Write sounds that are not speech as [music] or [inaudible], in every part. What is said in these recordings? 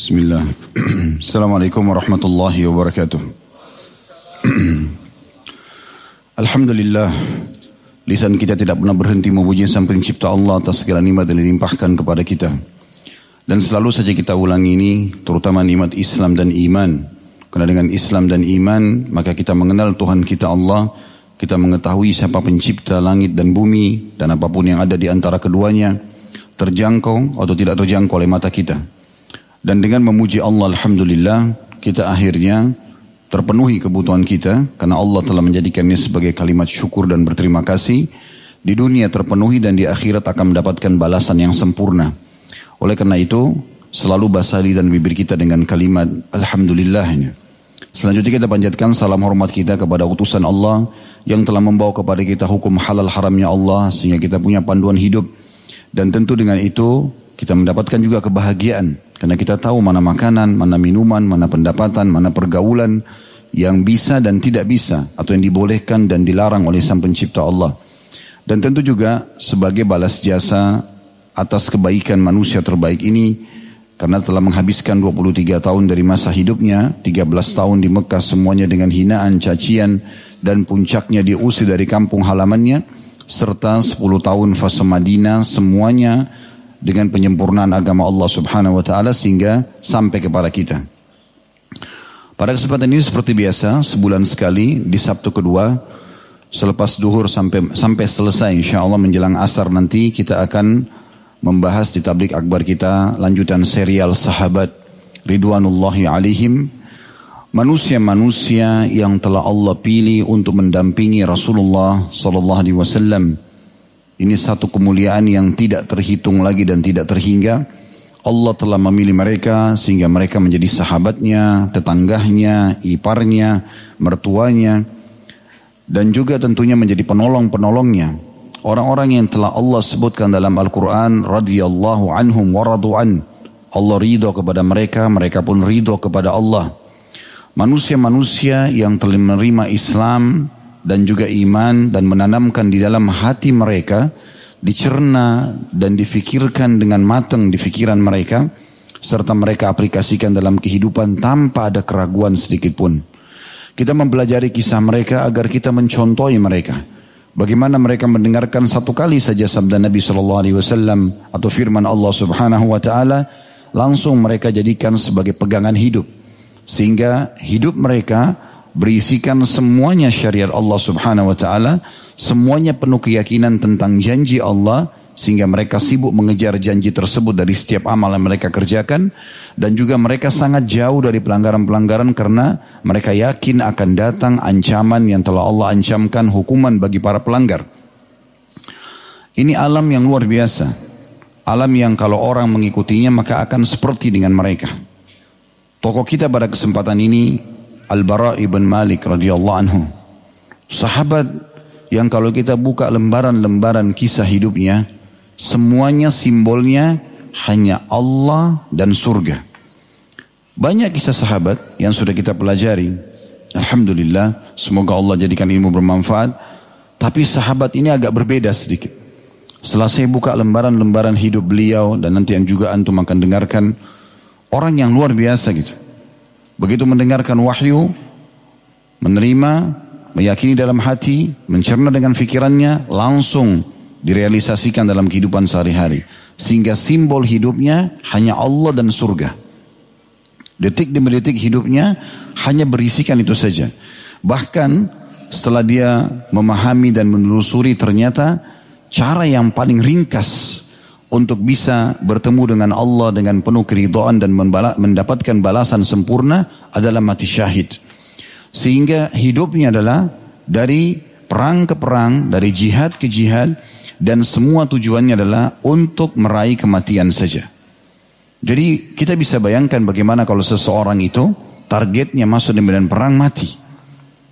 Bismillah. [clears throat] Assalamualaikum warahmatullahi wabarakatuh. [clears throat] Alhamdulillah. Lisan kita tidak pernah berhenti memuji sang pencipta Allah atas segala nikmat yang dilimpahkan kepada kita. Dan selalu saja kita ulangi ini, terutama nikmat Islam dan iman. Karena dengan Islam dan iman, maka kita mengenal Tuhan kita Allah, kita mengetahui siapa pencipta langit dan bumi, dan apa pun yang ada di antara keduanya, terjangkau atau tidak terjangkau oleh mata kita. Dan dengan memuji Allah Alhamdulillah, kita akhirnya terpenuhi kebutuhan kita karena Allah telah menjadikannya sebagai kalimat syukur dan berterima kasih. Di dunia terpenuhi dan di akhirat akan mendapatkan balasan yang sempurna. Oleh karena itu, selalu basali dan bibir kita dengan kalimat Alhamdulillahnya. Selanjutnya kita panjatkan salam hormat kita kepada utusan Allah yang telah membawa kepada kita hukum halal haramnya Allah sehingga kita punya panduan hidup. Dan tentu dengan itu kita mendapatkan juga kebahagiaan karena kita tahu mana makanan, mana minuman, mana pendapatan, mana pergaulan yang bisa dan tidak bisa atau yang dibolehkan dan dilarang oleh Sang Pencipta Allah. Dan tentu juga sebagai balas jasa atas kebaikan manusia terbaik ini karena telah menghabiskan 23 tahun dari masa hidupnya, 13 tahun di Mekah semuanya dengan hinaan, cacian dan puncaknya diusir dari kampung halamannya serta 10 tahun fase Madinah semuanya dengan penyempurnaan agama Allah Subhanahu wa taala sehingga sampai kepada kita. Pada kesempatan ini seperti biasa, sebulan sekali di Sabtu kedua selepas duhur sampai sampai selesai insya Allah menjelang asar nanti kita akan membahas di tablik akbar kita lanjutan serial sahabat Ridwanullahi alaihim manusia-manusia yang telah Allah pilih untuk mendampingi Rasulullah sallallahu alaihi wasallam ini satu kemuliaan yang tidak terhitung lagi dan tidak terhingga. Allah telah memilih mereka sehingga mereka menjadi sahabatnya, tetangganya, iparnya, mertuanya. Dan juga tentunya menjadi penolong-penolongnya. Orang-orang yang telah Allah sebutkan dalam Al-Quran, radhiyallahu anhum waradu'an. Allah ridho kepada mereka, mereka pun ridho kepada Allah. Manusia-manusia yang telah menerima Islam dan juga iman dan menanamkan di dalam hati mereka dicerna dan difikirkan dengan matang di pikiran mereka serta mereka aplikasikan dalam kehidupan tanpa ada keraguan sedikit pun. Kita mempelajari kisah mereka agar kita mencontohi mereka. Bagaimana mereka mendengarkan satu kali saja sabda Nabi Shallallahu Alaihi Wasallam atau firman Allah Subhanahu Wa Taala, langsung mereka jadikan sebagai pegangan hidup, sehingga hidup mereka berisikan semuanya syariat Allah Subhanahu wa taala, semuanya penuh keyakinan tentang janji Allah sehingga mereka sibuk mengejar janji tersebut dari setiap amal yang mereka kerjakan dan juga mereka sangat jauh dari pelanggaran-pelanggaran karena mereka yakin akan datang ancaman yang telah Allah ancamkan hukuman bagi para pelanggar. Ini alam yang luar biasa. Alam yang kalau orang mengikutinya maka akan seperti dengan mereka. Tokoh kita pada kesempatan ini Al-Bara ibn Malik radhiyallahu anhu. Sahabat yang kalau kita buka lembaran-lembaran kisah hidupnya, semuanya simbolnya hanya Allah dan surga. Banyak kisah sahabat yang sudah kita pelajari. Alhamdulillah, semoga Allah jadikan ilmu bermanfaat. Tapi sahabat ini agak berbeda sedikit. Setelah saya buka lembaran-lembaran hidup beliau dan nanti yang juga antum akan dengarkan orang yang luar biasa gitu. Begitu mendengarkan wahyu, menerima, meyakini dalam hati, mencerna dengan fikirannya, langsung direalisasikan dalam kehidupan sehari-hari. Sehingga simbol hidupnya hanya Allah dan surga. Detik demi detik hidupnya hanya berisikan itu saja. Bahkan setelah dia memahami dan menelusuri ternyata cara yang paling ringkas untuk bisa bertemu dengan Allah dengan penuh keridhaan dan mendapatkan balasan sempurna adalah mati syahid. Sehingga hidupnya adalah dari perang ke perang, dari jihad ke jihad, dan semua tujuannya adalah untuk meraih kematian saja. Jadi kita bisa bayangkan bagaimana kalau seseorang itu targetnya masuk di medan perang mati.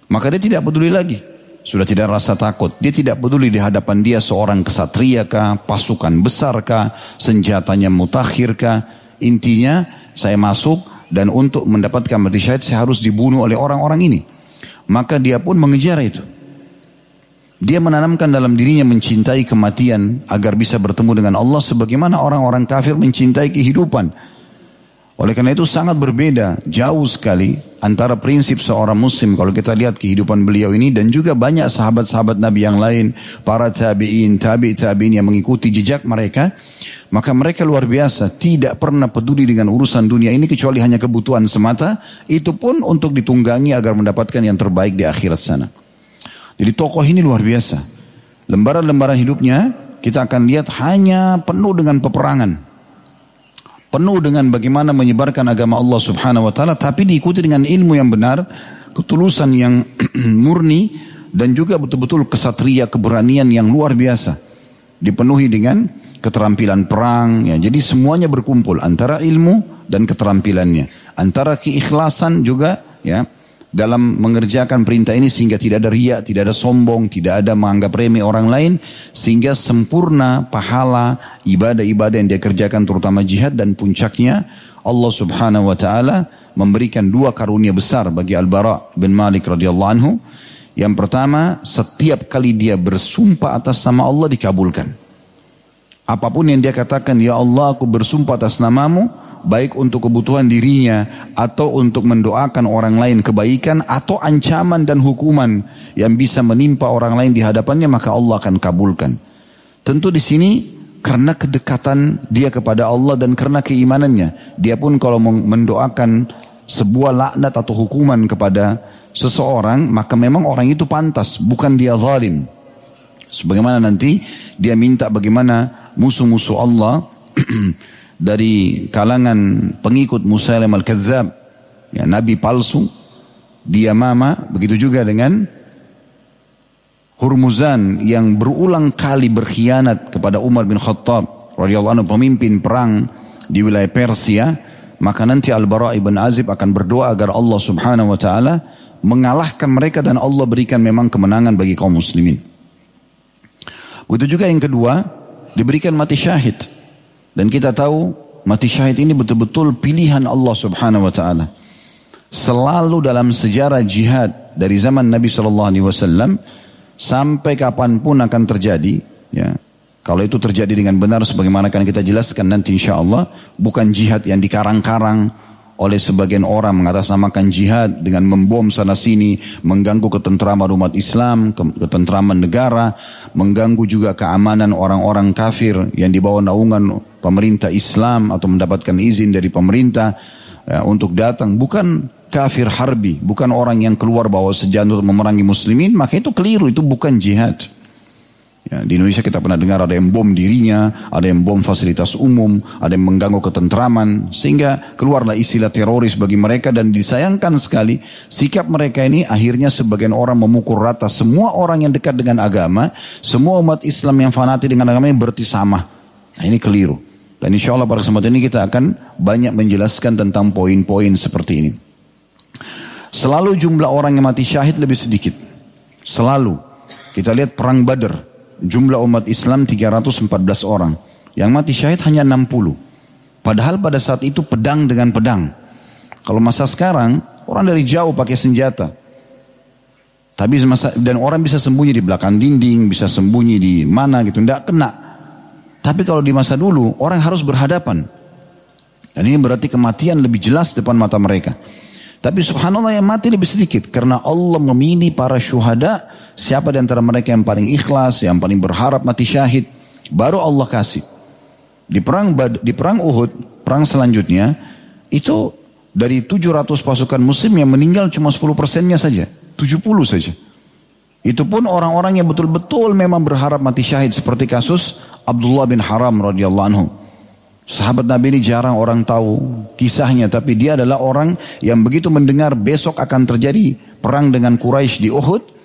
Maka dia tidak peduli lagi. Sudah tidak rasa takut. Dia tidak peduli di hadapan dia seorang kesatria kah, pasukan besar kah, senjatanya mutakhir kah. Intinya saya masuk dan untuk mendapatkan mati syahid saya harus dibunuh oleh orang-orang ini. Maka dia pun mengejar itu. Dia menanamkan dalam dirinya mencintai kematian agar bisa bertemu dengan Allah sebagaimana orang-orang kafir mencintai kehidupan. Oleh karena itu sangat berbeda, jauh sekali antara prinsip seorang muslim kalau kita lihat kehidupan beliau ini dan juga banyak sahabat-sahabat Nabi yang lain, para tabi'in, tabi' tabi'in yang mengikuti jejak mereka, maka mereka luar biasa, tidak pernah peduli dengan urusan dunia ini kecuali hanya kebutuhan semata, itu pun untuk ditunggangi agar mendapatkan yang terbaik di akhirat sana. Jadi tokoh ini luar biasa. Lembaran-lembaran hidupnya kita akan lihat hanya penuh dengan peperangan penuh dengan bagaimana menyebarkan agama Allah Subhanahu wa taala tapi diikuti dengan ilmu yang benar, ketulusan yang [clears throat] murni dan juga betul-betul kesatria keberanian yang luar biasa. Dipenuhi dengan keterampilan perang ya. Jadi semuanya berkumpul antara ilmu dan keterampilannya, antara keikhlasan juga ya dalam mengerjakan perintah ini sehingga tidak ada riak, tidak ada sombong, tidak ada menganggap remeh orang lain sehingga sempurna pahala ibadah-ibadah yang dia kerjakan terutama jihad dan puncaknya Allah Subhanahu wa taala memberikan dua karunia besar bagi Al-Bara bin Malik radhiyallahu anhu. Yang pertama, setiap kali dia bersumpah atas nama Allah dikabulkan. Apa pun yang dia katakan, ya Allah aku bersumpah atas namamu, baik untuk kebutuhan dirinya atau untuk mendoakan orang lain kebaikan atau ancaman dan hukuman yang bisa menimpa orang lain di hadapannya maka Allah akan kabulkan. Tentu di sini karena kedekatan dia kepada Allah dan karena keimanannya, dia pun kalau mendoakan sebuah laknat atau hukuman kepada seseorang, maka memang orang itu pantas, bukan dia zalim. Sebagaimana nanti dia minta bagaimana musuh-musuh Allah [clears throat] dari kalangan pengikut Musailim al-Kadzab, ya, nabi palsu, dia mama, begitu juga dengan Hurmuzan yang berulang kali berkhianat kepada Umar bin Khattab radhiyallahu anhu pemimpin perang di wilayah Persia, maka nanti Al-Bara ibn Azib akan berdoa agar Allah Subhanahu wa taala mengalahkan mereka dan Allah berikan memang kemenangan bagi kaum muslimin. Begitu juga yang kedua, diberikan mati syahid. Dan kita tahu mati syahid ini betul-betul pilihan Allah subhanahu wa ta'ala. Selalu dalam sejarah jihad dari zaman Nabi Shallallahu Alaihi Wasallam sampai kapan pun akan terjadi, ya. Kalau itu terjadi dengan benar sebagaimana akan kita jelaskan nanti insya Allah, bukan jihad yang dikarang-karang, oleh sebagian orang mengatasnamakan jihad dengan membom sana sini, mengganggu ketentraman umat Islam, ketentraman negara, mengganggu juga keamanan orang-orang kafir yang dibawa naungan pemerintah Islam atau mendapatkan izin dari pemerintah ya, untuk datang. Bukan kafir harbi, bukan orang yang keluar bawa senjata memerangi muslimin, maka itu keliru, itu bukan jihad. Ya, di Indonesia kita pernah dengar ada yang bom dirinya, ada yang bom fasilitas umum, ada yang mengganggu ketentraman, sehingga keluarlah istilah teroris bagi mereka dan disayangkan sekali sikap mereka ini akhirnya sebagian orang memukul rata semua orang yang dekat dengan agama, semua umat Islam yang fanati dengan agama yang berarti sama. Nah ini keliru. Dan insya Allah pada kesempatan ini kita akan banyak menjelaskan tentang poin-poin seperti ini. Selalu jumlah orang yang mati syahid lebih sedikit. Selalu. Kita lihat perang Badar jumlah umat Islam 314 orang. Yang mati syahid hanya 60. Padahal pada saat itu pedang dengan pedang. Kalau masa sekarang, orang dari jauh pakai senjata. Tapi masa, dan orang bisa sembunyi di belakang dinding, bisa sembunyi di mana gitu, tidak kena. Tapi kalau di masa dulu, orang harus berhadapan. Dan ini berarti kematian lebih jelas depan mata mereka. Tapi subhanallah yang mati lebih sedikit. Karena Allah memilih para syuhada Siapa di antara mereka yang paling ikhlas, yang paling berharap mati syahid, baru Allah kasih. Di perang di perang Uhud, perang selanjutnya, itu dari 700 pasukan muslim yang meninggal cuma 10 persennya saja, 70 saja. Itu pun orang-orang yang betul-betul memang berharap mati syahid seperti kasus Abdullah bin Haram radhiyallahu anhu. Sahabat Nabi ini jarang orang tahu kisahnya tapi dia adalah orang yang begitu mendengar besok akan terjadi perang dengan Quraisy di Uhud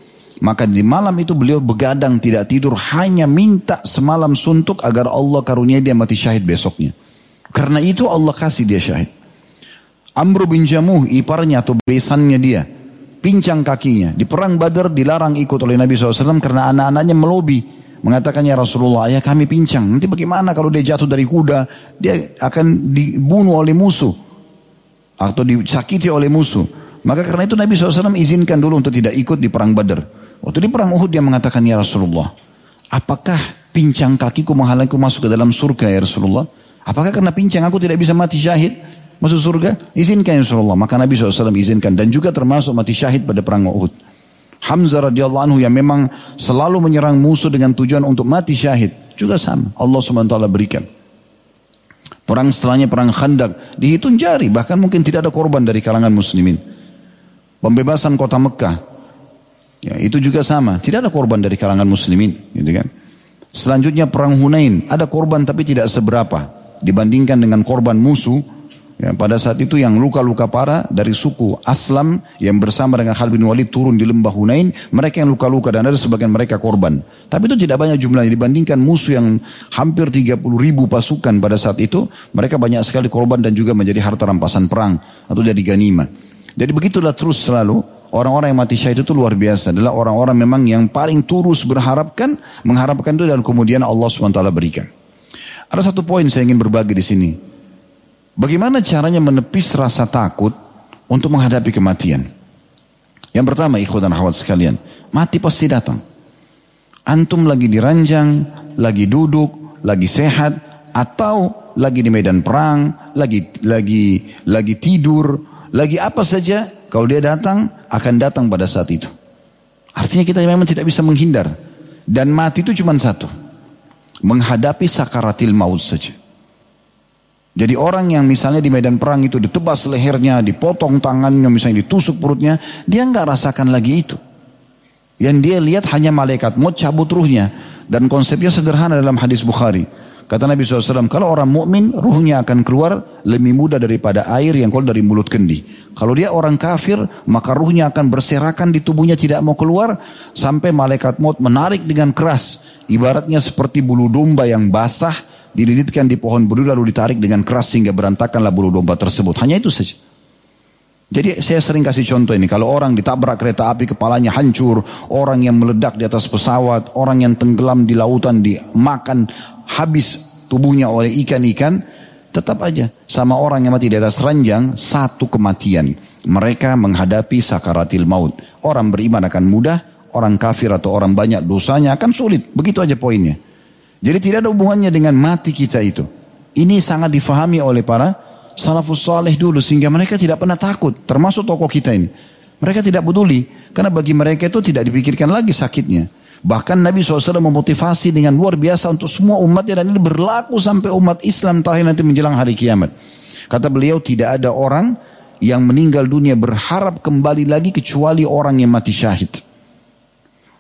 maka di malam itu beliau begadang tidak tidur hanya minta semalam suntuk agar Allah karunia dia mati syahid besoknya. Karena itu Allah kasih dia syahid. Amr bin Jamuh iparnya atau besannya dia. Pincang kakinya. Di perang badar dilarang ikut oleh Nabi SAW karena anak-anaknya melobi. Mengatakan ya Rasulullah ya kami pincang. Nanti bagaimana kalau dia jatuh dari kuda. Dia akan dibunuh oleh musuh. Atau disakiti oleh musuh. Maka karena itu Nabi SAW izinkan dulu untuk tidak ikut di perang badar. Waktu di perang Uhud dia mengatakan ya Rasulullah, apakah pincang kakiku menghalangiku masuk ke dalam surga ya Rasulullah? Apakah karena pincang aku tidak bisa mati syahid? masuk surga? Izinkan ya Rasulullah. Maka Nabi SAW izinkan. Dan juga termasuk mati syahid pada perang Uhud. Hamzah radhiyallahu anhu yang memang selalu menyerang musuh dengan tujuan untuk mati syahid. Juga sama. Allah SWT berikan. Perang setelahnya perang khandak. Dihitung jari. Bahkan mungkin tidak ada korban dari kalangan muslimin. Pembebasan kota Mekah. Ya, itu juga sama. Tidak ada korban dari kalangan muslimin. Gitu kan. Selanjutnya perang Hunain. Ada korban tapi tidak seberapa. Dibandingkan dengan korban musuh Ya, pada saat itu yang luka-luka parah dari suku Aslam yang bersama dengan Khalid bin Walid turun di lembah Hunain, mereka yang luka-luka dan ada sebagian mereka korban. Tapi itu tidak banyak jumlahnya dibandingkan musuh yang hampir 30 ribu pasukan pada saat itu, mereka banyak sekali korban dan juga menjadi harta rampasan perang atau jadi ganima. Jadi begitulah terus selalu orang-orang yang mati syahid itu luar biasa adalah orang-orang memang yang paling turus berharapkan mengharapkan itu dan kemudian Allah SWT berikan. Ada satu poin saya ingin berbagi di sini. Bagaimana caranya menepis rasa takut untuk menghadapi kematian? Yang pertama, ikhwan dan akhwat sekalian, mati pasti datang. Antum lagi diranjang, lagi duduk, lagi sehat, atau lagi di medan perang, lagi lagi lagi tidur, lagi apa saja, kalau dia datang akan datang pada saat itu. Artinya kita memang tidak bisa menghindar. Dan mati itu cuma satu. Menghadapi sakaratil maut saja. Jadi orang yang misalnya di medan perang itu ditebas lehernya, dipotong tangannya, misalnya ditusuk perutnya, dia nggak rasakan lagi itu. Yang dia lihat hanya malaikat mau cabut ruhnya. Dan konsepnya sederhana dalam hadis Bukhari. Kata Nabi SAW, kalau orang mukmin ruhnya akan keluar lebih mudah daripada air yang keluar dari mulut kendi. Kalau dia orang kafir, maka ruhnya akan berserakan di tubuhnya tidak mau keluar sampai malaikat maut menarik dengan keras. Ibaratnya seperti bulu domba yang basah dililitkan di pohon buru lalu ditarik dengan keras sehingga berantakanlah bulu domba tersebut. Hanya itu saja. Jadi saya sering kasih contoh ini, kalau orang ditabrak kereta api kepalanya hancur, orang yang meledak di atas pesawat, orang yang tenggelam di lautan dimakan habis tubuhnya oleh ikan-ikan, tetap aja sama orang yang mati di atas ranjang satu kematian. Mereka menghadapi sakaratil maut. Orang beriman akan mudah, orang kafir atau orang banyak dosanya akan sulit. Begitu aja poinnya. Jadi tidak ada hubungannya dengan mati kita itu. Ini sangat difahami oleh para salafus saleh dulu sehingga mereka tidak pernah takut. Termasuk tokoh kita ini. Mereka tidak peduli. Karena bagi mereka itu tidak dipikirkan lagi sakitnya. Bahkan Nabi SAW memotivasi dengan luar biasa untuk semua umatnya dan ini berlaku sampai umat Islam terakhir nanti menjelang hari kiamat. Kata beliau tidak ada orang yang meninggal dunia berharap kembali lagi kecuali orang yang mati syahid.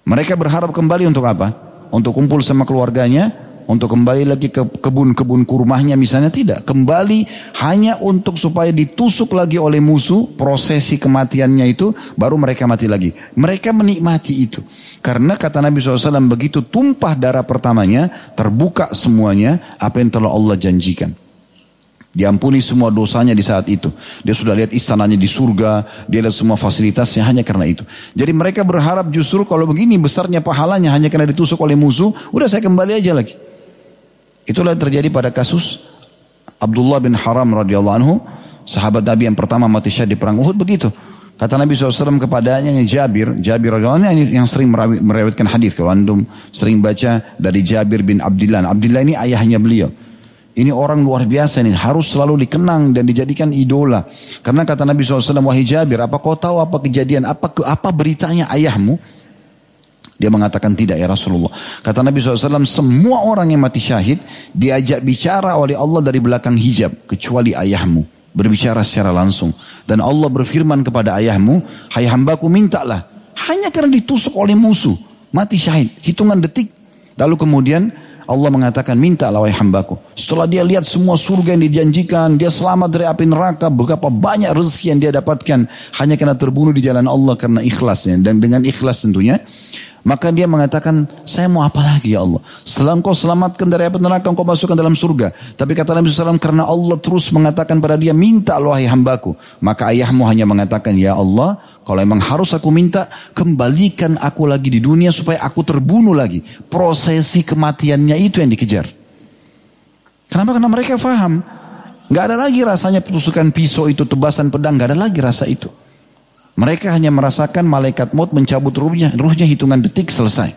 Mereka berharap kembali untuk apa? Untuk kumpul sama keluarganya, untuk kembali lagi ke kebun-kebun kurmahnya misalnya tidak. Kembali hanya untuk supaya ditusuk lagi oleh musuh, prosesi kematiannya itu baru mereka mati lagi. Mereka menikmati itu. Karena kata Nabi SAW begitu tumpah darah pertamanya, terbuka semuanya apa yang telah Allah janjikan. Diampuni semua dosanya di saat itu. Dia sudah lihat istananya di surga, dia lihat semua fasilitasnya hanya karena itu. Jadi mereka berharap justru kalau begini besarnya pahalanya hanya karena ditusuk oleh musuh, udah saya kembali aja lagi. Itulah terjadi pada kasus Abdullah bin Haram radhiyallahu anhu, sahabat Nabi yang pertama mati syahid di perang Uhud begitu. Kata Nabi SAW kepadanya yang Jabir, Jabir radhiyallahu anhu yang sering meriwayatkan hadis kalau antum sering baca dari Jabir bin Abdullah. Abdullah ini ayahnya beliau. Ini orang luar biasa ini harus selalu dikenang dan dijadikan idola. Karena kata Nabi SAW, wahai Jabir, apa kau tahu apa kejadian, apa apa beritanya ayahmu? Dia mengatakan tidak ya Rasulullah. Kata Nabi SAW, semua orang yang mati syahid diajak bicara oleh Allah dari belakang hijab. Kecuali ayahmu. Berbicara secara langsung. Dan Allah berfirman kepada ayahmu, hai hambaku mintalah. Hanya karena ditusuk oleh musuh. Mati syahid. Hitungan detik. Lalu kemudian Allah mengatakan minta lawai hambaku. Setelah dia lihat semua surga yang dijanjikan, dia selamat dari api neraka, berapa banyak rezeki yang dia dapatkan hanya karena terbunuh di jalan Allah karena ikhlasnya dan dengan ikhlas tentunya. Maka dia mengatakan, saya mau apa lagi ya Allah? Setelah engkau selamatkan dari api neraka, engkau masukkan dalam surga. Tapi kata Nabi SAW, karena Allah terus mengatakan pada dia, minta wahai hambaku. Maka ayahmu hanya mengatakan, ya Allah, kalau emang harus aku minta, kembalikan aku lagi di dunia supaya aku terbunuh lagi. Prosesi kematiannya itu yang dikejar. Kenapa? Karena mereka faham. Gak ada lagi rasanya tusukan pisau itu, tebasan pedang, gak ada lagi rasa itu. Mereka hanya merasakan malaikat maut mencabut ruhnya, ruhnya hitungan detik selesai.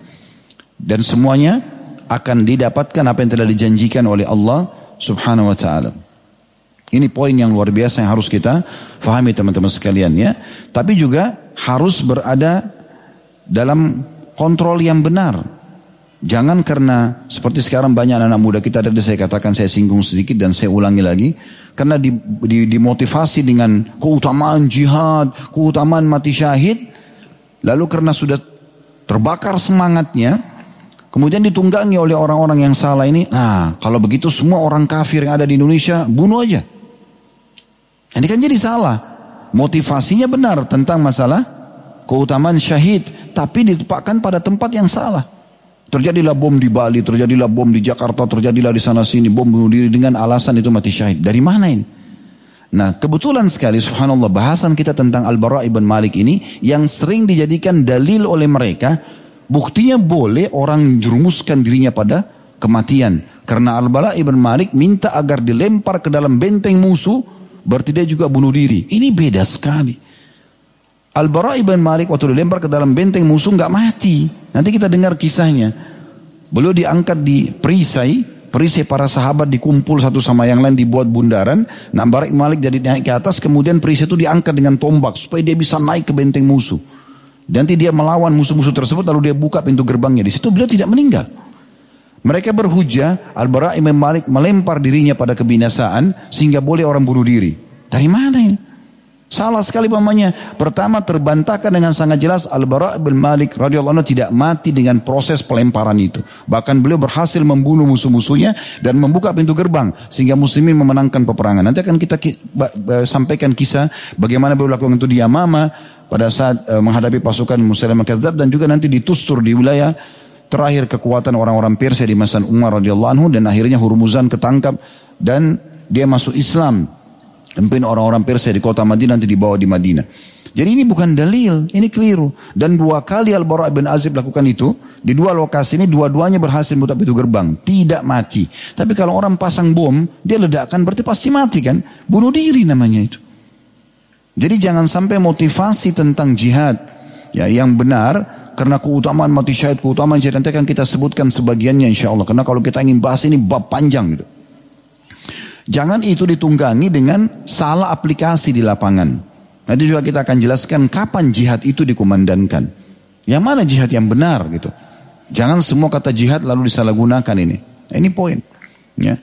Dan semuanya akan didapatkan apa yang telah dijanjikan oleh Allah subhanahu wa ta'ala. Ini poin yang luar biasa yang harus kita fahami teman-teman sekalian ya. Tapi juga harus berada dalam kontrol yang benar. Jangan karena seperti sekarang banyak anak, -anak muda kita tadi saya katakan saya singgung sedikit dan saya ulangi lagi. Karena di, di, dimotivasi dengan keutamaan jihad, keutamaan mati syahid. Lalu karena sudah terbakar semangatnya, kemudian ditunggangi oleh orang-orang yang salah ini. Nah kalau begitu semua orang kafir yang ada di Indonesia bunuh aja. Ini kan jadi salah. Motivasinya benar tentang masalah keutamaan syahid. Tapi ditempatkan pada tempat yang salah. Terjadilah bom di Bali, terjadilah bom di Jakarta, terjadilah di sana sini bom bunuh diri dengan alasan itu mati syahid. Dari mana ini? Nah kebetulan sekali subhanallah bahasan kita tentang Al-Bara ibn Malik ini yang sering dijadikan dalil oleh mereka buktinya boleh orang jerumuskan dirinya pada kematian. Karena Al-Bara ibn Malik minta agar dilempar ke dalam benteng musuh berarti dia juga bunuh diri. Ini beda sekali. Al-Bara ibn Malik waktu dilempar ke dalam benteng musuh nggak mati. Nanti kita dengar kisahnya. Beliau diangkat di perisai, perisai para sahabat dikumpul satu sama yang lain dibuat bundaran. Nah Barak Malik jadi naik ke atas, kemudian perisai itu diangkat dengan tombak supaya dia bisa naik ke benteng musuh. Nanti dia melawan musuh-musuh tersebut lalu dia buka pintu gerbangnya. Di situ beliau tidak meninggal. Mereka berhujah Al-Bara Imam Malik melempar dirinya pada kebinasaan sehingga boleh orang bunuh diri. Dari mana ini? Salah sekali pamannya. Pertama terbantahkan dengan sangat jelas Al-Bara bin Malik radhiyallahu anhu tidak mati dengan proses pelemparan itu. Bahkan beliau berhasil membunuh musuh-musuhnya dan membuka pintu gerbang sehingga muslimin memenangkan peperangan. Nanti akan kita sampaikan kisah bagaimana beliau lakukan itu di Yamama pada saat uh, menghadapi pasukan Musailamah Kadzab dan juga nanti ditustur di wilayah terakhir kekuatan orang-orang Persia di masa Umar radhiyallahu anhu dan akhirnya Hurmuzan ketangkap dan dia masuk Islam Pimpin orang-orang Persia di kota Madinah nanti dibawa di Madinah. Jadi ini bukan dalil, ini keliru. Dan dua kali Al-Bara' bin Azib lakukan itu, di dua lokasi ini dua-duanya berhasil menutup pintu gerbang. Tidak mati. Tapi kalau orang pasang bom, dia ledakkan berarti pasti mati kan. Bunuh diri namanya itu. Jadi jangan sampai motivasi tentang jihad ya yang benar karena keutamaan mati syahid, keutamaan jihad nanti akan kita sebutkan sebagiannya insya Allah. Karena kalau kita ingin bahas ini bab panjang gitu. Jangan itu ditunggangi dengan salah aplikasi di lapangan. Nanti juga kita akan jelaskan kapan jihad itu dikumandangkan. Yang mana jihad yang benar gitu. Jangan semua kata jihad lalu disalahgunakan ini. Nah, ini poin. Ya.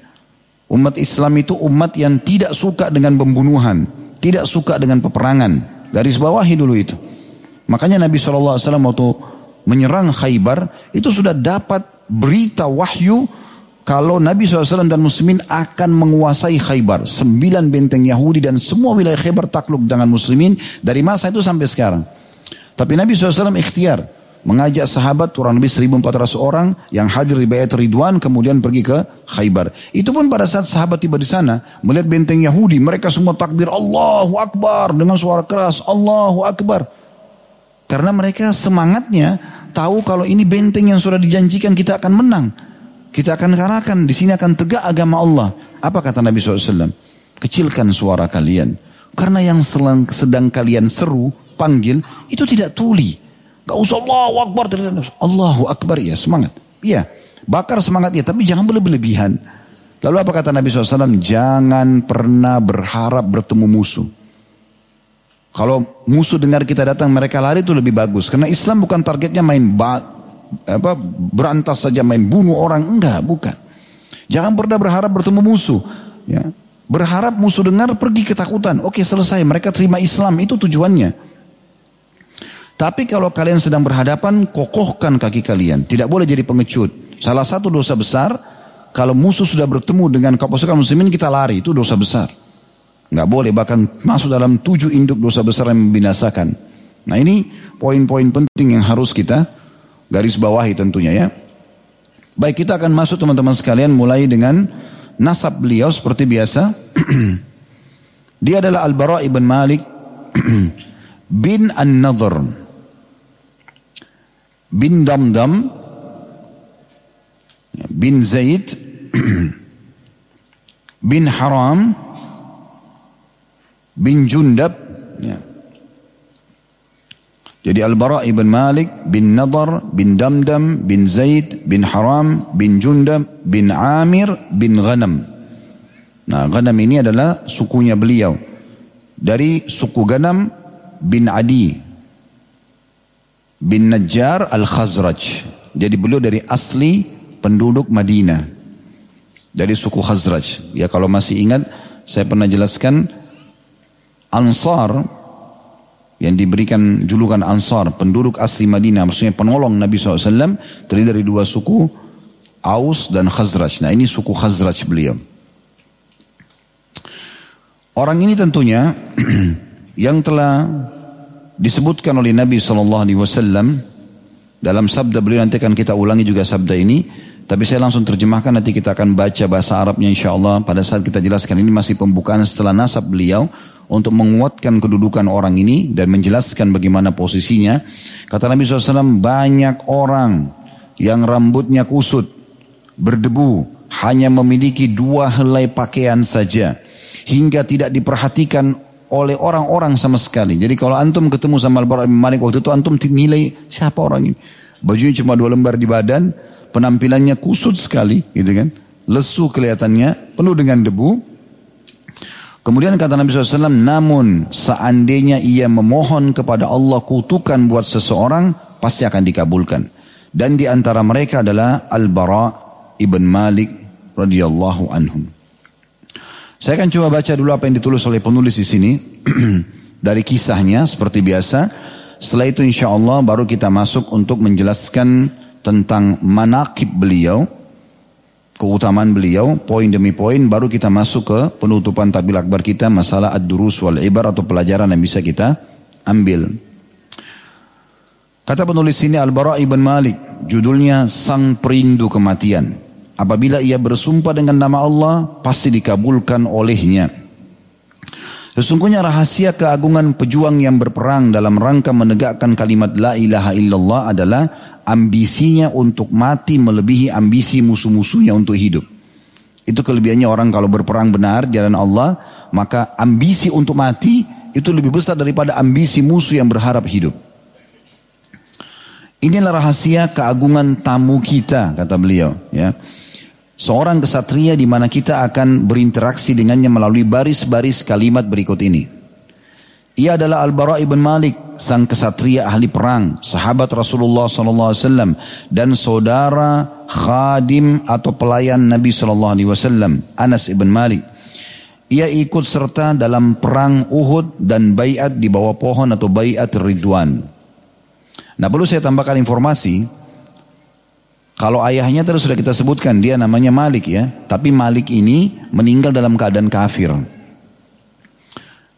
Umat Islam itu umat yang tidak suka dengan pembunuhan. Tidak suka dengan peperangan. Garis bawahi dulu itu. Makanya Nabi SAW waktu menyerang Khaybar. Itu sudah dapat berita wahyu kalau Nabi SAW dan muslimin akan menguasai Khaybar. Sembilan benteng Yahudi dan semua wilayah Khaybar takluk dengan muslimin dari masa itu sampai sekarang. Tapi Nabi SAW ikhtiar mengajak sahabat kurang lebih 1400 orang yang hadir di Bayat Ridwan kemudian pergi ke Khaybar. Itu pun pada saat sahabat tiba di sana melihat benteng Yahudi mereka semua takbir Allahu Akbar dengan suara keras Allahu Akbar. Karena mereka semangatnya tahu kalau ini benteng yang sudah dijanjikan kita akan menang. Kita akan karakan, di sini akan tegak agama Allah. Apa kata Nabi SAW? Kecilkan suara kalian. Karena yang sedang, kalian seru, panggil, itu tidak tuli. Gak usah Allahu Akbar. Allahu Akbar, ya semangat. Iya, bakar semangat ya, tapi jangan berlebihan. Lalu apa kata Nabi SAW? Jangan pernah berharap bertemu musuh. Kalau musuh dengar kita datang mereka lari itu lebih bagus. Karena Islam bukan targetnya main apa berantas saja main bunuh orang. Enggak bukan. Jangan pernah berharap bertemu musuh. Ya. Berharap musuh dengar pergi ketakutan. Oke selesai. Mereka terima Islam. Itu tujuannya. Tapi kalau kalian sedang berhadapan kokohkan kaki kalian. Tidak boleh jadi pengecut. Salah satu dosa besar kalau musuh sudah bertemu dengan pasukan muslimin kita lari. Itu dosa besar. Nggak boleh. Bahkan masuk dalam tujuh induk dosa besar yang membinasakan. Nah ini poin-poin penting yang harus kita Garis bawahi tentunya ya. Baik kita akan masuk teman-teman sekalian mulai dengan nasab beliau seperti biasa. [clears throat] Dia adalah Al-Bara ibn Malik [clears throat] bin An-Nadhr bin Damdam bin Zaid [clears throat] bin Haram bin Jundab ya. Jadi Al-Bara ibn Malik bin Nadar bin Damdam bin Zaid bin Haram bin Jundab bin Amir bin Ghanam. Nah, Ganam ini adalah sukunya beliau. Dari suku Ganam bin Adi bin Najjar al-Khazraj. Jadi beliau dari asli penduduk Madinah. Dari suku Khazraj. Ya kalau masih ingat, saya pernah jelaskan Ansar yang diberikan julukan Ansar, penduduk asli Madinah, maksudnya penolong Nabi SAW, terdiri dari dua suku, Aus dan Khazraj. Nah ini suku Khazraj beliau. Orang ini tentunya [clears throat] yang telah disebutkan oleh Nabi SAW dalam sabda beliau nanti akan kita ulangi juga sabda ini. Tapi saya langsung terjemahkan nanti kita akan baca bahasa Arabnya insya Allah pada saat kita jelaskan ini masih pembukaan setelah nasab beliau untuk menguatkan kedudukan orang ini dan menjelaskan bagaimana posisinya. Kata Nabi SAW, banyak orang yang rambutnya kusut, berdebu, hanya memiliki dua helai pakaian saja. Hingga tidak diperhatikan oleh orang-orang sama sekali. Jadi kalau antum ketemu sama Al-Bara bin Malik waktu itu antum nilai siapa orang ini. Bajunya cuma dua lembar di badan, penampilannya kusut sekali gitu kan. Lesu kelihatannya, penuh dengan debu. Kemudian kata Nabi SAW, namun seandainya ia memohon kepada Allah kutukan buat seseorang, pasti akan dikabulkan. Dan di antara mereka adalah Al-Bara ibn Malik radhiyallahu anhum. Saya akan coba baca dulu apa yang ditulis oleh penulis di sini [clears throat] dari kisahnya seperti biasa. Setelah itu insya Allah baru kita masuk untuk menjelaskan tentang manakib beliau, keutamaan beliau, poin demi poin, baru kita masuk ke penutupan tabil akbar kita masalah ad-durus wal ibar atau pelajaran yang bisa kita ambil. Kata penulis ini Al-Bara ibn Malik, judulnya Sang Perindu Kematian. Apabila ia bersumpah dengan nama Allah, pasti dikabulkan olehnya. Sesungguhnya rahasia keagungan pejuang yang berperang dalam rangka menegakkan kalimat la ilaha illallah adalah ambisinya untuk mati melebihi ambisi musuh-musuhnya untuk hidup. Itu kelebihannya orang kalau berperang benar jalan Allah, maka ambisi untuk mati itu lebih besar daripada ambisi musuh yang berharap hidup. Inilah rahasia keagungan tamu kita, kata beliau. Ya. Seorang kesatria di mana kita akan berinteraksi dengannya melalui baris-baris kalimat berikut ini. Ia adalah Al-Bara ibn Malik, sang kesatria ahli perang, sahabat Rasulullah SAW, dan saudara khadim atau pelayan Nabi SAW, Anas ibn Malik. Ia ikut serta dalam perang Uhud dan bayat di bawah pohon atau bayat Ridwan. Nah perlu saya tambahkan informasi, kalau ayahnya tadi sudah kita sebutkan, dia namanya Malik ya, tapi Malik ini meninggal dalam keadaan kafir.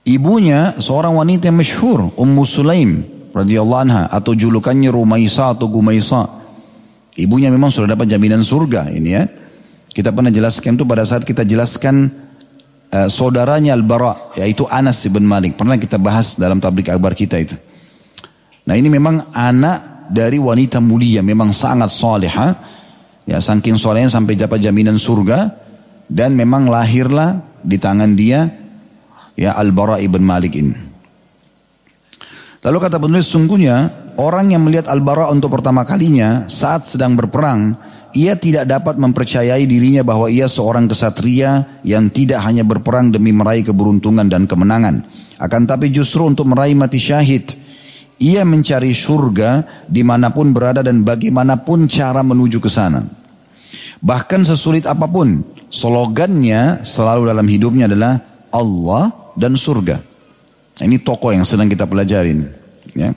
Ibunya seorang wanita yang masyhur, Ummu Sulaim radhiyallahu anha atau julukannya Rumaisa atau Gumaisa. Ibunya memang sudah dapat jaminan surga ini ya. Kita pernah jelaskan itu pada saat kita jelaskan uh, saudaranya Al-Bara yaitu Anas bin Malik. Pernah kita bahas dalam tablik akbar kita itu. Nah ini memang anak dari wanita mulia, memang sangat soleha. Ya saking solehnya sampai dapat jaminan surga. Dan memang lahirlah di tangan dia ya Al-Bara ibn Malik ini. Lalu kata penulis sungguhnya orang yang melihat Al-Bara untuk pertama kalinya saat sedang berperang, ia tidak dapat mempercayai dirinya bahwa ia seorang kesatria yang tidak hanya berperang demi meraih keberuntungan dan kemenangan, akan tapi justru untuk meraih mati syahid. Ia mencari surga di mana pun berada dan bagaimanapun cara menuju ke sana. Bahkan sesulit apa pun, slogannya selalu dalam hidupnya adalah Allah dan surga. Ini tokoh yang sedang kita pelajarin. Ya.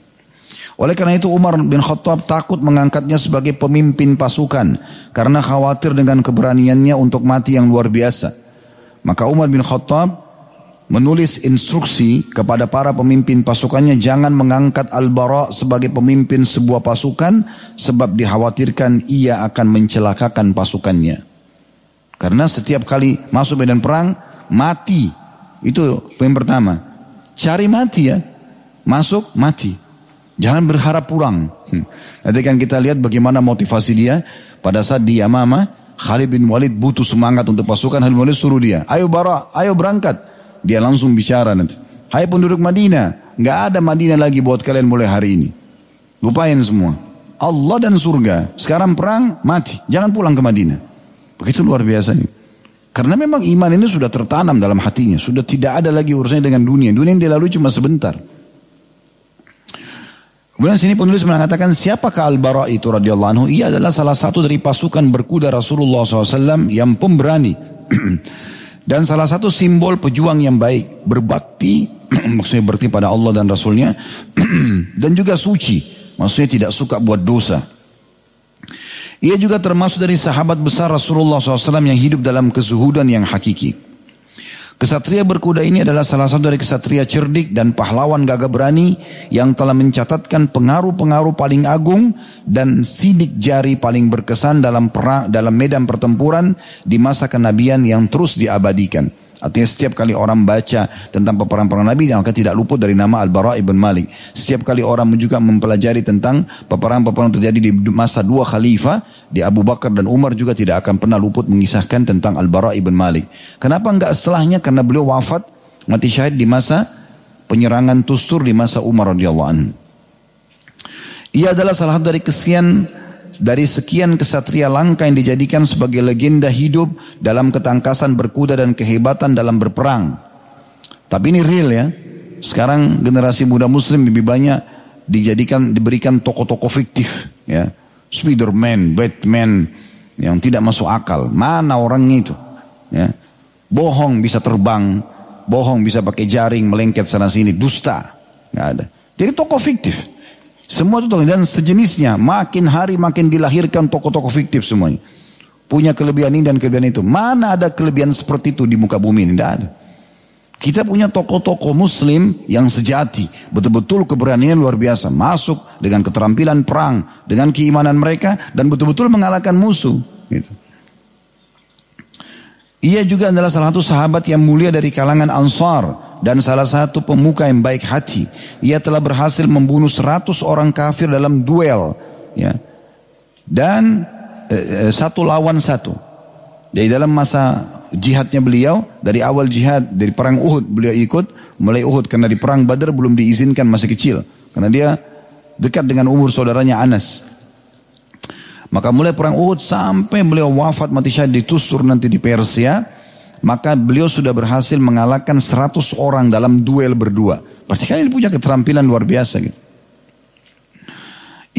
Oleh karena itu Umar bin Khattab takut mengangkatnya sebagai pemimpin pasukan karena khawatir dengan keberaniannya untuk mati yang luar biasa. Maka Umar bin Khattab menulis instruksi kepada para pemimpin pasukannya jangan mengangkat Al-Bara sebagai pemimpin sebuah pasukan sebab dikhawatirkan ia akan mencelakakan pasukannya. Karena setiap kali masuk medan perang mati itu poin pertama. Cari mati ya. Masuk mati. Jangan berharap pulang. Hmm. Nanti kan kita lihat bagaimana motivasi dia pada saat di Yamama. Khalid bin Walid butuh semangat untuk pasukan. Khalid bin Walid suruh dia. Ayo bara, ayo berangkat. Dia langsung bicara nanti. Hai penduduk Madinah. Nggak ada Madinah lagi buat kalian mulai hari ini. Lupain semua. Allah dan surga. Sekarang perang, mati. Jangan pulang ke Madinah. Begitu luar biasa ini. Karena memang iman ini sudah tertanam dalam hatinya. Sudah tidak ada lagi urusannya dengan dunia. Dunia yang dilalui cuma sebentar. Kemudian sini penulis mengatakan siapakah Al-Bara itu radhiyallahu anhu? Ia adalah salah satu dari pasukan berkuda Rasulullah SAW yang pemberani. [clears throat] dan salah satu simbol pejuang yang baik. Berbakti, [clears throat] maksudnya berarti pada Allah dan Rasulnya. [clears throat] dan juga suci, maksudnya tidak suka buat dosa. Ia juga termasuk dari sahabat besar Rasulullah SAW yang hidup dalam kesuhudan yang hakiki. Kesatria berkuda ini adalah salah satu dari kesatria cerdik dan pahlawan gagah berani yang telah mencatatkan pengaruh-pengaruh paling agung dan sidik jari paling berkesan dalam perang dalam medan pertempuran di masa kenabian yang terus diabadikan. Artinya setiap kali orang baca tentang peperangan Nabi, maka tidak luput dari nama Al-Bara ibn Malik. Setiap kali orang juga mempelajari tentang peperangan-peperangan terjadi di masa dua khalifah, di Abu Bakar dan Umar juga tidak akan pernah luput mengisahkan tentang Al-Bara ibn Malik. Kenapa enggak setelahnya? Karena beliau wafat, mati syahid di masa penyerangan Tustur di masa Umar radhiyallahu anhu. Ia adalah salah satu dari kesekian dari sekian kesatria langka yang dijadikan sebagai legenda hidup dalam ketangkasan berkuda dan kehebatan dalam berperang. Tapi ini real ya. Sekarang generasi muda muslim lebih banyak dijadikan diberikan tokoh-tokoh fiktif ya. Spiderman, Batman yang tidak masuk akal. Mana orangnya itu? Ya. Bohong bisa terbang, bohong bisa pakai jaring melengket sana sini, dusta. Nggak ada. Jadi tokoh fiktif. Semua itu dan sejenisnya. Makin hari makin dilahirkan tokoh-tokoh fiktif semuanya. Punya kelebihan ini dan kelebihan itu. Mana ada kelebihan seperti itu di muka bumi ini? Tidak ada. Kita punya tokoh-tokoh muslim yang sejati. Betul-betul keberanian luar biasa. Masuk dengan keterampilan perang. Dengan keimanan mereka. Dan betul-betul mengalahkan musuh. Gitu. Ia juga adalah salah satu sahabat yang mulia dari kalangan Ansar dan salah satu pemuka yang baik hati. Ia telah berhasil membunuh seratus orang kafir dalam duel. Ya. Dan eh, eh, satu lawan satu. Dari dalam masa jihadnya beliau, dari awal jihad, dari perang Uhud beliau ikut, mulai Uhud karena di perang Badar belum diizinkan masih kecil. Karena dia dekat dengan umur saudaranya Anas. Maka mulai perang Uhud sampai beliau wafat mati syahid di Tustur nanti di Persia maka beliau sudah berhasil mengalahkan 100 orang dalam duel berdua. Pasti kan ini punya keterampilan luar biasa gitu.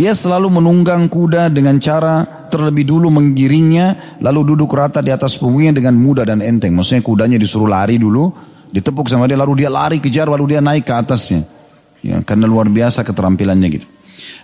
Ia selalu menunggang kuda dengan cara terlebih dulu menggiringnya, lalu duduk rata di atas punggungnya dengan mudah dan enteng. Maksudnya kudanya disuruh lari dulu, ditepuk sama dia, lalu dia lari kejar, lalu dia naik ke atasnya. Ya, karena luar biasa keterampilannya gitu.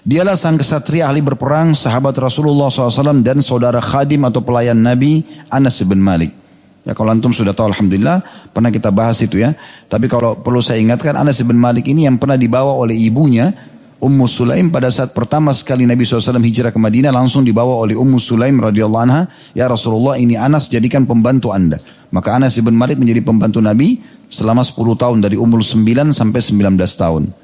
Dialah sang kesatria ahli berperang, sahabat Rasulullah SAW dan saudara khadim atau pelayan Nabi Anas bin Malik. Ya kalau antum sudah tahu Alhamdulillah pernah kita bahas itu ya. Tapi kalau perlu saya ingatkan Anas bin Malik ini yang pernah dibawa oleh ibunya Ummu Sulaim pada saat pertama sekali Nabi SAW hijrah ke Madinah langsung dibawa oleh Ummu Sulaim radhiyallahu anha. Ya Rasulullah ini Anas jadikan pembantu anda. Maka Anas bin Malik menjadi pembantu Nabi selama 10 tahun dari umur 9 sampai 19 tahun.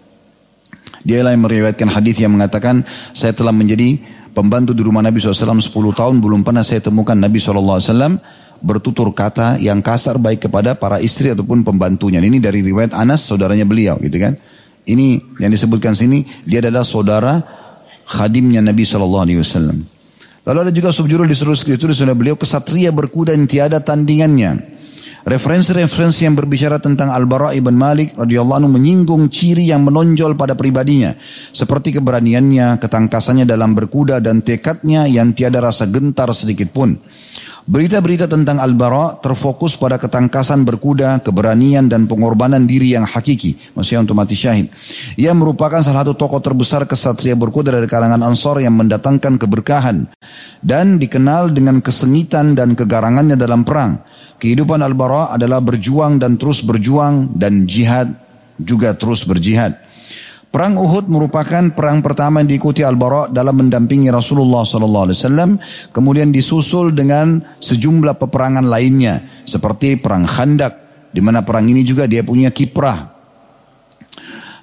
Dia yang meriwayatkan hadis yang mengatakan saya telah menjadi pembantu di rumah Nabi SAW 10 tahun belum pernah saya temukan Nabi SAW bertutur kata yang kasar baik kepada para istri ataupun pembantunya. Ini dari riwayat Anas saudaranya beliau gitu kan. Ini yang disebutkan sini dia adalah saudara khadimnya Nabi Shallallahu Alaihi Wasallam. Lalu ada juga subjudul di seluruh skriptur sudah beliau kesatria berkuda yang tiada tandingannya. Referensi-referensi yang berbicara tentang Al-Bara ibn Malik radhiyallahu anhu menyinggung ciri yang menonjol pada pribadinya seperti keberaniannya, ketangkasannya dalam berkuda dan tekadnya yang tiada rasa gentar sedikit pun. Berita-berita tentang Al-Bara terfokus pada ketangkasan berkuda, keberanian dan pengorbanan diri yang hakiki. Maksudnya untuk mati syahid. Ia merupakan salah satu tokoh terbesar kesatria berkuda dari kalangan Ansor yang mendatangkan keberkahan. Dan dikenal dengan kesengitan dan kegarangannya dalam perang. Kehidupan Al-Bara adalah berjuang dan terus berjuang dan jihad juga terus berjihad. Perang Uhud merupakan perang pertama yang diikuti Al-Bara dalam mendampingi Rasulullah SAW. Kemudian disusul dengan sejumlah peperangan lainnya. Seperti perang Khandak. Di mana perang ini juga dia punya kiprah.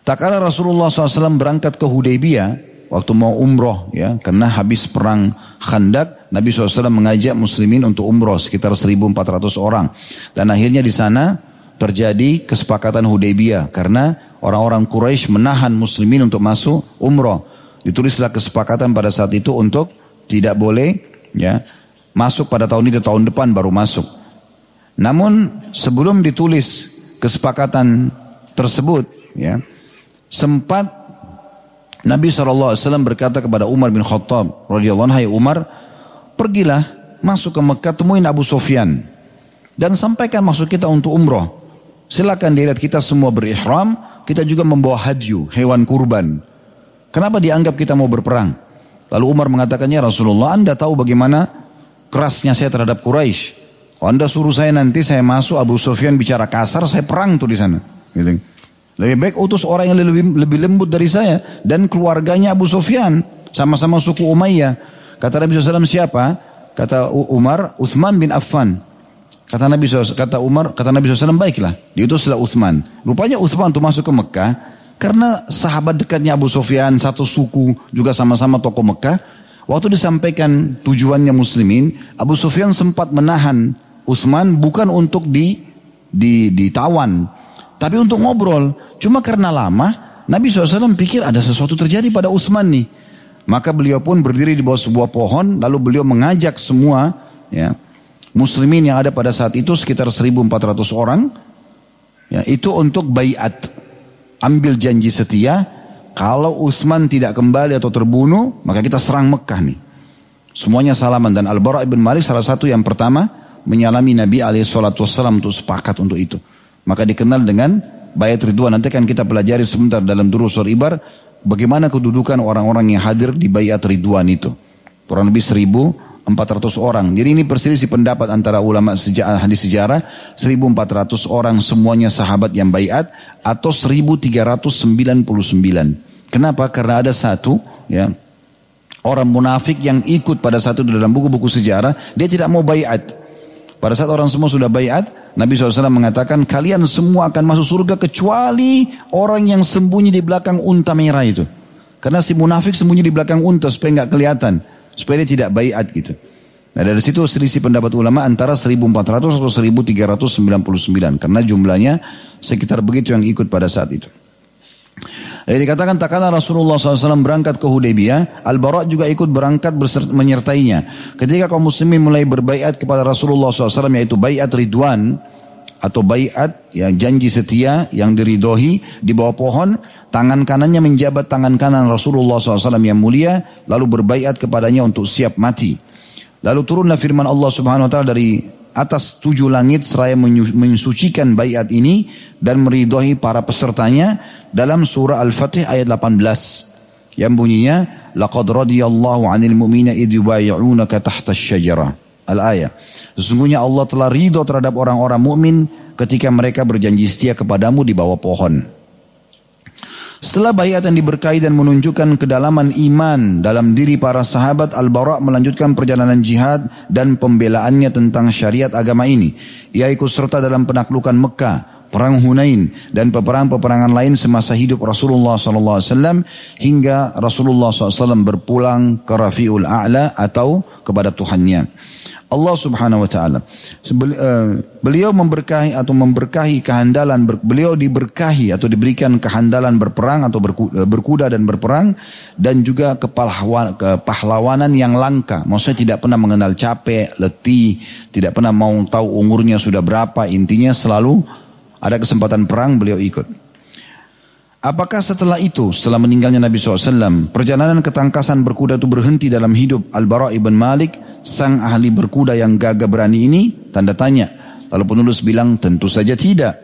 Tak kala Rasulullah SAW berangkat ke Hudaybiyah. Waktu mau umroh ya. Karena habis perang Khandak. Nabi SAW mengajak muslimin untuk umroh. Sekitar 1.400 orang. Dan akhirnya di sana terjadi kesepakatan Hudaybiyah. Karena orang-orang Quraisy menahan muslimin untuk masuk umroh. Ditulislah kesepakatan pada saat itu untuk tidak boleh ya masuk pada tahun ini tahun depan baru masuk. Namun sebelum ditulis kesepakatan tersebut, ya sempat Nabi SAW berkata kepada Umar bin Khattab radhiyallahu anhu, Umar, pergilah masuk ke Mekah temuin Abu Sufyan dan sampaikan maksud kita untuk umroh. Silakan dilihat kita semua berihram, kita juga membawa hadyu, hewan kurban. Kenapa dianggap kita mau berperang? Lalu Umar mengatakannya Rasulullah, Anda tahu bagaimana kerasnya saya terhadap Quraisy. Kalau Anda suruh saya nanti saya masuk Abu Sufyan bicara kasar, saya perang tuh di sana. Gitu. Lebih baik utus orang yang lebih, lebih lembut dari saya dan keluarganya Abu Sufyan sama-sama suku Umayyah. Kata Nabi SAW siapa? Kata Umar, Uthman bin Affan. Kata Nabi SAW, kata Umar, kata Nabi SAW, baiklah. Diutuslah Uthman. Rupanya Uthman untuk masuk ke Mekah, karena sahabat dekatnya Abu Sufyan, satu suku, juga sama-sama tokoh Mekah. Waktu disampaikan tujuannya muslimin, Abu Sufyan sempat menahan Uthman bukan untuk di, di, ditawan, tapi untuk ngobrol. Cuma karena lama, Nabi SAW pikir ada sesuatu terjadi pada Uthman nih. Maka beliau pun berdiri di bawah sebuah pohon, lalu beliau mengajak semua, ya, muslimin yang ada pada saat itu sekitar 1400 orang ya, itu untuk bayat. Ambil janji setia kalau Utsman tidak kembali atau terbunuh maka kita serang Mekah nih. Semuanya salaman. Dan Al-Bara ibn Malik salah satu yang pertama menyalami Nabi SAW untuk sepakat untuk itu. Maka dikenal dengan bayat ridwan. Nanti kan kita pelajari sebentar dalam durusur ibar bagaimana kedudukan orang-orang yang hadir di bayat ridwan itu. Kurang lebih seribu 400 orang. Jadi ini perselisih pendapat antara ulama sejarah, hadis sejarah 1400 orang semuanya sahabat yang bayat atau 1399. Kenapa? Karena ada satu ya orang munafik yang ikut pada satu dalam buku-buku sejarah dia tidak mau bayat. Pada saat orang semua sudah bayat, Nabi SAW mengatakan kalian semua akan masuk surga kecuali orang yang sembunyi di belakang unta merah itu. Karena si munafik sembunyi di belakang unta supaya nggak kelihatan supaya dia tidak bayat gitu. Nah dari situ selisih pendapat ulama antara 1400 atau 1399 karena jumlahnya sekitar begitu yang ikut pada saat itu. Jadi dikatakan tak Rasulullah SAW berangkat ke Hudaybiyah, Al-Bara juga ikut berangkat menyertainya. Ketika kaum muslimin mulai berbaiat kepada Rasulullah SAW yaitu baiat ridwan atau baiat yang janji setia yang diridohi di bawah pohon, tangan kanannya menjabat tangan kanan Rasulullah SAW yang mulia, lalu berbaiat kepadanya untuk siap mati. Lalu turunlah firman Allah Subhanahu wa taala dari atas tujuh langit seraya mensucikan bayat ini dan meridhoi para pesertanya dalam surah Al-Fatih ayat 18 yang bunyinya laqad radiyallahu 'anil mu'mina idh yubayyi'unaka tahta asy-syajarah al-ayah sesungguhnya Allah telah ridho terhadap orang-orang mukmin ketika mereka berjanji setia kepadamu di bawah pohon setelah bayat yang diberkahi dan menunjukkan kedalaman iman dalam diri para sahabat, Al-Bara melanjutkan perjalanan jihad dan pembelaannya tentang syariat agama ini. Ia ikut serta dalam penaklukan Mekah, perang Hunain dan peperangan-peperangan lain semasa hidup Rasulullah SAW hingga Rasulullah SAW berpulang ke Rafiul A'la atau kepada Tuhannya. Allah Subhanahu wa taala. Eh, beliau memberkahi atau memberkahi kehandalan beliau diberkahi atau diberikan kehandalan berperang atau eh, berkuda dan berperang dan juga kepahlawanan yang langka. Maksudnya tidak pernah mengenal capek, letih, tidak pernah mau tahu umurnya sudah berapa. Intinya selalu ada kesempatan perang beliau ikut. Apakah setelah itu, setelah meninggalnya Nabi SAW, perjalanan ketangkasan berkuda itu berhenti dalam hidup Al-Bara ibn Malik, sang ahli berkuda yang gagah berani ini? Tanda tanya. Lalu penulis bilang, tentu saja tidak.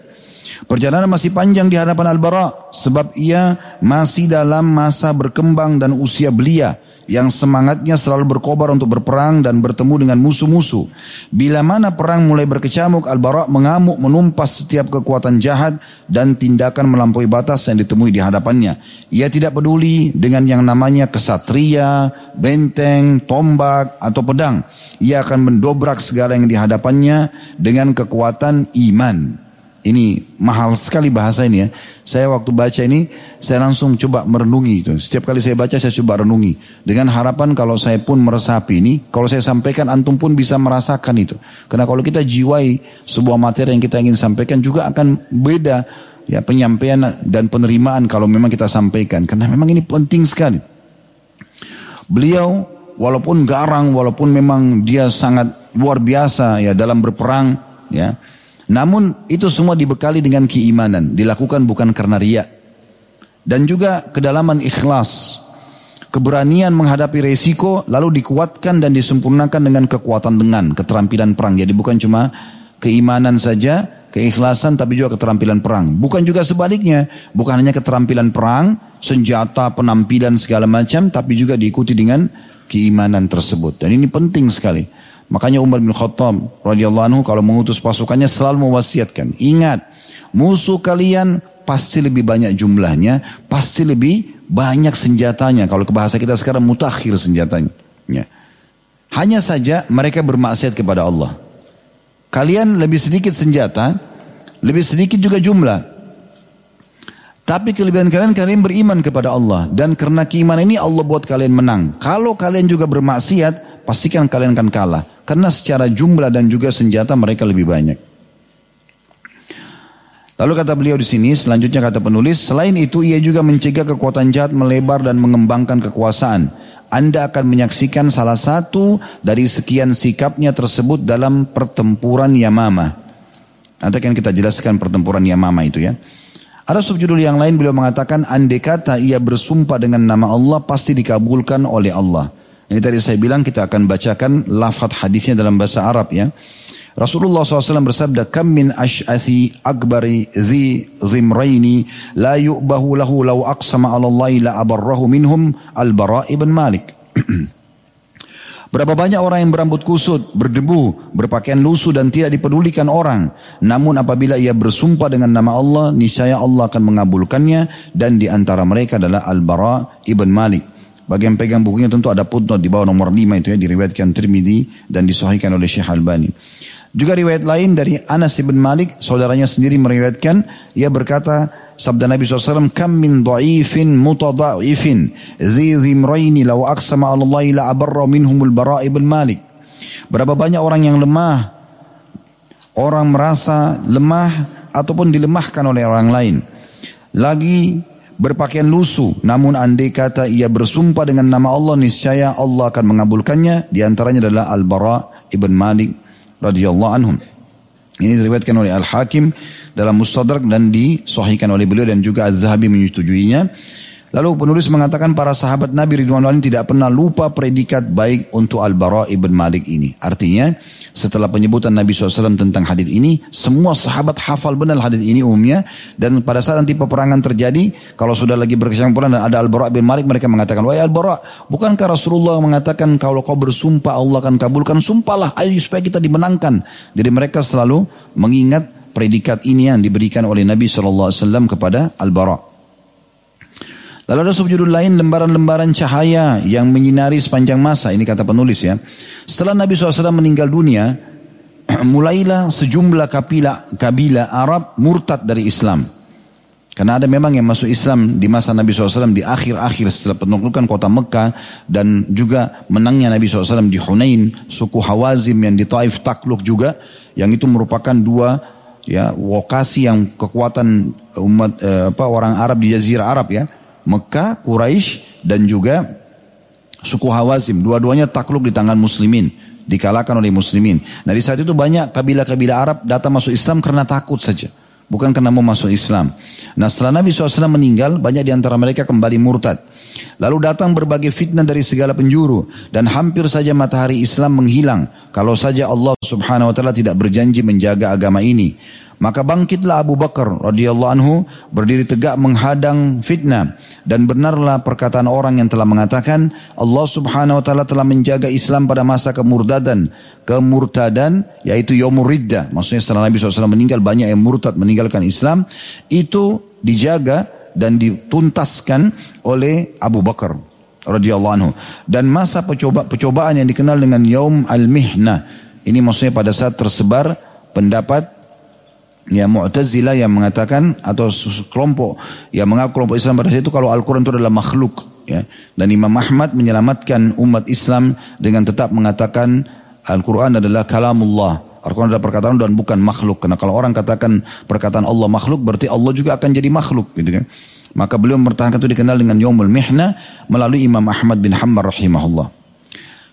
Perjalanan masih panjang di hadapan Al-Bara, sebab ia masih dalam masa berkembang dan usia belia yang semangatnya selalu berkobar untuk berperang dan bertemu dengan musuh-musuh. Bila mana perang mulai berkecamuk, Al-Bara mengamuk menumpas setiap kekuatan jahat dan tindakan melampaui batas yang ditemui di hadapannya. Ia tidak peduli dengan yang namanya kesatria, benteng, tombak, atau pedang. Ia akan mendobrak segala yang di hadapannya dengan kekuatan iman. Ini mahal sekali bahasa ini ya. Saya waktu baca ini, saya langsung coba merenungi itu. Setiap kali saya baca, saya coba renungi. Dengan harapan kalau saya pun meresapi ini, kalau saya sampaikan, antum pun bisa merasakan itu. Karena kalau kita jiwai sebuah materi yang kita ingin sampaikan juga akan beda ya penyampaian dan penerimaan kalau memang kita sampaikan. Karena memang ini penting sekali. Beliau walaupun garang, walaupun memang dia sangat luar biasa ya dalam berperang, ya. Namun itu semua dibekali dengan keimanan, dilakukan bukan karena riak. Dan juga kedalaman ikhlas, keberanian menghadapi resiko lalu dikuatkan dan disempurnakan dengan kekuatan dengan keterampilan perang. Jadi bukan cuma keimanan saja, keikhlasan tapi juga keterampilan perang. Bukan juga sebaliknya, bukan hanya keterampilan perang, senjata, penampilan segala macam, tapi juga diikuti dengan keimanan tersebut. Dan ini penting sekali. Makanya Umar bin Khattab radhiyallahu anhu kalau mengutus pasukannya selalu mewasiatkan, ingat, musuh kalian pasti lebih banyak jumlahnya, pasti lebih banyak senjatanya. Kalau ke bahasa kita sekarang mutakhir senjatanya. Ya. Hanya saja mereka bermaksiat kepada Allah. Kalian lebih sedikit senjata, lebih sedikit juga jumlah. Tapi kelebihan kalian kalian beriman kepada Allah dan karena keimanan ini Allah buat kalian menang. Kalau kalian juga bermaksiat, pastikan kalian akan kalah. Karena secara jumlah dan juga senjata mereka lebih banyak. Lalu kata beliau di sini, selanjutnya kata penulis, selain itu ia juga mencegah kekuatan jahat melebar dan mengembangkan kekuasaan. Anda akan menyaksikan salah satu dari sekian sikapnya tersebut dalam pertempuran Yamama. Nanti akan kita jelaskan pertempuran Yamama itu ya. Ada subjudul yang lain beliau mengatakan andai kata ia bersumpah dengan nama Allah pasti dikabulkan oleh Allah. Ini tadi saya bilang kita akan bacakan lafaz hadisnya dalam bahasa Arab ya. Rasulullah SAW bersabda, Kam min ash'athi akbari zi zimraini la yu'bahu lahu law aqsama ala Allah la abarrahu minhum al-bara ibn Malik. [clears throat] Berapa banyak orang yang berambut kusut, berdebu, berpakaian lusuh dan tidak dipedulikan orang. Namun apabila ia bersumpah dengan nama Allah, niscaya Allah akan mengabulkannya dan di antara mereka adalah Al-Bara ibn Malik. Bagi yang pegang bukunya tentu ada footnote di bawah nomor 5 itu ya diriwayatkan Tirmidzi dan disahihkan oleh Syekh Albani. Juga riwayat lain dari Anas bin Malik, saudaranya sendiri meriwayatkan, ia berkata, sabda Nabi SAW, Kam min da'ifin mutada'ifin, zi law aqsama Allah la abarra minhumul bara' ibn Malik. Berapa banyak orang yang lemah, orang merasa lemah ataupun dilemahkan oleh orang lain. Lagi berpakaian lusuh. Namun andai kata ia bersumpah dengan nama Allah, niscaya Allah akan mengabulkannya. Di antaranya adalah Al-Bara ibn Malik radhiyallahu anhum. Ini diriwayatkan oleh Al-Hakim dalam Mustadrak dan disahihkan oleh beliau dan juga Az-Zahabi menyetujuinya. Lalu penulis mengatakan para sahabat Nabi Ridwan tidak pernah lupa predikat baik untuk Al-Bara ibn Malik ini. Artinya setelah penyebutan Nabi SAW tentang hadis ini, semua sahabat hafal benar hadis ini umumnya. Dan pada saat nanti peperangan terjadi, kalau sudah lagi berkesimpulan dan ada Al-Bara bin Malik, mereka mengatakan, Wahai Al-Bara, bukankah Rasulullah mengatakan kalau kau bersumpah Allah akan kabulkan, sumpahlah ayo supaya kita dimenangkan. Jadi mereka selalu mengingat predikat ini yang diberikan oleh Nabi SAW kepada Al-Bara. Lalu ada subjudul lain lembaran-lembaran cahaya yang menyinari sepanjang masa. Ini kata penulis ya. Setelah Nabi SAW meninggal dunia, [clears throat] mulailah sejumlah kabila, kabila Arab murtad dari Islam. Karena ada memang yang masuk Islam di masa Nabi SAW di akhir-akhir setelah penaklukan kota Mekah dan juga menangnya Nabi SAW di Hunain, suku Hawazim yang di Taif takluk juga, yang itu merupakan dua ya lokasi yang kekuatan umat eh, apa orang Arab di Jazirah Arab ya Mekah, Quraisy dan juga suku Hawazim. Dua-duanya takluk di tangan muslimin. Dikalahkan oleh muslimin. Nah di saat itu banyak kabilah-kabilah Arab datang masuk Islam karena takut saja. Bukan karena mau masuk Islam. Nah setelah Nabi SAW meninggal, banyak di antara mereka kembali murtad. Lalu datang berbagai fitnah dari segala penjuru. Dan hampir saja matahari Islam menghilang. Kalau saja Allah subhanahu wa ta'ala tidak berjanji menjaga agama ini. Maka bangkitlah Abu Bakar radhiyallahu anhu berdiri tegak menghadang fitnah. Dan benarlah perkataan orang yang telah mengatakan Allah Subhanahu wa taala telah menjaga Islam pada masa kemurtadan. Kemurtadan yaitu yaumur riddah. Maksudnya setelah Nabi SAW meninggal banyak yang murtad meninggalkan Islam. Itu dijaga dan dituntaskan oleh Abu Bakar radhiyallahu anhu. Dan masa percoba, percobaan yang dikenal dengan yaum al-mihna ini maksudnya pada saat tersebar pendapat ya Mu'tazilah yang mengatakan atau kelompok yang mengaku kelompok Islam pada saat itu kalau Al-Quran itu adalah makhluk ya. Dan Imam Ahmad menyelamatkan umat Islam dengan tetap mengatakan Al-Quran adalah kalamullah. Al-Quran adalah perkataan dan bukan makhluk. Karena kalau orang katakan perkataan Allah makhluk berarti Allah juga akan jadi makhluk gitu kan. Maka beliau mempertahankan itu dikenal dengan Yomul Mihna melalui Imam Ahmad bin Hanbal rahimahullah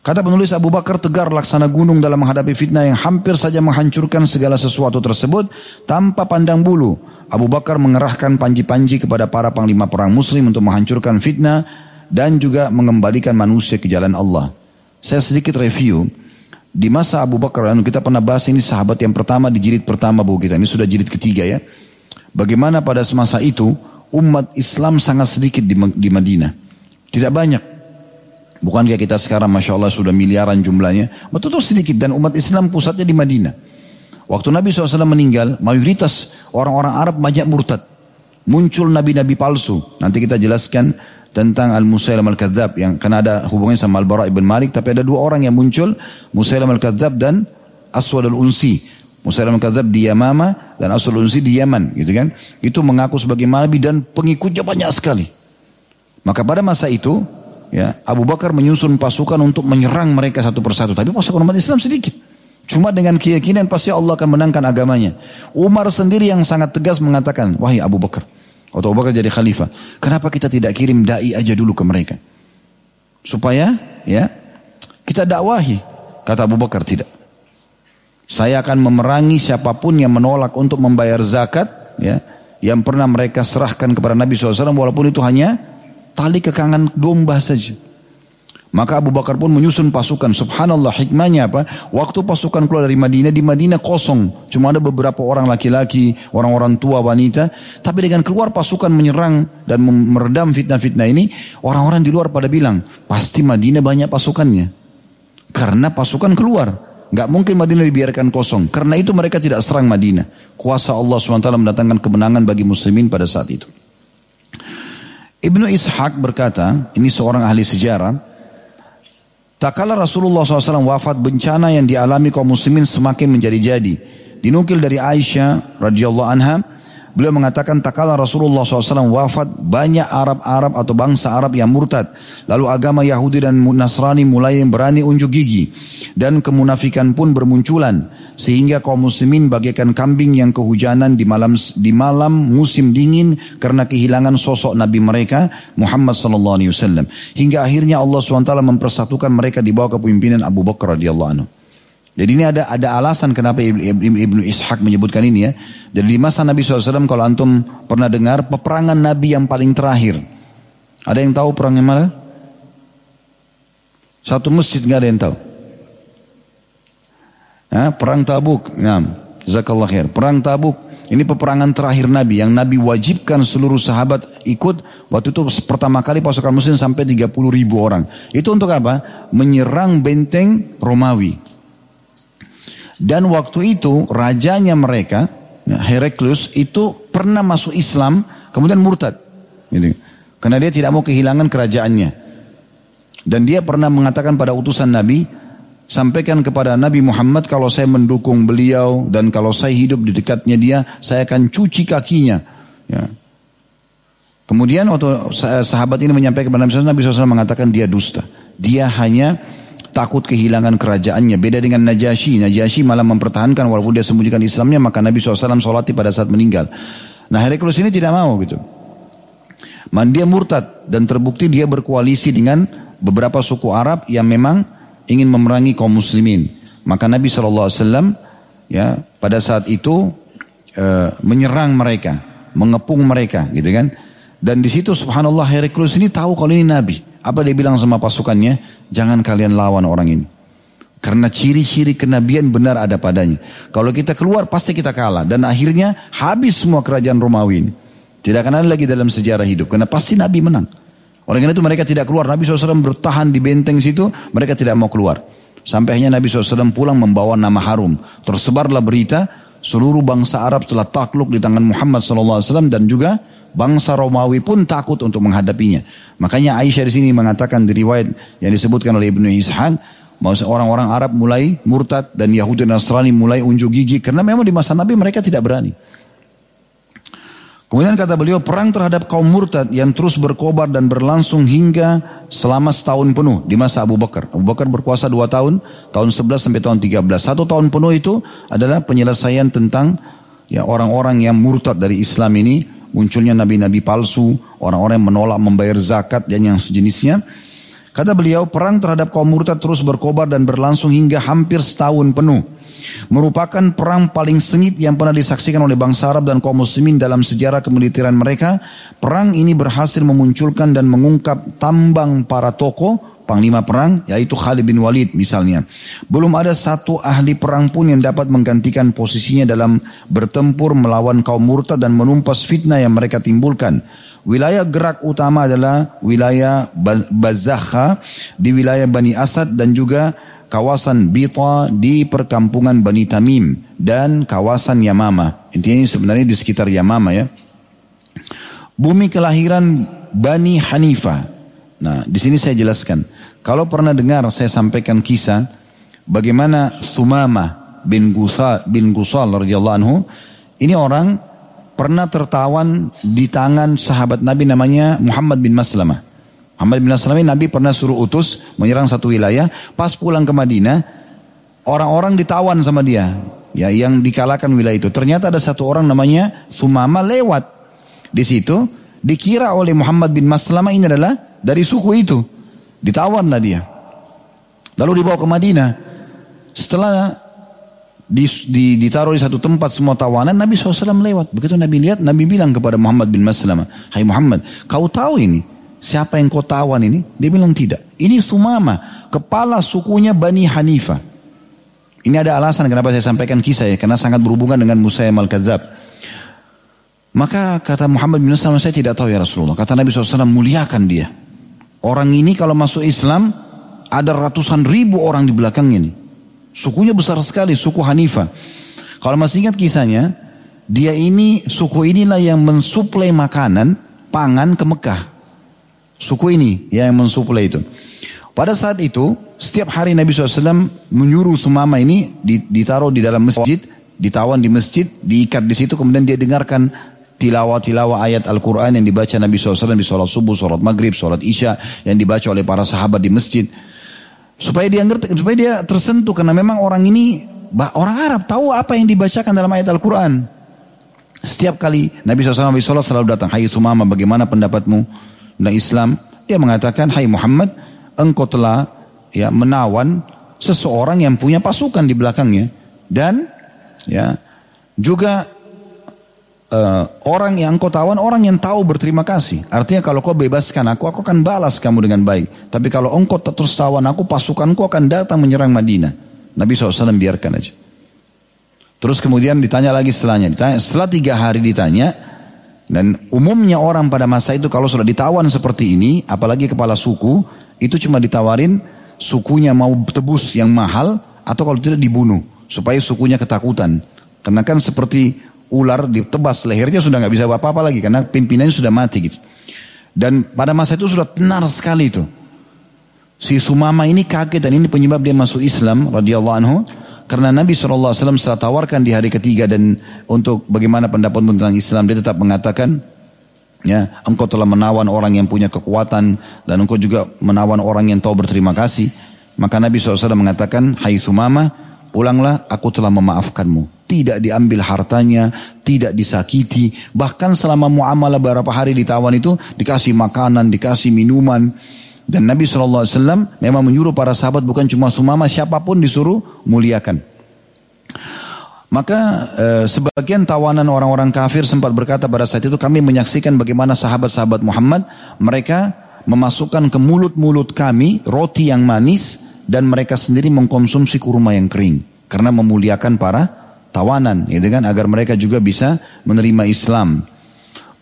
Kata penulis Abu Bakar tegar laksana gunung dalam menghadapi fitnah yang hampir saja menghancurkan segala sesuatu tersebut tanpa pandang bulu. Abu Bakar mengerahkan panji-panji kepada para panglima perang muslim untuk menghancurkan fitnah dan juga mengembalikan manusia ke jalan Allah. Saya sedikit review. Di masa Abu Bakar, kita pernah bahas ini sahabat yang pertama di jilid pertama bu kita. Ini sudah jilid ketiga ya. Bagaimana pada semasa itu umat Islam sangat sedikit di, di Madinah. Tidak banyak. Bukan kayak kita sekarang Masya Allah sudah miliaran jumlahnya. Betul-betul sedikit dan umat Islam pusatnya di Madinah. Waktu Nabi SAW meninggal, mayoritas orang-orang Arab banyak murtad. Muncul nabi-nabi palsu. Nanti kita jelaskan tentang Al-Musailam Al-Kadzab yang karena ada hubungannya sama Al-Bara ibn Malik. Tapi ada dua orang yang muncul, Musailam Al-Kadzab dan Aswad Al-Unsi. Musailam Al-Kadzab di Yamama dan Aswad Al-Unsi di Yaman. Gitu kan? Itu mengaku sebagai nabi dan pengikutnya banyak sekali. Maka pada masa itu ya Abu Bakar menyusun pasukan untuk menyerang mereka satu persatu. Tapi pasukan umat Islam sedikit. Cuma dengan keyakinan pasti Allah akan menangkan agamanya. Umar sendiri yang sangat tegas mengatakan, wahai Abu Bakar. Waktu Abu Bakar jadi khalifah. Kenapa kita tidak kirim da'i aja dulu ke mereka? Supaya ya kita dakwahi. Kata Abu Bakar tidak. Saya akan memerangi siapa pun yang menolak untuk membayar zakat. ya Yang pernah mereka serahkan kepada Nabi SAW walaupun itu hanya tali kekangan domba saja. Maka Abu Bakar pun menyusun pasukan. Subhanallah hikmahnya apa? Waktu pasukan keluar dari Madinah, di Madinah kosong. Cuma ada beberapa orang laki-laki, orang-orang tua, wanita. Tapi dengan keluar pasukan menyerang dan meredam fitnah-fitnah ini, orang-orang di luar pada bilang, pasti Madinah banyak pasukannya. Karena pasukan keluar. Gak mungkin Madinah dibiarkan kosong. Karena itu mereka tidak serang Madinah. Kuasa Allah SWT mendatangkan kemenangan bagi muslimin pada saat itu. Ibnu Ishaq berkata, ini seorang ahli sejarah, tak kala Rasulullah SAW wafat bencana yang dialami kaum muslimin semakin menjadi-jadi. Dinukil dari Aisyah radhiyallahu anha, Beliau mengatakan tak kala Rasulullah SAW wafat banyak Arab-Arab atau bangsa Arab yang murtad. Lalu agama Yahudi dan Nasrani mulai berani unjuk gigi. Dan kemunafikan pun bermunculan. Sehingga kaum muslimin bagaikan kambing yang kehujanan di malam di malam musim dingin karena kehilangan sosok Nabi mereka Muhammad SAW. Hingga akhirnya Allah SWT mempersatukan mereka di bawah kepemimpinan Abu Bakar radhiyallahu anhu. Jadi ini ada ada alasan kenapa Ibnu, Ibnu Ishaq menyebutkan ini ya. Jadi di masa Nabi SAW kalau antum pernah dengar peperangan Nabi yang paling terakhir. Ada yang tahu perang yang mana? Satu masjid nggak ada yang tahu. Ya, perang Tabuk. Nah, Zakallah khair. Perang Tabuk. Ini peperangan terakhir Nabi yang Nabi wajibkan seluruh sahabat ikut. Waktu itu pertama kali pasukan muslim sampai 30 ribu orang. Itu untuk apa? Menyerang benteng Romawi. Dan waktu itu rajanya mereka, ya, Heraklius itu pernah masuk Islam, kemudian murtad. Gitu. Karena dia tidak mau kehilangan kerajaannya. Dan dia pernah mengatakan pada utusan Nabi, sampaikan kepada Nabi Muhammad kalau saya mendukung beliau dan kalau saya hidup di dekatnya dia, saya akan cuci kakinya. Ya. Kemudian waktu sahabat ini menyampaikan kepada Nabi SAW, Nabi SAW mengatakan dia dusta. Dia hanya takut kehilangan kerajaannya. Beda dengan Najasyi. Najasyi malah mempertahankan walaupun dia sembunyikan Islamnya maka Nabi SAW sholati pada saat meninggal. Nah Heraklius ini tidak mau gitu. Man dia murtad dan terbukti dia berkoalisi dengan beberapa suku Arab yang memang ingin memerangi kaum muslimin. Maka Nabi SAW ya pada saat itu e, menyerang mereka, mengepung mereka gitu kan. Dan di situ subhanallah Heraklius ini tahu kalau ini Nabi. Apa dia bilang sama pasukannya? Jangan kalian lawan orang ini. Karena ciri-ciri kenabian benar ada padanya. Kalau kita keluar pasti kita kalah. Dan akhirnya habis semua kerajaan Romawi ini. Tidak akan ada lagi dalam sejarah hidup. Karena pasti Nabi menang. Oleh karena itu mereka tidak keluar. Nabi SAW bertahan di benteng situ. Mereka tidak mau keluar. Sampai akhirnya Nabi SAW pulang membawa nama harum. Tersebarlah berita. Seluruh bangsa Arab telah takluk di tangan Muhammad SAW. Dan juga bangsa Romawi pun takut untuk menghadapinya. Makanya Aisyah di sini mengatakan di riwayat yang disebutkan oleh Ibnu Ishaq, orang-orang Arab mulai murtad dan Yahudi dan Nasrani mulai unjuk gigi karena memang di masa Nabi mereka tidak berani. Kemudian kata beliau perang terhadap kaum murtad yang terus berkobar dan berlangsung hingga selama setahun penuh di masa Abu Bakar. Abu Bakar berkuasa dua tahun, tahun 11 sampai tahun 13. Satu tahun penuh itu adalah penyelesaian tentang ya orang-orang yang murtad dari Islam ini munculnya nabi-nabi palsu, orang-orang yang menolak membayar zakat dan yang sejenisnya. Kata beliau, perang terhadap kaum murtad terus berkobar dan berlangsung hingga hampir setahun penuh. Merupakan perang paling sengit yang pernah disaksikan oleh bangsa Arab dan kaum muslimin dalam sejarah kemiliteran mereka. Perang ini berhasil memunculkan dan mengungkap tambang para tokoh, panglima perang, yaitu Khalid bin Walid misalnya. Belum ada satu ahli perang pun yang dapat menggantikan posisinya dalam bertempur melawan kaum murtad dan menumpas fitnah yang mereka timbulkan. Wilayah gerak utama adalah wilayah Bazakha di wilayah Bani Asad dan juga kawasan Bita di perkampungan Bani Tamim dan kawasan Yamama. Intinya ini sebenarnya di sekitar Yamama ya. Bumi kelahiran Bani Hanifah. Nah, di sini saya jelaskan. Kalau pernah dengar saya sampaikan kisah bagaimana Thumama bin Gusal bin Gusal radhiyallahu anhu ini orang pernah tertawan di tangan sahabat Nabi namanya Muhammad bin Maslamah. Muhammad bin Maslamah Nabi pernah suruh utus menyerang satu wilayah. Pas pulang ke Madinah, orang-orang ditawan sama dia. Ya, yang dikalahkan wilayah itu. Ternyata ada satu orang namanya Sumama lewat di situ. Dikira oleh Muhammad bin Maslamah ini adalah dari suku itu. Ditawanlah dia. Lalu dibawa ke Madinah. Setelah di, di, ditaruh di satu tempat semua tawanan, Nabi SAW lewat. Begitu Nabi lihat, Nabi bilang kepada Muhammad bin Maslamah, Hai Muhammad, kau tahu ini? Siapa yang kau tawan ini? Dia bilang tidak. Ini Sumama, kepala sukunya Bani Hanifah. Ini ada alasan kenapa saya sampaikan kisah ya, karena sangat berhubungan dengan Musa Al-Kadzab. Maka kata Muhammad bin Maslamah, saya tidak tahu ya Rasulullah. Kata Nabi SAW, muliakan dia. Orang ini kalau masuk Islam, ada ratusan ribu orang di belakang ini. Sukunya besar sekali, suku Hanifah. Kalau masih ingat kisahnya, dia ini, suku inilah yang mensuplai makanan, pangan ke Mekah. Suku ini yang mensuplai itu. Pada saat itu, setiap hari Nabi SAW menyuruh Sumama ini ditaruh di dalam masjid, ditawan di masjid, diikat di situ, kemudian dia dengarkan tilawah-tilawah ayat Al-Quran yang dibaca Nabi SAW di sholat subuh, sholat maghrib, sholat isya, yang dibaca oleh para sahabat di masjid. Supaya dia ngerti, supaya dia tersentuh karena memang orang ini orang Arab tahu apa yang dibacakan dalam ayat Al-Quran. Setiap kali Nabi SAW selalu datang, Hai Sumama bagaimana pendapatmu tentang Islam? Dia mengatakan, Hai Muhammad, engkau telah ya menawan seseorang yang punya pasukan di belakangnya dan ya juga uh, orang yang kau tawan orang yang tahu berterima kasih. Artinya kalau kau bebaskan aku, aku akan balas kamu dengan baik. Tapi kalau engkau terus tawan aku, pasukanku akan datang menyerang Madinah. Nabi SAW biarkan aja. Terus kemudian ditanya lagi setelahnya. Ditanya, setelah tiga hari ditanya, dan umumnya orang pada masa itu kalau sudah ditawan seperti ini, apalagi kepala suku, itu cuma ditawarin sukunya mau tebus yang mahal, atau kalau tidak dibunuh. Supaya sukunya ketakutan. Karena kan seperti ular ditebas lehernya sudah nggak bisa apa-apa lagi karena pimpinannya sudah mati gitu. Dan pada masa itu sudah tenar sekali itu. Si Sumama ini kaget dan ini penyebab dia masuk Islam radhiyallahu anhu karena Nabi SAW setelah tawarkan di hari ketiga dan untuk bagaimana pendapat tentang Islam dia tetap mengatakan ya engkau telah menawan orang yang punya kekuatan dan engkau juga menawan orang yang tahu berterima kasih maka Nabi SAW mengatakan Hai Sumama pulanglah aku telah memaafkanmu tidak diambil hartanya, tidak disakiti, bahkan selama muamalah beberapa hari ditawan itu dikasih makanan, dikasih minuman. Dan Nabi SAW memang menyuruh para sahabat bukan cuma Sumama, siapa pun disuruh muliakan. Maka eh, sebagian tawanan orang-orang kafir sempat berkata pada saat itu kami menyaksikan bagaimana sahabat-sahabat Muhammad mereka memasukkan ke mulut-mulut kami roti yang manis dan mereka sendiri mengkonsumsi kurma yang kering karena memuliakan para tawanan, gitu kan, agar mereka juga bisa menerima Islam.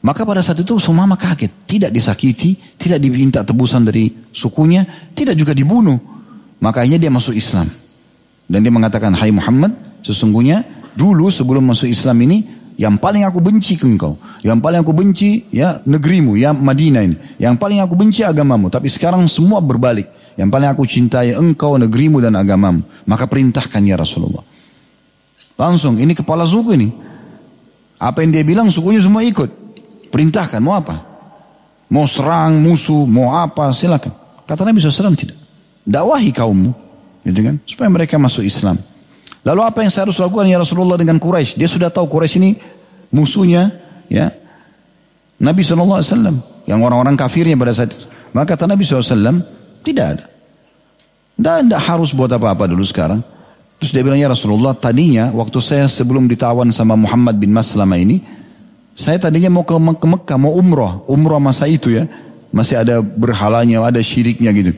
Maka pada saat itu Sumama kaget, tidak disakiti, tidak diminta tebusan dari sukunya, tidak juga dibunuh. Makanya dia masuk Islam. Dan dia mengatakan, Hai Muhammad, sesungguhnya dulu sebelum masuk Islam ini, yang paling aku benci ke engkau. Yang paling aku benci ya negerimu, ya Madinah ini. Yang paling aku benci agamamu. Tapi sekarang semua berbalik. Yang paling aku cintai engkau, negerimu dan agamamu. Maka perintahkan ya Rasulullah. Langsung, ini kepala suku ini. Apa yang dia bilang sukunya semua ikut. Perintahkan, mau apa? Mau serang musuh, mau apa, silakan. Kata Nabi SAW tidak. Dakwahi kaummu. Gitu kan? Supaya mereka masuk Islam. Lalu apa yang saya harus lakukan ya Rasulullah dengan Quraisy? Dia sudah tahu Quraisy ini musuhnya ya Nabi SAW yang orang-orang kafirnya pada saat itu. Maka kata Nabi SAW, Tidak ada. Tidak, harus buat apa-apa dulu sekarang. Terus dia bilang, ya Rasulullah, tadinya waktu saya sebelum ditawan sama Muhammad bin Maslama ini, saya tadinya mau ke, ke Mekah, mau umroh. Umroh masa itu ya. Masih ada berhalanya, ada syiriknya gitu.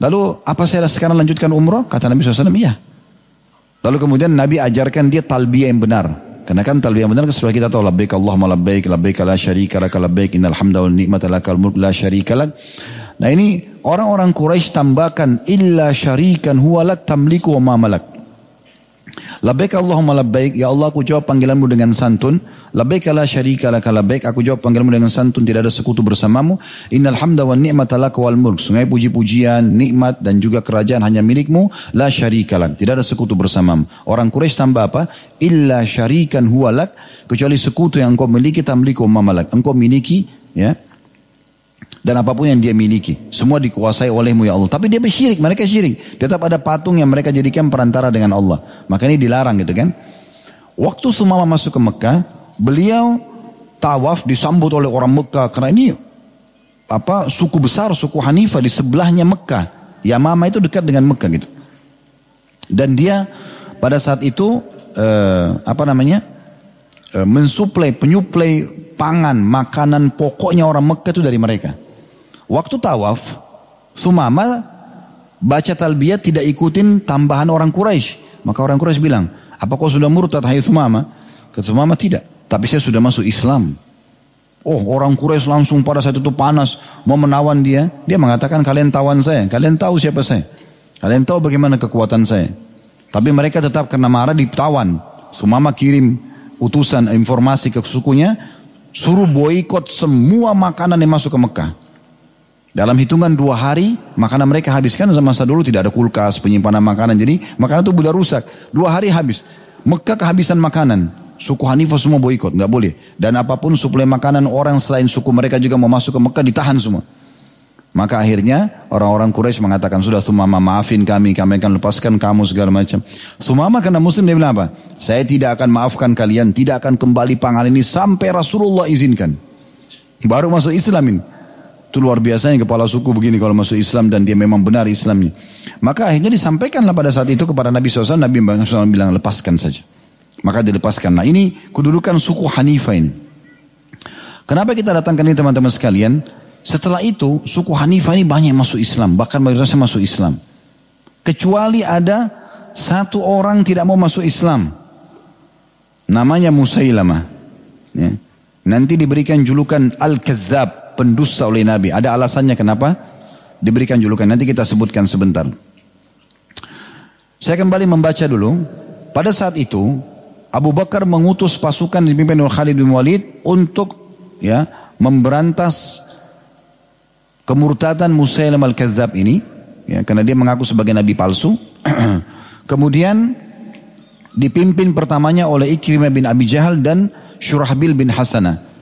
Lalu apa saya sekarang lanjutkan umroh? Kata Nabi SAW, iya. Lalu kemudian Nabi ajarkan dia talbiyah yang benar. Karena kan talbiyah yang benar sudah kita tahu labbaik Allahumma labbaik labbaik la syarika lak labbaik innal hamda wal ni'mata lakal mulk la syarika lak. Nah ini orang-orang Quraisy tambahkan illa syarikan huwa lak tamliku wa ma malak. Labbaik Allahumma labbaik, ya Allah aku jawab panggilanmu dengan santun. Labbaik la syarika laka labbaik, aku jawab panggilanmu dengan santun, tidak ada sekutu bersamamu. Innal hamda wa ni'mata laka wal mulk. Sungai puji-pujian, nikmat dan juga kerajaan hanya milikmu, la syarika lak. Tidak ada sekutu bersamamu. Orang Quraisy tambah apa? Illa syarikan huwa lak, kecuali sekutu yang engkau miliki tamliku wa malak. Engkau miliki ya dan apa pun yang dia miliki. Semua dikuasai olehmu ya Allah. Tapi dia bersyirik, mereka syirik. Tetap ada patung yang mereka jadikan perantara dengan Allah. Maka ini dilarang gitu kan. Waktu Sumama masuk ke Mekah, beliau tawaf disambut oleh orang Mekah. Karena ini apa suku besar, suku Hanifah di sebelahnya Mekah. Yamama itu dekat dengan Mekah gitu. Dan dia pada saat itu eh, apa namanya eh, mensuplai, penyuplai pangan, makanan pokoknya orang Mekah itu dari mereka. Waktu tawaf, Sumama baca talbiyah tidak ikutin tambahan orang Quraisy. Maka orang Quraisy bilang, apa kau sudah murtad hai Sumama? Kata Sumama tidak, tapi saya sudah masuk Islam. Oh orang Quraisy langsung pada saat itu panas mau menawan dia. Dia mengatakan kalian tawan saya, kalian tahu siapa saya. Kalian tahu bagaimana kekuatan saya. Tapi mereka tetap karena marah ditawan. Sumama kirim utusan informasi ke sukunya, suruh boykot semua makanan yang masuk ke Mekah. Dalam hitungan dua hari, makanan mereka habiskan masa dulu tidak ada kulkas, penyimpanan makanan. Jadi makanan itu sudah rusak. Dua hari habis. Mekah kehabisan makanan. Suku Hanifah semua boikot, nggak boleh. Dan apa pun suplai makanan orang selain suku mereka juga mau masuk ke Mekah ditahan semua. Maka akhirnya orang-orang Quraisy mengatakan sudah Sumama maafin kami, kami akan lepaskan kamu segala macam. Sumama karena Muslim dia bilang apa? Saya tidak akan maafkan kalian, tidak akan kembali pangan ini sampai Rasulullah izinkan. Baru masuk Islam ini. Itu luar biasanya kepala suku begini kalau masuk Islam dan dia memang benar Islamnya. Maka akhirnya disampaikanlah pada saat itu kepada Nabi SAW. Nabi SAW bilang lepaskan saja. Maka dilepaskan. Nah ini kedudukan suku Hanifah ini. Kenapa kita datangkan ini teman-teman sekalian? Setelah itu suku Hanifah ini banyak masuk Islam. Bahkan mayoritasnya masuk Islam. Kecuali ada satu orang tidak mau masuk Islam. Namanya Musailamah. Ya. Nanti diberikan julukan Al-Kazzab pendusta oleh Nabi. Ada alasannya kenapa diberikan julukan. Nanti kita sebutkan sebentar. Saya kembali membaca dulu. Pada saat itu Abu Bakar mengutus pasukan dipimpin oleh Khalid bin Walid untuk ya memberantas kemurtadan Musailam al-Kazzab ini ya karena dia mengaku sebagai nabi palsu. [clears throat] Kemudian dipimpin pertamanya oleh Ikrimah bin Abi Jahal dan Syurahbil bin Hasanah.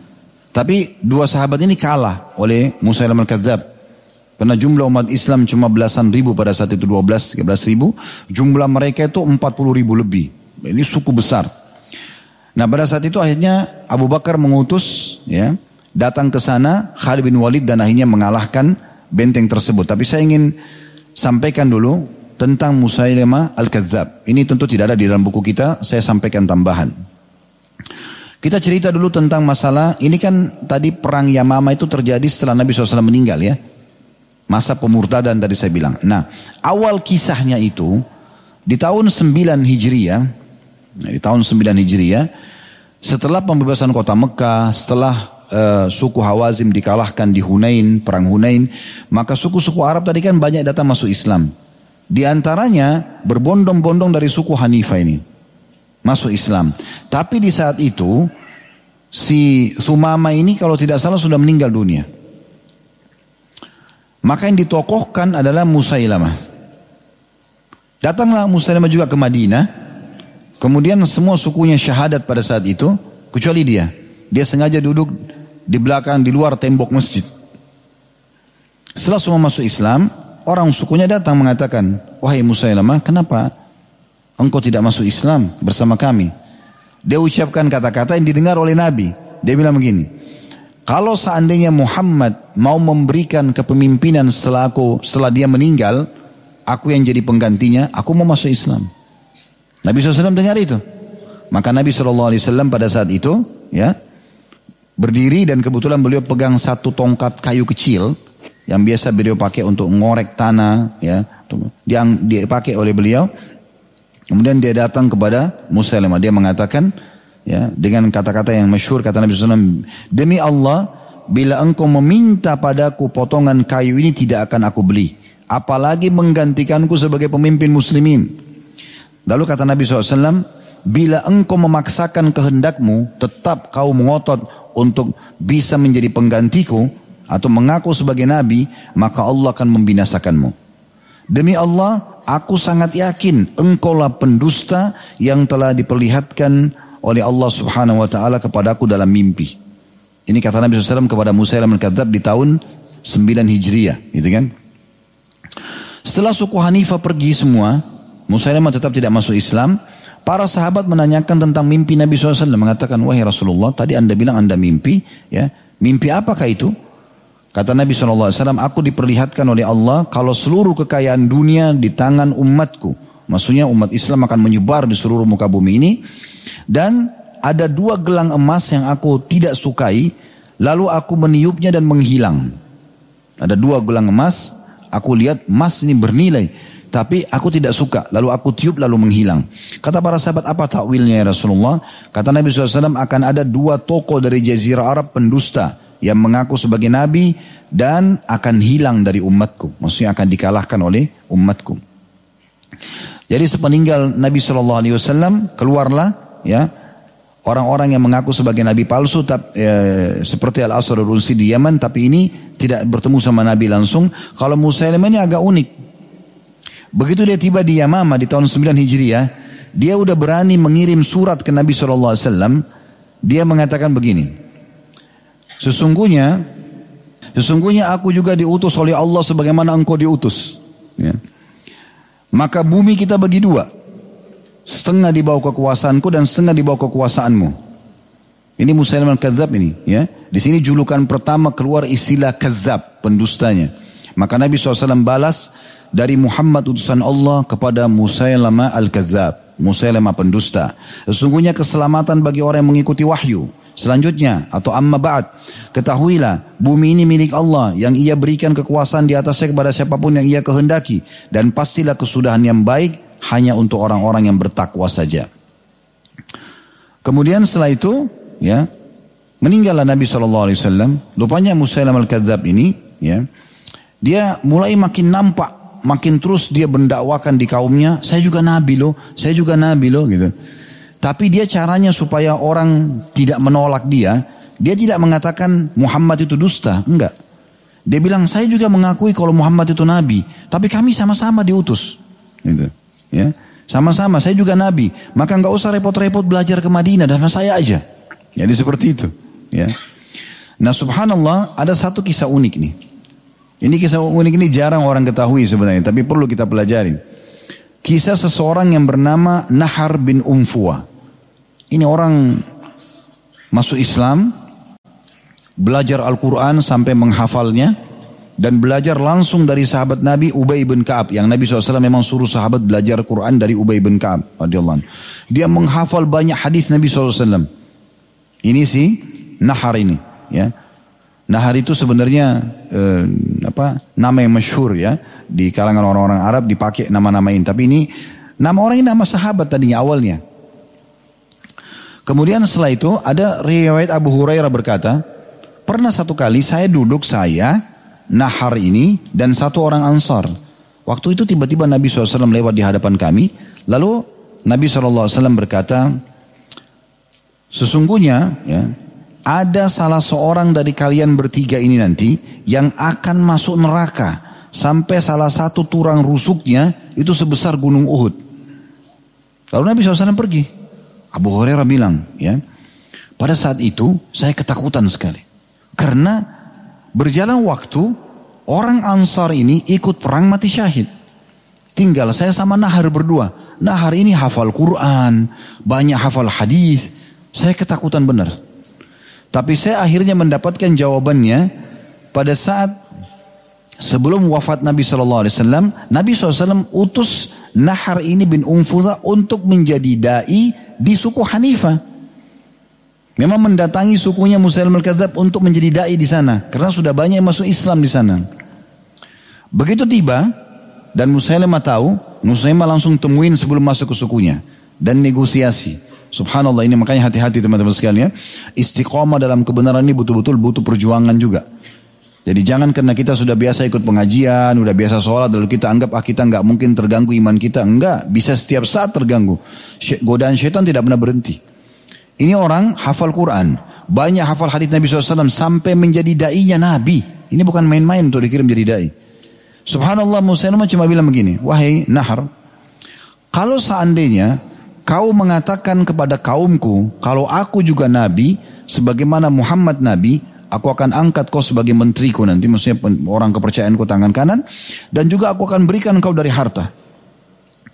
Tapi dua sahabat ini kalah oleh Musa al-Kadzab. Karena jumlah umat Islam cuma belasan ribu pada saat itu 12, 13 ribu. Jumlah mereka itu 40 ribu lebih. Ini suku besar. Nah pada saat itu akhirnya Abu Bakar mengutus ya datang ke sana Khalid bin Walid dan akhirnya mengalahkan benteng tersebut. Tapi saya ingin sampaikan dulu tentang Musailamah Al-Kadzab. Ini tentu tidak ada di dalam buku kita, saya sampaikan tambahan. Kita cerita dulu tentang masalah, ini kan tadi perang Yamama itu terjadi setelah Nabi SAW meninggal ya. Masa pemurtadan tadi saya bilang. Nah, awal kisahnya itu, di tahun 9 Hijriah, nah, di tahun 9 Hijriah, setelah pembebasan kota Mekah, setelah uh, suku Hawazim dikalahkan di Hunain, perang Hunain, maka suku-suku Arab tadi kan banyak datang masuk Islam. Di antaranya berbondong-bondong dari suku Hanifah ini masuk Islam. Tapi di saat itu si Sumama ini kalau tidak salah sudah meninggal dunia. Maka yang ditokohkan adalah Musailamah. Datanglah Musailamah juga ke Madinah. Kemudian semua sukunya syahadat pada saat itu. Kecuali dia. Dia sengaja duduk di belakang, di luar tembok masjid. Setelah semua masuk Islam, orang sukunya datang mengatakan, Wahai Musailamah, kenapa engkau tidak masuk Islam bersama kami. Dia ucapkan kata-kata yang didengar oleh Nabi. Dia bilang begini, Kalau seandainya Muhammad mau memberikan kepemimpinan setelah setelah dia meninggal, aku yang jadi penggantinya, aku mau masuk Islam. Nabi SAW dengar itu. Maka Nabi SAW pada saat itu, ya, berdiri dan kebetulan beliau pegang satu tongkat kayu kecil yang biasa beliau pakai untuk ngorek tanah, ya, yang dipakai oleh beliau. Kemudian dia datang kepada Musailamah, dia mengatakan, ya dengan kata-kata yang masyhur kata Nabi SAW demi Allah bila engkau meminta padaku potongan kayu ini tidak akan aku beli. Apalagi menggantikanku sebagai pemimpin muslimin. Lalu kata Nabi SAW bila engkau memaksakan kehendakmu tetap kau mengotot untuk bisa menjadi penggantiku atau mengaku sebagai nabi maka Allah akan membinasakanmu. Demi Allah aku sangat yakin engkaulah pendusta yang telah diperlihatkan oleh Allah subhanahu wa ta'ala kepadaku dalam mimpi. Ini kata Nabi SAW kepada Musa yang kadzab di tahun 9 Hijriah. Gitu kan? Setelah suku Hanifah pergi semua, Musailamah tetap tidak masuk Islam. Para sahabat menanyakan tentang mimpi Nabi SAW. Mengatakan, wahai Rasulullah, tadi anda bilang anda mimpi. ya Mimpi apakah itu? Kata Nabi SAW, aku diperlihatkan oleh Allah kalau seluruh kekayaan dunia di tangan umatku. Maksudnya umat Islam akan menyebar di seluruh muka bumi ini. Dan ada dua gelang emas yang aku tidak sukai, lalu aku meniupnya dan menghilang. Ada dua gelang emas, aku lihat emas ini bernilai, tapi aku tidak suka. Lalu aku tiup lalu menghilang. Kata para sahabat, apa takwilnya ya Rasulullah? Kata Nabi SAW akan ada dua tokoh dari Jazirah Arab pendusta yang mengaku sebagai Nabi dan akan hilang dari umatku. Maksudnya akan dikalahkan oleh umatku. Jadi sepeninggal Nabi SAW keluarlah ya orang-orang yang mengaku sebagai nabi palsu tapi, ya, seperti al asr Rusi di Yaman tapi ini tidak bertemu sama nabi langsung kalau Musailamah ini agak unik begitu dia tiba di Yamama di tahun 9 Hijriah dia udah berani mengirim surat ke Nabi SAW dia mengatakan begini sesungguhnya sesungguhnya aku juga diutus oleh Allah sebagaimana engkau diutus ya. maka bumi kita bagi dua Setengah di bawah kekuasaanku dan setengah di bawah kekuasaanmu. Ini Musailamah Kadzab ini, ya. Di sini julukan pertama keluar istilah Kadzab, pendustanya. Maka Nabi SAW balas dari Muhammad utusan Allah kepada Musailamah Al-Kadzab. Musailamah pendusta. Sesungguhnya keselamatan bagi orang yang mengikuti wahyu. Selanjutnya atau amma ba'd ketahuilah bumi ini milik Allah yang ia berikan kekuasaan di atasnya kepada siapa pun yang ia kehendaki dan pastilah kesudahan yang baik hanya untuk orang-orang yang bertakwa saja. Kemudian setelah itu, ya, meninggallah Nabi Shallallahu Alaihi Wasallam. Lupanya Musailam al Kadzab ini, ya, dia mulai makin nampak, makin terus dia mendakwakan di kaumnya. Saya juga Nabi loh, saya juga Nabi loh, gitu. Tapi dia caranya supaya orang tidak menolak dia. Dia tidak mengatakan Muhammad itu dusta, enggak. Dia bilang saya juga mengakui kalau Muhammad itu Nabi, tapi kami sama-sama diutus. Gitu. Ya, sama-sama. Saya juga Nabi. Maka nggak usah repot-repot belajar ke Madinah dan saya aja. Jadi seperti itu. Ya. Nah subhanallah ada satu kisah unik nih. Ini kisah unik ini jarang orang ketahui sebenarnya. Tapi perlu kita pelajari. Kisah seseorang yang bernama Nahar bin Umfuwa. Ini orang masuk Islam. Belajar Al-Quran sampai menghafalnya dan belajar langsung dari sahabat Nabi Ubay bin Ka'ab yang Nabi SAW memang suruh sahabat belajar Quran dari Ubay bin Ka'ab Dia menghafal banyak hadis Nabi SAW. Ini si Nahar ini, ya. Nahar itu sebenarnya eh, apa nama yang masyhur ya di kalangan orang-orang Arab dipakai nama-nama ini. Tapi ini nama orang ini nama sahabat tadinya awalnya. Kemudian setelah itu ada riwayat Abu Hurairah berkata, pernah satu kali saya duduk saya Nahar ini dan satu orang Ansar. Waktu itu tiba-tiba Nabi SAW lewat di hadapan kami. Lalu Nabi SAW berkata, sesungguhnya ya, ada salah seorang dari kalian bertiga ini nanti yang akan masuk neraka sampai salah satu turang rusuknya itu sebesar gunung Uhud. Lalu Nabi SAW pergi. Abu Hurairah bilang, ya, pada saat itu saya ketakutan sekali. Karena Berjalan waktu, orang Ansar ini ikut perang mati syahid. Tinggal saya sama Nahar berdua. Nahar ini hafal Quran, banyak hafal hadis. Saya ketakutan benar. Tapi saya akhirnya mendapatkan jawabannya pada saat sebelum wafat Nabi Shallallahu Alaihi Wasallam, Nabi SAW utus Nahar ini bin Umfuza untuk menjadi dai di suku Hanifah. Memang mendatangi sukunya Musailam al-Kadzab untuk menjadi dai di sana karena sudah banyak yang masuk Islam di sana. Begitu tiba dan Musailamah tahu, Musailamah langsung temuin sebelum masuk ke sukunya dan negosiasi. Subhanallah ini makanya hati-hati teman-teman sekalian. Istiqomah dalam kebenaran ini betul-betul butuh perjuangan juga. Jadi jangan karena kita sudah biasa ikut pengajian, sudah biasa sholat, lalu kita anggap ah kita nggak mungkin terganggu iman kita. Enggak, bisa setiap saat terganggu. Godaan syaitan tidak pernah berhenti. Ini orang hafal Quran, banyak hafal hadis Nabi SAW sampai menjadi dai-nya Nabi. Ini bukan main-main untuk dikirim jadi dai. Subhanallah Musailama cuma bilang begini, wahai Nahar, kalau seandainya kau mengatakan kepada kaumku, kalau aku juga Nabi, sebagaimana Muhammad Nabi, Aku akan angkat kau sebagai menteriku nanti, maksudnya orang kepercayaanku tangan kanan. Dan juga aku akan berikan kau dari harta.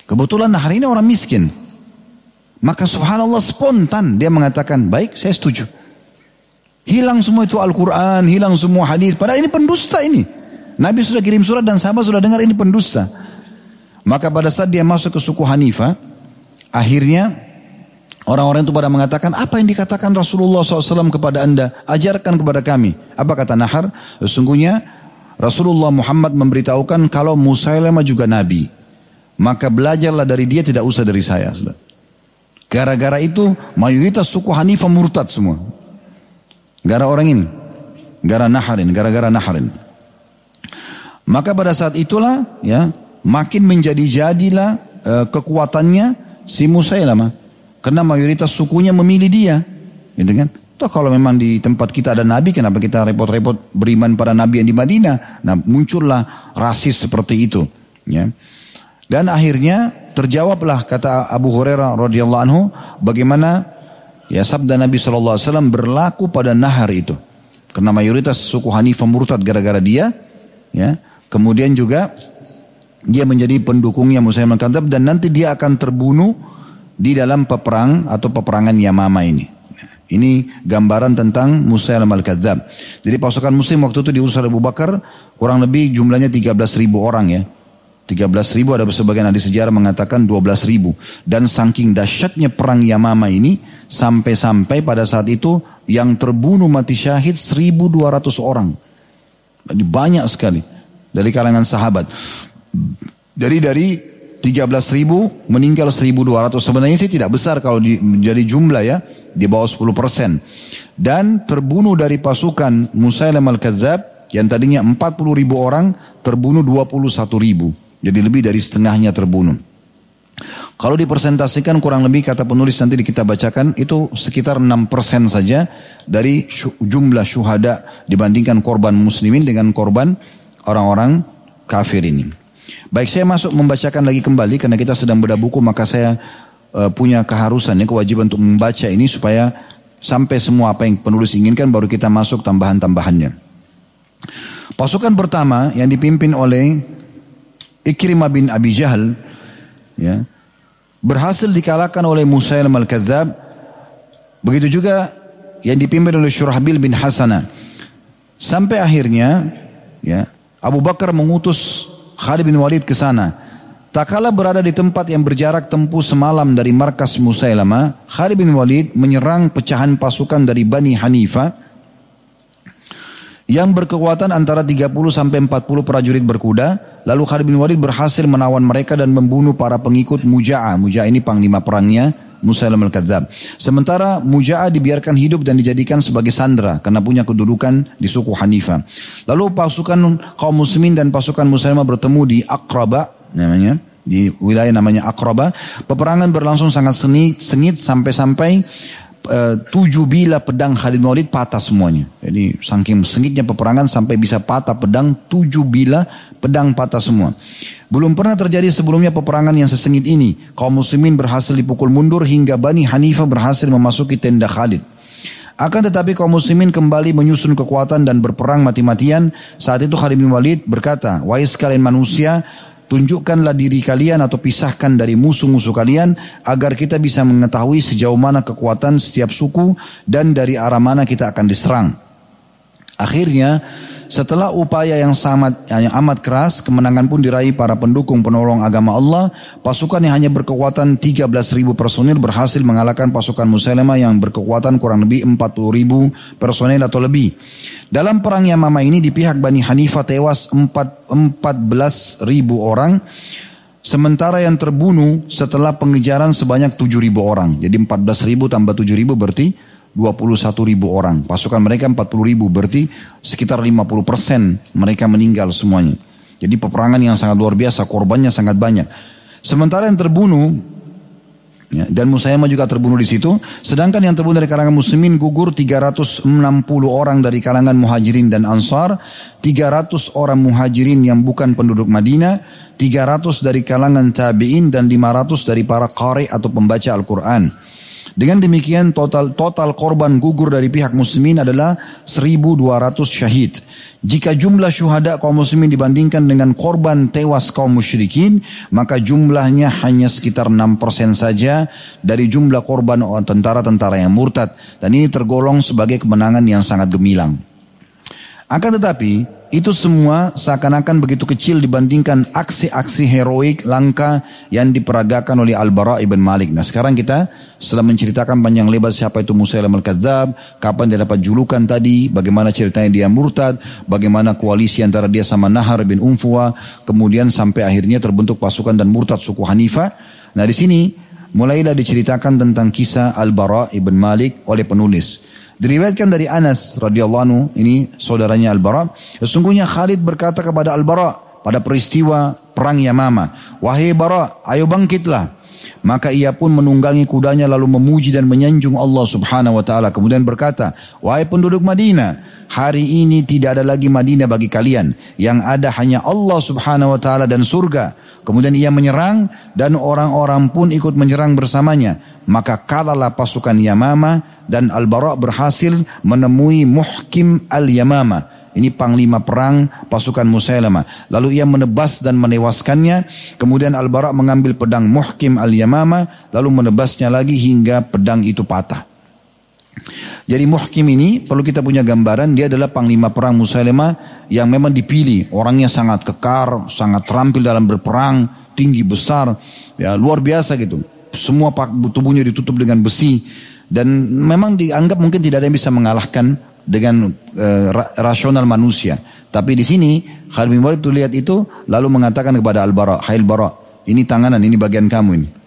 Kebetulan hari ini orang miskin. Maka subhanallah spontan dia mengatakan, baik saya setuju. Hilang semua itu Al-Quran, hilang semua hadis. Padahal ini pendusta ini. Nabi sudah kirim surat dan sahabat sudah dengar ini pendusta. Maka pada saat dia masuk ke suku Hanifah, akhirnya Orang-orang itu pada mengatakan, apa yang dikatakan Rasulullah SAW kepada anda? Ajarkan kepada kami. Apa kata Nahar? Sesungguhnya Rasulullah Muhammad memberitahukan kalau Musailamah juga Nabi. Maka belajarlah dari dia tidak usah dari saya. Gara-gara itu mayoritas suku Hanifah murtad semua. Gara orang ini. Gara Naharin, gara-gara Naharin. Maka pada saat itulah ya makin menjadi jadilah uh, kekuatannya si Musailamah. Karena mayoritas sukunya memilih dia. Gitu kan? Toh kalau memang di tempat kita ada nabi, kenapa kita repot-repot beriman pada nabi yang di Madinah? Nah, muncullah rasis seperti itu, ya. Dan akhirnya terjawablah kata Abu Hurairah radhiyallahu anhu bagaimana ya sabda Nabi SAW berlaku pada nahar itu. Karena mayoritas suku Hanifah murtad gara-gara dia, ya. Kemudian juga dia menjadi pendukungnya Musailamah al dan nanti dia akan terbunuh di dalam peperang atau peperangan Yamama ini. Ini gambaran tentang Musailam al-Kadzab. Jadi pasukan muslim waktu itu diurus oleh Abu Bakar kurang lebih jumlahnya 13 ribu orang ya. 13 ribu ada sebagian ahli sejarah mengatakan 12 ribu. Dan saking dahsyatnya perang Yamama ini sampai-sampai pada saat itu yang terbunuh mati syahid 1200 orang. Banyak sekali dari kalangan sahabat. Jadi dari 13 ribu meninggal 1200 sebenarnya sih tidak besar kalau di, menjadi jumlah ya di bawah 10 persen. Dan terbunuh dari pasukan Musailam al-Kadzab yang tadinya 40 ribu orang terbunuh 21 ribu. Jadi lebih dari setengahnya terbunuh. Kalau dipresentasikan kurang lebih kata penulis nanti kita bacakan itu sekitar 6 persen saja dari jumlah syuhada dibandingkan korban muslimin dengan korban orang-orang kafir ini. Baik saya masuk membacakan lagi kembali karena kita sedang bedah buku maka saya uh, punya keharusan ya kewajiban untuk membaca ini supaya sampai semua apa yang penulis inginkan baru kita masuk tambahan-tambahannya. Pasukan pertama yang dipimpin oleh Ikrimah bin Abi Jahal ya, berhasil dikalahkan oleh Musailam al-Kadzab. Begitu juga yang dipimpin oleh Syurahbil bin Hasanah. Sampai akhirnya ya, Abu Bakar mengutus Khalid bin Walid ke sana. Tak kala berada di tempat yang berjarak tempuh semalam dari markas Musailama, Khalid bin Walid menyerang pecahan pasukan dari Bani Hanifah yang berkekuatan antara 30 sampai 40 prajurit berkuda. Lalu Khalid bin Walid berhasil menawan mereka dan membunuh para pengikut Muja'a. Muja'a ini panglima perangnya Musailam al-Kadzab. Sementara Muja'a dibiarkan hidup dan dijadikan sebagai sandera karena punya kedudukan di suku Hanifah. Lalu pasukan kaum muslimin dan pasukan Musailamah bertemu di Akraba namanya di wilayah namanya Akraba. Peperangan berlangsung sangat sengit, sampai-sampai uh, tujuh bila pedang Khalid Maulid patah semuanya. Jadi saking sengitnya peperangan sampai bisa patah pedang tujuh bila pedang patah semua. Belum pernah terjadi sebelumnya peperangan yang sesengit ini. Kaum muslimin berhasil dipukul mundur hingga Bani Hanifah berhasil memasuki tenda Khalid. Akan tetapi kaum muslimin kembali menyusun kekuatan dan berperang mati-matian. Saat itu Khalid bin Walid berkata, Wahai sekalian manusia, tunjukkanlah diri kalian atau pisahkan dari musuh-musuh kalian agar kita bisa mengetahui sejauh mana kekuatan setiap suku dan dari arah mana kita akan diserang. Akhirnya setelah upaya yang sangat yang amat keras, kemenangan pun diraih para pendukung penolong agama Allah. Pasukan yang hanya berkekuatan 13.000 personil berhasil mengalahkan pasukan Musailamah yang berkekuatan kurang lebih 40.000 personil atau lebih. Dalam perang Yamama ini di pihak Bani Hanifah tewas 14.000 orang. Sementara yang terbunuh setelah pengejaran sebanyak 7.000 orang. Jadi 14.000 tambah 7.000 berarti 21 ribu orang. Pasukan mereka 40 ribu, berarti sekitar 50 persen mereka meninggal semuanya. Jadi peperangan yang sangat luar biasa, korbannya sangat banyak. Sementara yang terbunuh, ya, dan Musayyamah juga terbunuh di situ. Sedangkan yang terbunuh dari kalangan muslimin gugur 360 orang dari kalangan muhajirin dan ansar, 300 orang muhajirin yang bukan penduduk Madinah, 300 dari kalangan tabi'in dan 500 dari para qari atau pembaca Al-Quran. Dengan demikian total total korban gugur dari pihak muslimin adalah 1200 syahid. Jika jumlah syuhada kaum muslimin dibandingkan dengan korban tewas kaum musyrikin, maka jumlahnya hanya sekitar 6% saja dari jumlah korban tentara-tentara yang murtad. Dan ini tergolong sebagai kemenangan yang sangat gemilang. Akan tetapi, itu semua seakan-akan begitu kecil dibandingkan aksi-aksi heroik langka yang diperagakan oleh Al-Bara ibn Malik. Nah sekarang kita setelah menceritakan panjang lebar siapa itu Musailam al-Kadzab, kapan dia dapat julukan tadi, bagaimana ceritanya dia murtad, bagaimana koalisi antara dia sama Nahar bin Umfuwa, kemudian sampai akhirnya terbentuk pasukan dan murtad suku Hanifah. Nah di sini mulailah diceritakan tentang kisah Al-Bara ibn Malik oleh penulis. Diriwayatkan dari Anas radhiyallahu anhu, ini saudaranya Al-Bara, sesungguhnya Khalid berkata kepada Al-Bara pada peristiwa perang Yamama, "Wahai Bara, ayo bangkitlah." Maka ia pun menunggangi kudanya lalu memuji dan menyanjung Allah Subhanahu wa taala. Kemudian berkata, "Wahai penduduk Madinah, hari ini tidak ada lagi Madinah bagi kalian. Yang ada hanya Allah Subhanahu wa taala dan surga." Kemudian ia menyerang dan orang-orang pun ikut menyerang bersamanya. Maka kalahlah pasukan Yamama dan Al-Bara berhasil menemui Muhkim Al-Yamama. Ini panglima perang pasukan Musailama. Lalu ia menebas dan menewaskannya. Kemudian Al-Bara mengambil pedang Muhkim Al-Yamama. Lalu menebasnya lagi hingga pedang itu patah. Jadi Muhkim ini perlu kita punya gambaran. Dia adalah panglima perang Musailama yang memang dipilih. Orangnya sangat kekar, sangat terampil dalam berperang. Tinggi besar, ya luar biasa gitu. Semua tubuhnya ditutup dengan besi dan memang dianggap mungkin tidak ada yang bisa mengalahkan dengan uh, rasional manusia. Tapi di sini Khalid bin Walid lihat itu lalu mengatakan kepada Al-Bara, "Hai Al-Bara, ini tanganan, ini bagian kamu ini."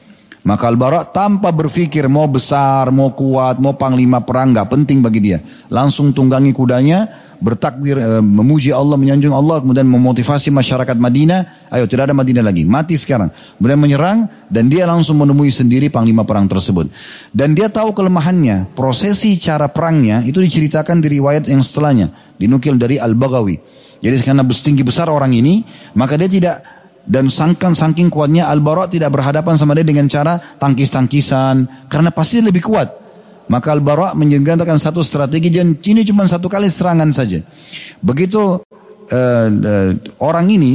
Maka Al-Bara tanpa berpikir mau besar, mau kuat, mau panglima perang, gak penting bagi dia. Langsung tunggangi kudanya, bertakbir, e, memuji Allah, menyanjung Allah, kemudian memotivasi masyarakat Madinah, ayo tidak ada Madinah lagi, mati sekarang. Kemudian menyerang dan dia langsung menemui sendiri panglima perang tersebut. Dan dia tahu kelemahannya, prosesi cara perangnya itu diceritakan di riwayat yang setelahnya, dinukil dari Al-Baghawi. Jadi karena tinggi besar orang ini, maka dia tidak dan sangkan saking kuatnya Al-Bara tidak berhadapan sama dia dengan cara tangkis-tangkisan karena pasti lebih kuat. Maka Al-Bara menjengkelkan satu strategi dan ini cuma satu kali serangan saja. Begitu uh, uh, orang ini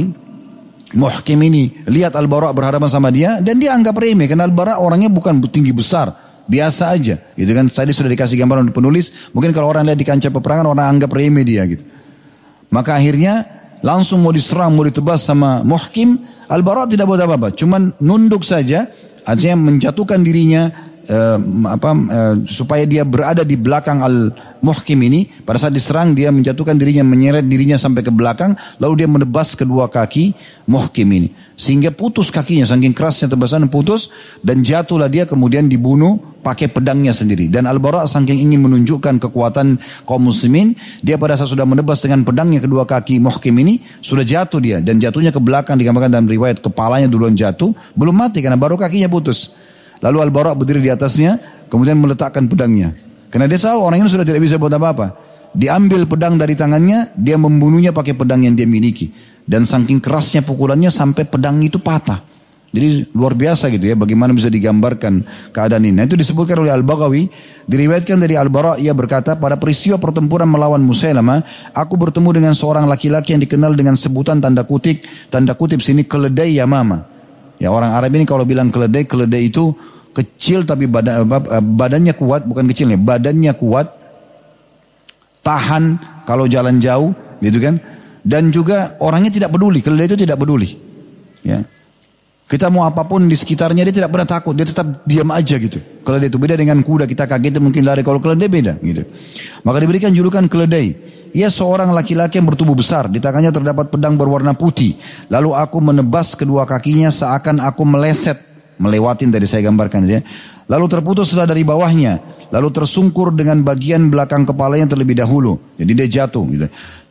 Muhkim ini lihat Al-Bara berhadapan sama dia dan dia anggap remeh karena Al-Bara orangnya bukan tinggi besar, biasa aja. Gitu kan tadi sudah dikasih gambaran oleh penulis, mungkin kalau orang lihat di kancah peperangan orang anggap remeh dia gitu. Maka akhirnya langsung mau diserang, mau ditebas sama Muhkim, Al-Bara tidak buat apa-apa, cuman nunduk saja, artinya menjatuhkan dirinya uh, apa uh, supaya dia berada di belakang al muhkim ini. Pada saat diserang dia menjatuhkan dirinya menyeret dirinya sampai ke belakang lalu dia menebas kedua kaki muhkim ini sehingga putus kakinya saking kerasnya tebasan putus dan jatuhlah dia kemudian dibunuh pakai pedangnya sendiri dan al-bara saking ingin menunjukkan kekuatan kaum muslimin dia pada saat sudah menebas dengan pedangnya kedua kaki muhkim ini sudah jatuh dia dan jatuhnya ke belakang digambarkan dalam riwayat kepalanya duluan jatuh belum mati karena baru kakinya putus Lalu Al-Bara berdiri di atasnya, kemudian meletakkan pedangnya. Karena dia tahu orang ini sudah tidak bisa buat apa-apa. Diambil pedang dari tangannya, dia membunuhnya pakai pedang yang dia miliki. Dan saking kerasnya pukulannya sampai pedang itu patah. Jadi luar biasa gitu ya bagaimana bisa digambarkan keadaan ini. Nah, itu disebutkan oleh Al-Baghawi, diriwayatkan dari Al-Bara ia berkata pada peristiwa pertempuran melawan Musailama, aku bertemu dengan seorang laki-laki yang dikenal dengan sebutan tanda kutip tanda kutip sini keledai Yamama. Ya orang Arab ini kalau bilang keledai, keledai itu kecil tapi badan, badannya kuat, bukan kecilnya, badannya kuat, tahan kalau jalan jauh, gitu kan? Dan juga orangnya tidak peduli, keledai itu tidak peduli. Ya, kita mau apa pun di sekitarnya dia tidak pernah takut, dia tetap diam aja gitu. Keledai itu beda dengan kuda, kita kaget mungkin lari kalau keledai beda gitu. Maka diberikan julukan keledai. Ia seorang laki-laki yang bertubuh besar, di tangannya terdapat pedang berwarna putih. Lalu aku menebas kedua kakinya seakan aku meleset, melewatin tadi saya gambarkan ya. Lalu terputuslah dari bawahnya, lalu tersungkur dengan bagian belakang kepalanya terlebih dahulu. Jadi dia jatuh gitu.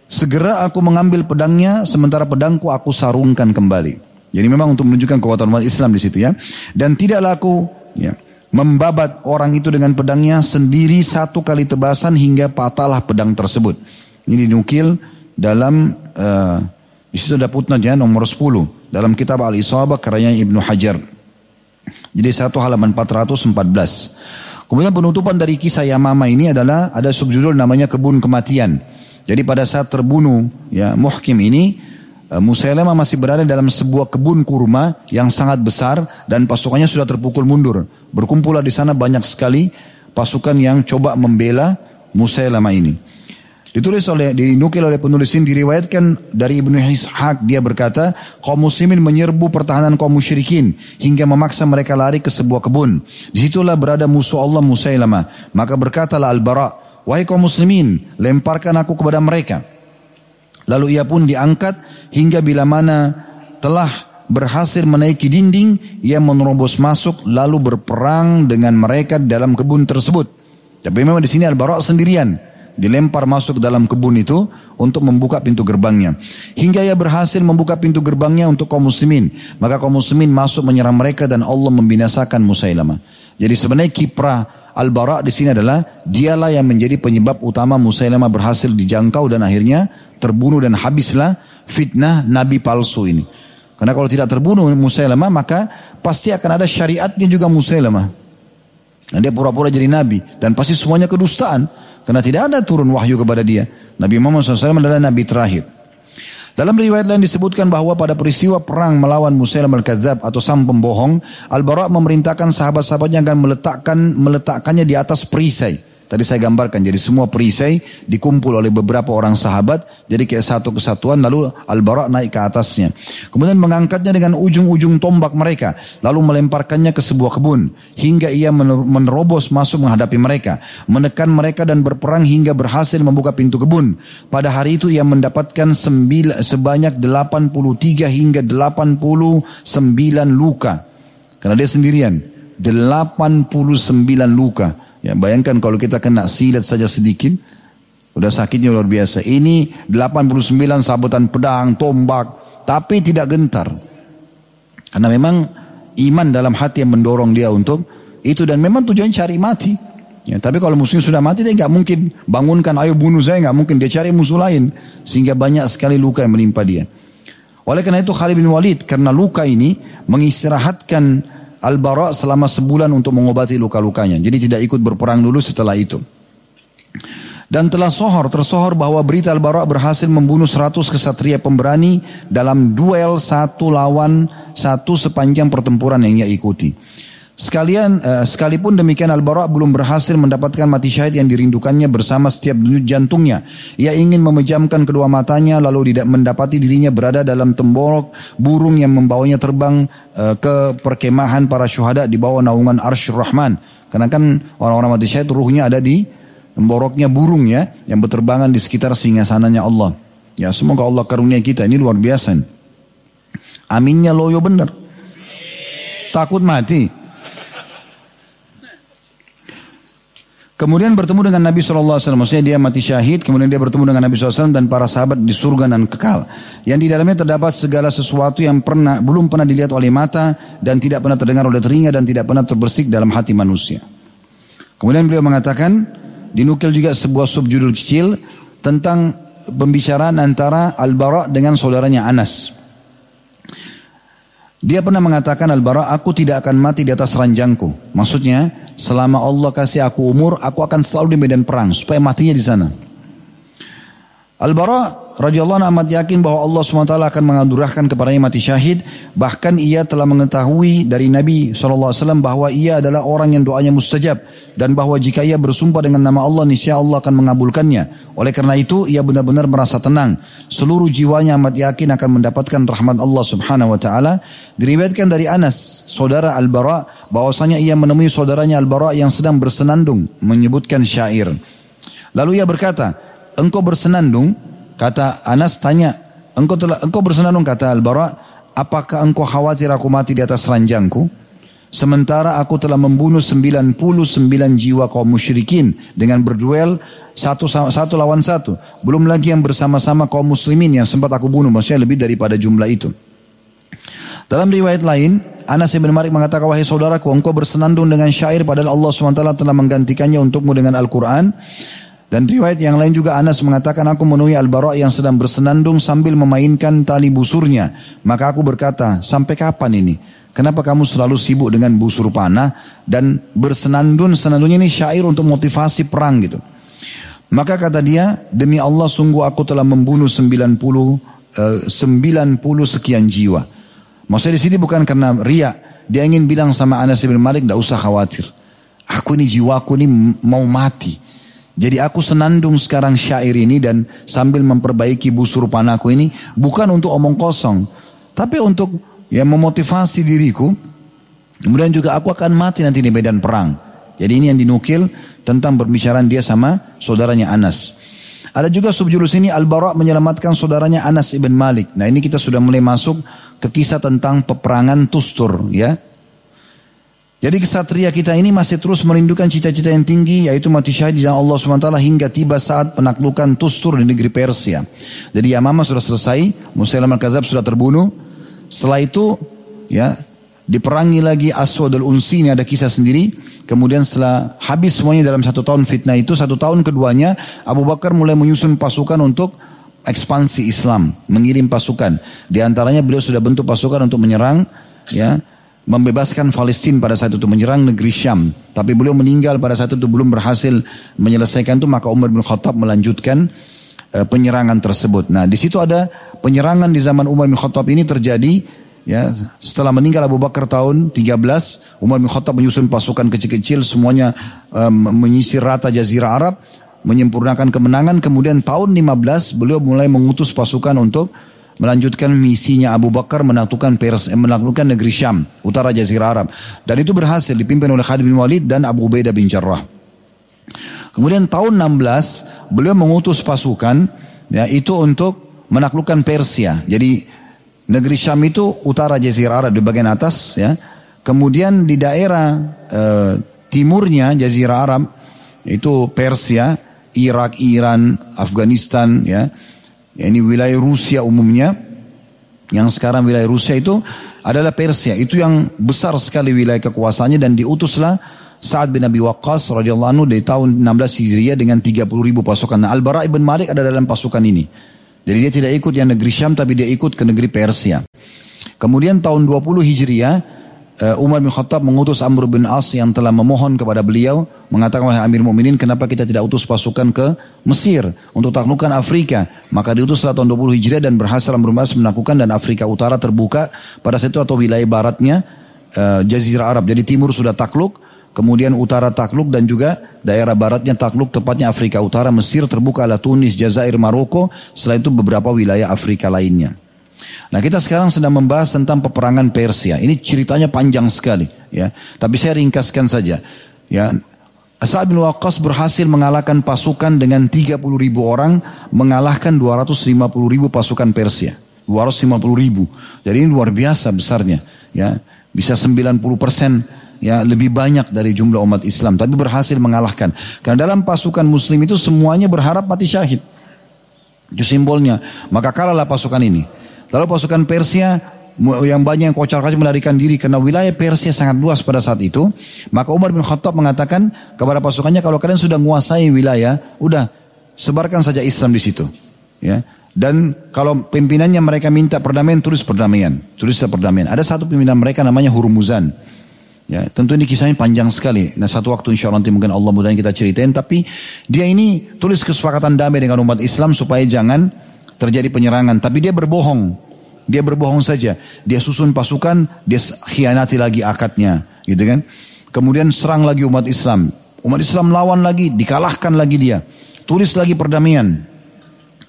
Segera aku mengambil pedangnya, sementara pedangku aku sarungkan kembali. Jadi memang untuk menunjukkan kekuatan umat Islam di situ ya. Dan tidak laku ya membabat orang itu dengan pedangnya sendiri satu kali tebasan hingga patahlah pedang tersebut. Ini dinukil dalam uh, di situ ada putnahnya nomor 10 dalam kitab Al-Isabah karya Ibnu Hajar. Jadi satu halaman 414. Kemudian penutupan dari kisah Yamama ini adalah ada subjudul namanya kebun kematian. Jadi pada saat terbunuh ya Muhkim ini Eh, Musailamah masih berada dalam sebuah kebun kurma yang sangat besar dan pasukannya sudah terpukul mundur. Berkumpullah di sana banyak sekali pasukan yang coba membela Musailamah ini. Ditulis oleh dinukil oleh penulis ini diriwayatkan dari Ibnu Ishaq dia berkata kaum muslimin menyerbu pertahanan kaum musyrikin hingga memaksa mereka lari ke sebuah kebun. Di situlah berada musuh Allah Musailamah. Maka berkatalah Al-Bara, wahai kaum muslimin, lemparkan aku kepada mereka. Lalu ia pun diangkat hingga bila mana telah berhasil menaiki dinding, ia menerobos masuk lalu berperang dengan mereka dalam kebun tersebut. Tapi memang di sini Al-Bara sendirian dilempar masuk dalam kebun itu untuk membuka pintu gerbangnya. Hingga ia berhasil membuka pintu gerbangnya untuk kaum muslimin. Maka kaum muslimin masuk menyerang mereka dan Allah membinasakan Musailamah. Jadi sebenarnya kiprah Al-Bara di sini adalah dialah yang menjadi penyebab utama Musailamah berhasil dijangkau dan akhirnya terbunuh dan habislah fitnah nabi palsu ini. Karena kalau tidak terbunuh Musailamah maka pasti akan ada syariatnya juga Musailamah. Dan dia pura-pura jadi nabi dan pasti semuanya kedustaan karena tidak ada turun wahyu kepada dia. Nabi Muhammad SAW adalah nabi terakhir. Dalam riwayat lain disebutkan bahwa pada peristiwa perang melawan Musailamah al-Kadzab atau sang pembohong, Al-Bara memerintahkan sahabat-sahabatnya agar meletakkan meletakkannya di atas perisai Tadi saya gambarkan, jadi semua perisai dikumpul oleh beberapa orang sahabat, jadi kayak satu kesatuan, lalu Al-Bara naik ke atasnya. Kemudian mengangkatnya dengan ujung-ujung tombak mereka, lalu melemparkannya ke sebuah kebun, hingga ia menerobos masuk menghadapi mereka, menekan mereka dan berperang hingga berhasil membuka pintu kebun. Pada hari itu ia mendapatkan sembil, sebanyak 83 hingga 89 luka. Karena dia sendirian, 89 luka. Ya, bayangkan kalau kita kena silat saja sedikit, udah sakitnya luar biasa. Ini 89 sabutan pedang, tombak, tapi tidak gentar. Karena memang iman dalam hati yang mendorong dia untuk itu dan memang tujuan cari mati. Ya, tapi kalau musuhnya sudah mati dia nggak mungkin bangunkan ayo bunuh saya nggak mungkin dia cari musuh lain sehingga banyak sekali luka yang menimpa dia. Oleh karena itu Khalid bin Walid karena luka ini mengistirahatkan Al-Bara selama sebulan untuk mengobati luka-lukanya. Jadi tidak ikut berperang dulu setelah itu. Dan telah sohor, tersohor bahwa berita Al-Bara berhasil membunuh 100 kesatria pemberani dalam duel satu lawan satu sepanjang pertempuran yang ia ikuti. Sekalian, uh, sekalipun demikian Al-Bara belum berhasil mendapatkan mati syahid yang dirindukannya bersama setiap denyut jantungnya. Ia ingin memejamkan kedua matanya lalu tidak mendapati dirinya berada dalam temborok burung yang membawanya terbang uh, ke perkemahan para syuhada di bawah naungan Arsyur Rahman. Karena kan orang-orang mati syahid ruhnya ada di temboroknya burung ya yang berterbangan di sekitar singgasananya Allah. Ya semoga Allah karunia kita ini luar biasa. Aminnya loyo benar. Takut mati. Kemudian bertemu dengan Nabi SAW, maksudnya dia mati syahid, kemudian dia bertemu dengan Nabi SAW dan para sahabat di surga dan kekal. Yang di dalamnya terdapat segala sesuatu yang pernah belum pernah dilihat oleh mata dan tidak pernah terdengar oleh telinga dan tidak pernah terbersih dalam hati manusia. Kemudian beliau mengatakan, dinukil juga sebuah subjudul kecil tentang pembicaraan antara Al-Bara dengan saudaranya Anas. Dia pernah mengatakan Al-Bara, aku tidak akan mati di atas ranjangku. Maksudnya, selama Allah kasih aku umur, aku akan selalu di medan perang supaya matinya di sana. Al-Bara radhiyallahu anhu amat yakin bahwa Allah SWT akan mengadurahkan kepadanya mati syahid. Bahkan ia telah mengetahui dari Nabi SAW bahwa ia adalah orang yang doanya mustajab. Dan bahwa jika ia bersumpah dengan nama Allah, niscaya Allah akan mengabulkannya. Oleh karena itu, ia benar-benar merasa tenang. Seluruh jiwanya amat yakin akan mendapatkan rahmat Allah Subhanahu Wa Taala. Diriwayatkan dari Anas, saudara Al-Bara, bahwasanya ia menemui saudaranya Al-Bara yang sedang bersenandung, menyebutkan syair. Lalu ia berkata, engkau bersenandung, kata Anas tanya, engkau telah engkau bersenandung kata Al-Bara, apakah engkau khawatir aku mati di atas ranjangku? Sementara aku telah membunuh 99 jiwa kaum musyrikin dengan berduel satu, satu lawan satu. Belum lagi yang bersama-sama kaum muslimin yang sempat aku bunuh. Maksudnya lebih daripada jumlah itu. Dalam riwayat lain, Anas bin Malik mengatakan, wahai saudaraku, engkau bersenandung dengan syair padahal Allah SWT telah menggantikannya untukmu dengan Al-Quran. Dan riwayat yang lain juga Anas mengatakan aku menemui Al-Bara yang sedang bersenandung sambil memainkan tali busurnya. Maka aku berkata, sampai kapan ini? Kenapa kamu selalu sibuk dengan busur panah dan bersenandung? Senandungnya ini syair untuk motivasi perang gitu. Maka kata dia, demi Allah sungguh aku telah membunuh 90 uh, 90 sekian jiwa. Maksudnya di sini bukan karena ria, dia ingin bilang sama Anas bin Malik, tidak usah khawatir. Aku ini jiwaku ini mau mati. Jadi aku senandung sekarang syair ini dan sambil memperbaiki busur panahku ini bukan untuk omong kosong, tapi untuk ya memotivasi diriku. Kemudian juga aku akan mati nanti di medan perang. Jadi ini yang dinukil tentang berbicara dia sama saudaranya Anas. Ada juga subjulus ini Al-Bara menyelamatkan saudaranya Anas ibn Malik. Nah ini kita sudah mulai masuk ke kisah tentang peperangan Tustur ya. Jadi kesatria kita ini masih terus merindukan cita-cita yang tinggi yaitu mati syahid jalan Allah SWT hingga tiba saat penaklukan Tustur di negeri Persia. Jadi Yamama sudah selesai, Musailam al-Kadzab sudah terbunuh. Setelah itu ya diperangi lagi Aswad al-Unsi ini ada kisah sendiri. Kemudian setelah habis semuanya dalam satu tahun fitnah itu, satu tahun keduanya Abu Bakar mulai menyusun pasukan untuk ekspansi Islam, mengirim pasukan. Di antaranya beliau sudah bentuk pasukan untuk menyerang ya membebaskan Palestina pada saat itu menyerang negeri Syam. Tapi beliau meninggal pada saat itu belum berhasil menyelesaikan itu maka Umar bin Khattab melanjutkan uh, penyerangan tersebut. Nah di situ ada penyerangan di zaman Umar bin Khattab ini terjadi ya setelah meninggal Abu Bakar tahun 13 Umar bin Khattab menyusun pasukan kecil-kecil semuanya um, menyisir rata jazirah Arab menyempurnakan kemenangan kemudian tahun 15 beliau mulai mengutus pasukan untuk melanjutkan misinya Abu Bakar menaklukkan Pers, eh, menaklukkan negeri Syam, utara Jazirah Arab. Dan itu berhasil dipimpin oleh Khalid bin Walid dan Abu Ubaidah bin Jarrah. Kemudian tahun 16 beliau mengutus pasukan ya itu untuk menaklukkan Persia. Jadi negeri Syam itu utara Jazirah Arab di bagian atas ya. Kemudian di daerah eh, timurnya Jazirah Arab itu Persia, Irak, Iran, Afghanistan ya ya ini wilayah Rusia umumnya yang sekarang wilayah Rusia itu adalah Persia itu yang besar sekali wilayah kekuasaannya dan diutuslah Sa'ad bin Abi Waqqas radhiyallahu anhu di tahun 16 Hijriah dengan 30 ribu pasukan. Nah, Al-Bara ibn Malik ada dalam pasukan ini. Jadi dia tidak ikut yang negeri Syam tapi dia ikut ke negeri Persia. Kemudian tahun 20 Hijriah Umar bin Khattab mengutus Amr bin As yang telah memohon kepada beliau mengatakan oleh Amir Mukminin kenapa kita tidak utus pasukan ke Mesir untuk taklukkan Afrika? Maka diutuslah tahun 20 Hijriah dan berhasil Amr bin As menaklukkan dan Afrika Utara terbuka pada saat itu atau wilayah baratnya uh, Jazirah Arab. Jadi timur sudah takluk kemudian utara takluk dan juga daerah baratnya takluk tepatnya Afrika Utara. Mesir terbuka adalah Tunis Jazair Maroko. Setelah itu beberapa wilayah Afrika lainnya Nah kita sekarang sedang membahas tentang peperangan Persia. Ini ceritanya panjang sekali, ya. Tapi saya ringkaskan saja, ya. Sa'ad bin Waqqas berhasil mengalahkan pasukan dengan 30 ribu orang, mengalahkan 250 ribu pasukan Persia. 250 ribu. Jadi ini luar biasa besarnya, ya. Bisa 90 persen ya lebih banyak dari jumlah umat Islam tapi berhasil mengalahkan karena dalam pasukan muslim itu semuanya berharap mati syahid itu simbolnya maka kalahlah pasukan ini Lalu pasukan Persia yang banyak yang kocar-kacir melarikan diri karena wilayah Persia sangat luas pada saat itu. Maka Umar bin Khattab mengatakan kepada pasukannya kalau kalian sudah menguasai wilayah, udah sebarkan saja Islam di situ. Ya. Dan kalau pimpinannya mereka minta perdamaian, tulis perdamaian. Tulis perdamaian. Ada satu pimpinan mereka namanya Hurmuzan. Ya, tentu ini kisahnya panjang sekali. Nah satu waktu insya Allah nanti mungkin Allah mudah kita ceritain. Tapi dia ini tulis kesepakatan damai dengan umat Islam supaya jangan terjadi penyerangan. Tapi dia berbohong. Dia berbohong saja. Dia susun pasukan, dia khianati lagi akadnya. Gitu kan. Kemudian serang lagi umat Islam. Umat Islam lawan lagi, dikalahkan lagi dia. Tulis lagi perdamaian.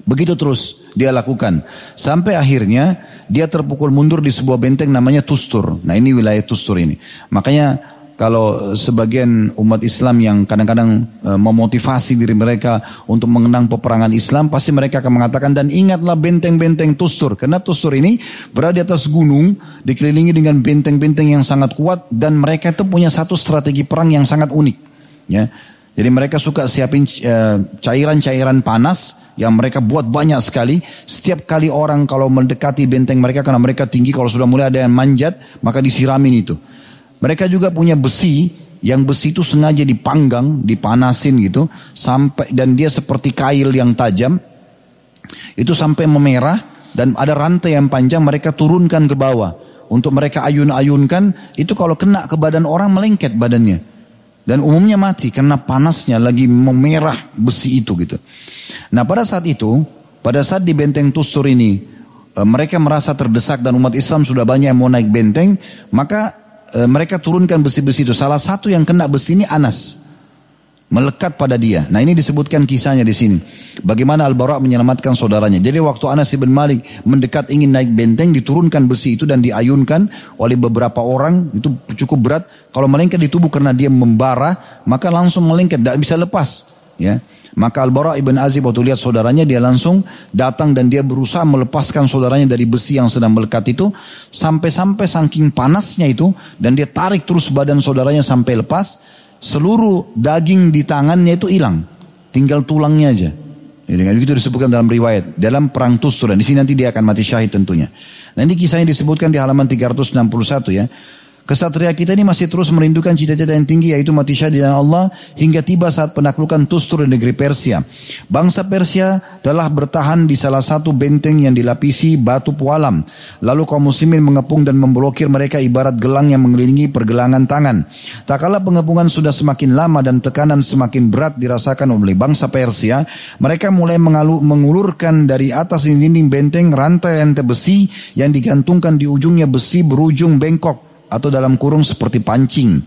Begitu terus dia lakukan. Sampai akhirnya dia terpukul mundur di sebuah benteng namanya Tustur. Nah ini wilayah Tustur ini. Makanya kalau sebagian umat Islam yang kadang-kadang e, memotivasi diri mereka untuk mengenang peperangan Islam, pasti mereka akan mengatakan dan ingatlah benteng-benteng Tustur. Karena Tustur ini berada di atas gunung, dikelilingi dengan benteng-benteng yang sangat kuat dan mereka itu punya satu strategi perang yang sangat unik. Ya, jadi mereka suka siapin e, cairan-cairan panas yang mereka buat banyak sekali. Setiap kali orang kalau mendekati benteng mereka karena mereka tinggi, kalau sudah mulai ada yang manjat, maka disiramin itu. Mereka juga punya besi, yang besi itu sengaja dipanggang, dipanasin gitu, sampai dan dia seperti kail yang tajam. Itu sampai memerah dan ada rantai yang panjang mereka turunkan ke bawah. Untuk mereka ayun-ayunkan, itu kalau kena ke badan orang melengket badannya. Dan umumnya mati karena panasnya lagi memerah besi itu gitu. Nah pada saat itu, pada saat di benteng Tusur ini, e, mereka merasa terdesak dan umat Islam sudah banyak yang mau naik benteng, maka e, mereka turunkan besi-besi itu. Salah satu yang kena besi ini Anas melekat pada dia. Nah ini disebutkan kisahnya di sini. Bagaimana Al-Bara menyelamatkan saudaranya. Jadi waktu Anas bin Malik mendekat ingin naik benteng, diturunkan besi itu dan diayunkan oleh beberapa orang. Itu cukup berat. Kalau melengket di tubuh karena dia membara, maka langsung melengket, tidak bisa lepas. Ya. Maka Al-Bara ibn Azib waktu lihat saudaranya dia langsung datang dan dia berusaha melepaskan saudaranya dari besi yang sedang melekat itu sampai-sampai saking panasnya itu dan dia tarik terus badan saudaranya sampai lepas seluruh daging di tangannya itu hilang. Tinggal tulangnya aja. Dengan itu disebutkan dalam riwayat. Dalam perang Tustur. Dan di sini nanti dia akan mati syahid tentunya. Nanti kisahnya disebutkan di halaman 361 ya. Kesatria kita ini masih terus merindukan cita-cita yang tinggi yaitu mati syahid di Allah hingga tiba saat penaklukan Tustur di negeri Persia. Bangsa Persia telah bertahan di salah satu benteng yang dilapisi batu pualam. Lalu kaum muslimin mengepung dan memblokir mereka ibarat gelang yang mengelilingi pergelangan tangan. Tak kala pengepungan sudah semakin lama dan tekanan semakin berat dirasakan oleh bangsa Persia, mereka mulai mengalu, mengulurkan dari atas dinding benteng rantai-rantai besi yang digantungkan di ujungnya besi berujung bengkok atau dalam kurung seperti pancing.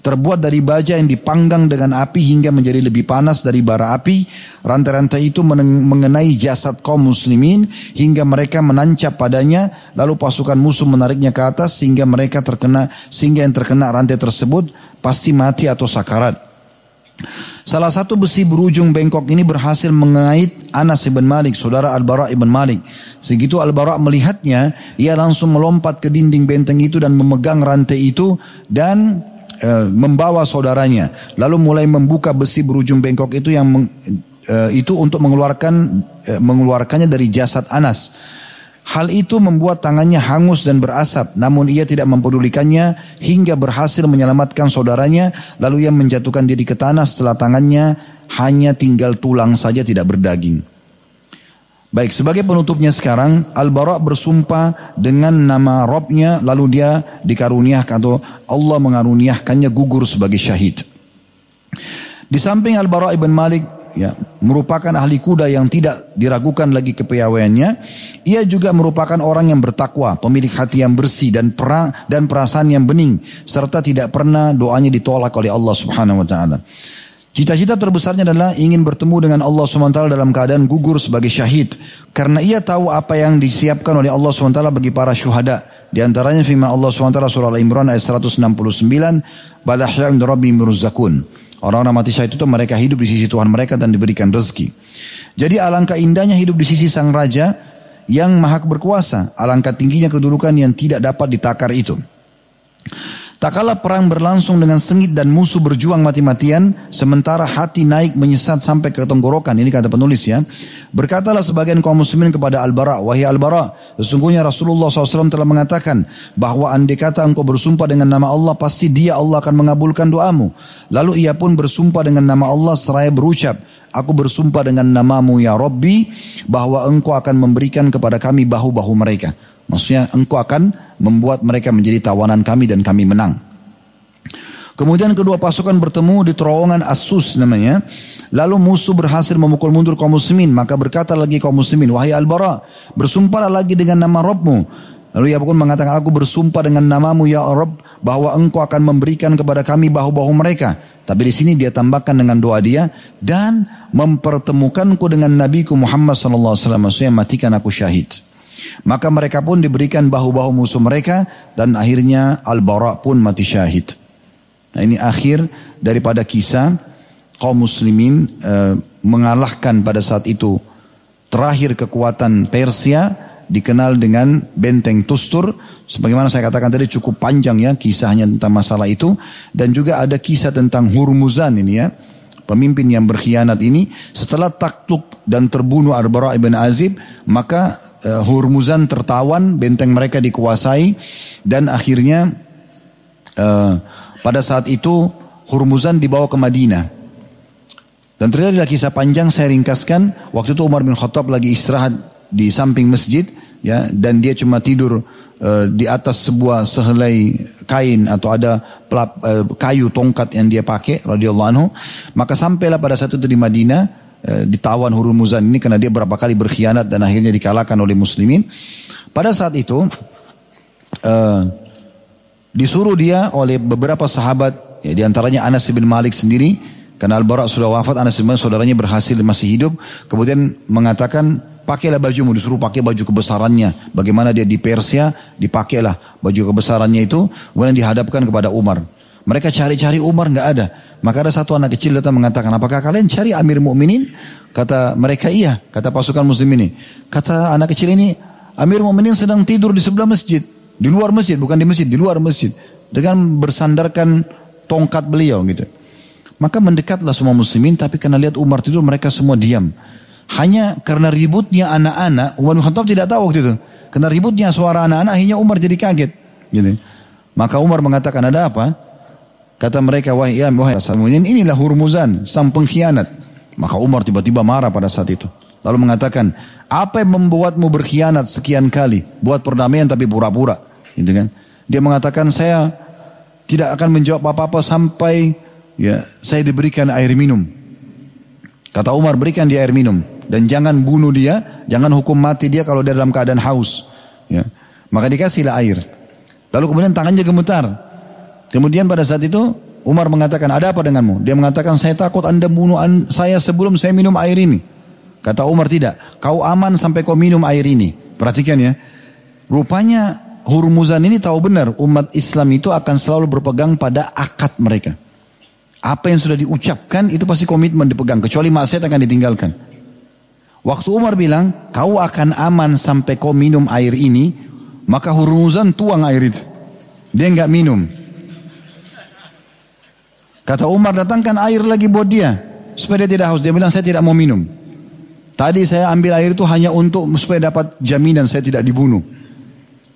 Terbuat dari baja yang dipanggang dengan api hingga menjadi lebih panas dari bara api. Rantai-rantai itu mengenai jasad kaum muslimin hingga mereka menancap padanya. Lalu pasukan musuh menariknya ke atas sehingga mereka terkena sehingga yang terkena rantai tersebut pasti mati atau sakarat. Salah satu besi berujung bengkok ini berhasil mengait Anas ibn Malik, saudara Al-Bara ibn Malik. Segitu Al-Bara melihatnya, ia langsung melompat ke dinding benteng itu dan memegang rantai itu dan e, membawa saudaranya. Lalu mulai membuka besi berujung bengkok itu yang e, itu untuk mengeluarkan e, mengeluarkannya dari jasad Anas. Hal itu membuat tangannya hangus dan berasap, namun ia tidak mempedulikannya hingga berhasil menyelamatkan saudaranya, lalu ia menjatuhkan diri ke tanah setelah tangannya hanya tinggal tulang saja tidak berdaging. Baik, sebagai penutupnya sekarang, Al-Bara bersumpah dengan nama Robnya, lalu dia dikaruniakan atau Allah mengaruniakannya gugur sebagai syahid. Di samping Al-Bara ibn Malik ya, merupakan ahli kuda yang tidak diragukan lagi kepiawaiannya. Ia juga merupakan orang yang bertakwa, pemilik hati yang bersih dan perang dan perasaan yang bening, serta tidak pernah doanya ditolak oleh Allah Subhanahu wa taala. Cita-cita terbesarnya adalah ingin bertemu dengan Allah SWT dalam keadaan gugur sebagai syahid. Karena ia tahu apa yang disiapkan oleh Allah SWT bagi para syuhada. Di antaranya firman Allah SWT surah Al-Imran ayat 169. Balahya rabbi miruzzakun. Orang-orang mati syahid itu mereka hidup di sisi Tuhan mereka dan diberikan rezeki. Jadi alangkah indahnya hidup di sisi sang raja yang maha berkuasa. Alangkah tingginya kedudukan yang tidak dapat ditakar itu. Tak kala perang berlangsung dengan sengit dan musuh berjuang mati-matian, sementara hati naik menyesat sampai ke tenggorokan. Ini kata penulis ya. Berkatalah sebagian kaum muslimin kepada Al-Bara, wahai Al-Bara, sesungguhnya Rasulullah SAW telah mengatakan bahwa andai kata engkau bersumpah dengan nama Allah, pasti dia Allah akan mengabulkan doamu. Lalu ia pun bersumpah dengan nama Allah seraya berucap, Aku bersumpah dengan namamu ya Rabbi bahwa engkau akan memberikan kepada kami bahu-bahu mereka. Maksudnya engkau akan membuat mereka menjadi tawanan kami dan kami menang. Kemudian kedua pasukan bertemu di terowongan Asus namanya. Lalu musuh berhasil memukul mundur kaum muslimin. Maka berkata lagi kaum muslimin, Wahai Al-Bara, bersumpahlah lagi dengan nama Rabbmu. Lalu ia pun mengatakan, aku bersumpah dengan namamu ya Rabb, bahwa engkau akan memberikan kepada kami bahu-bahu mereka. Tapi di sini dia tambahkan dengan doa dia, dan mempertemukanku dengan Nabiku Muhammad wasallam, maksudnya matikan aku syahid. Maka mereka pun diberikan bahu-bahu musuh mereka dan akhirnya Al-Bara pun mati syahid. Nah ini akhir daripada kisah kaum muslimin e, mengalahkan pada saat itu terakhir kekuatan Persia dikenal dengan benteng Tustur. Sebagaimana saya katakan tadi cukup panjang ya kisahnya tentang masalah itu. Dan juga ada kisah tentang Hurmuzan ini ya pemimpin yang berkhianat ini. Setelah takluk dan terbunuh Arbara ibn Azib maka uh, Hurmuzan tertawan, benteng mereka dikuasai dan akhirnya uh, pada saat itu Hurmuzan dibawa ke Madinah. Dan terjadilah kisah panjang saya ringkaskan. Waktu itu Umar bin Khattab lagi istirahat di samping masjid ya dan dia cuma tidur uh, di atas sebuah sehelai kain atau ada kayu tongkat yang dia pakai radhiyallahu anhu. Maka sampailah pada saat itu di Madinah Eh, ditawan Hurmuzan ini karena dia berapa kali berkhianat dan akhirnya dikalahkan oleh muslimin. Pada saat itu uh, disuruh dia oleh beberapa sahabat ya di antaranya Anas bin Malik sendiri karena Al-Bara sudah wafat Anas bin Malik saudaranya berhasil masih hidup kemudian mengatakan pakailah bajumu disuruh pakai baju kebesarannya bagaimana dia di Persia dipakailah baju kebesarannya itu kemudian dihadapkan kepada Umar mereka cari-cari Umar nggak ada maka ada satu anak kecil datang mengatakan, apakah kalian cari Amir Mukminin? Kata mereka iya, kata pasukan muslim ini. Kata anak kecil ini, Amir Mukminin sedang tidur di sebelah masjid, di luar masjid, bukan di masjid, di luar masjid, dengan bersandarkan tongkat beliau gitu. Maka mendekatlah semua muslimin, tapi karena lihat Umar tidur, mereka semua diam. Hanya karena ributnya anak-anak, Umar bin Khattab tidak tahu waktu itu. Karena ributnya suara anak-anak, akhirnya Umar jadi kaget. Gitu. Maka Umar mengatakan, ada apa? Kata mereka, wahai ya wahai Rasulullah, inilah Hurmuzan, sang pengkhianat. Maka Umar tiba-tiba marah pada saat itu. Lalu mengatakan, apa yang membuatmu berkhianat sekian kali? Buat perdamaian tapi pura-pura. Gitu kan? Dia mengatakan, saya tidak akan menjawab apa-apa sampai ya saya diberikan air minum. Kata Umar, berikan dia air minum. Dan jangan bunuh dia, jangan hukum mati dia kalau dia dalam keadaan haus. Ya. Maka dikasihlah air. Lalu kemudian tangannya gemetar. Kemudian pada saat itu Umar mengatakan, ada apa denganmu? Dia mengatakan, saya takut anda bunuh saya sebelum saya minum air ini. Kata Umar, tidak. Kau aman sampai kau minum air ini. Perhatikan ya. Rupanya Hurmuzan ini tahu benar umat Islam itu akan selalu berpegang pada akad mereka. Apa yang sudah diucapkan itu pasti komitmen dipegang. Kecuali maksiat akan ditinggalkan. Waktu Umar bilang, kau akan aman sampai kau minum air ini. Maka Hurmuzan tuang air itu. Dia nggak minum. Kata Umar datangkan air lagi buat dia. Supaya dia tidak haus. Dia bilang saya tidak mau minum. Tadi saya ambil air itu hanya untuk supaya dapat jaminan saya tidak dibunuh.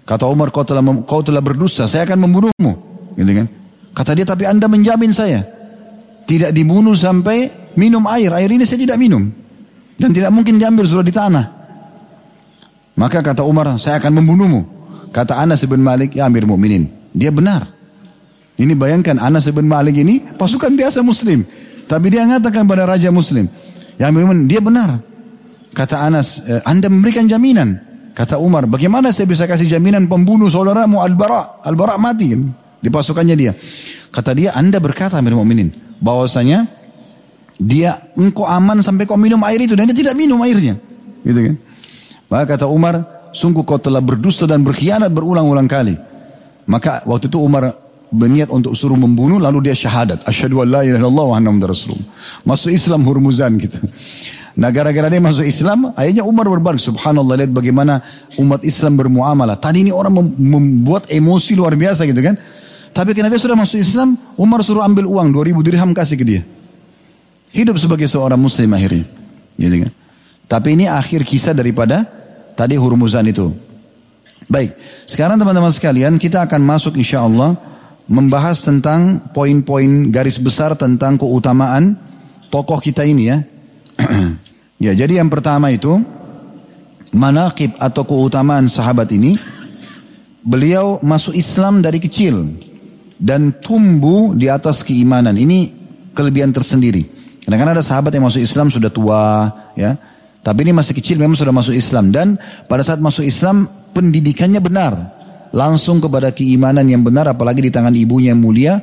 Kata Umar kau telah kau telah berdusta, saya akan membunuhmu. Gitu kan? Kata dia tapi anda menjamin saya tidak dibunuh sampai minum air. Air ini saya tidak minum dan tidak mungkin diambil sudah di tanah. Maka kata Umar, saya akan membunuhmu. Kata Anas bin Malik, ya Amir Mukminin. Dia benar. Ini bayangkan Anas bin Malik ini pasukan biasa muslim. Tapi dia mengatakan pada raja muslim. Yang memang dia benar. Kata Anas, eh, anda memberikan jaminan. Kata Umar, bagaimana saya bisa kasih jaminan pembunuh saudaramu Al-Bara? Al-Bara mati? Di pasukannya dia. Kata dia, anda berkata Amir Mu'minin. Bahwasanya dia engkau aman sampai kau minum air itu. Dan dia tidak minum airnya. Gitu kan? Maka kata Umar, sungguh kau telah berdusta dan berkhianat berulang-ulang kali. Maka waktu itu Umar berniat untuk suruh membunuh lalu dia syahadat asyhadu an la ilaha illallah wa anna rasulullah masuk Islam Hurmuzan gitu nah gara-gara dia masuk Islam akhirnya Umar berbalik subhanallah lihat bagaimana umat Islam bermuamalah tadi ini orang membuat emosi luar biasa gitu kan Tapi karena dia sudah masuk Islam, Umar suruh ambil uang 2000 dirham kasih ke dia. Hidup sebagai seorang muslim akhirnya. Gitu kan. Tapi ini akhir kisah daripada tadi Hurmuzan itu. Baik, sekarang teman-teman sekalian kita akan masuk insya Allah membahas tentang poin-poin garis besar tentang keutamaan tokoh kita ini ya. [clears throat] ya, jadi yang pertama itu manakib atau keutamaan sahabat ini beliau masuk Islam dari kecil dan tumbuh di atas keimanan. Ini kelebihan tersendiri. Kadang-kadang ada sahabat yang masuk Islam sudah tua, ya. Tapi ini masih kecil memang sudah masuk Islam dan pada saat masuk Islam pendidikannya benar. Langsung kepada keimanan yang benar apalagi di tangan ibunya yang mulia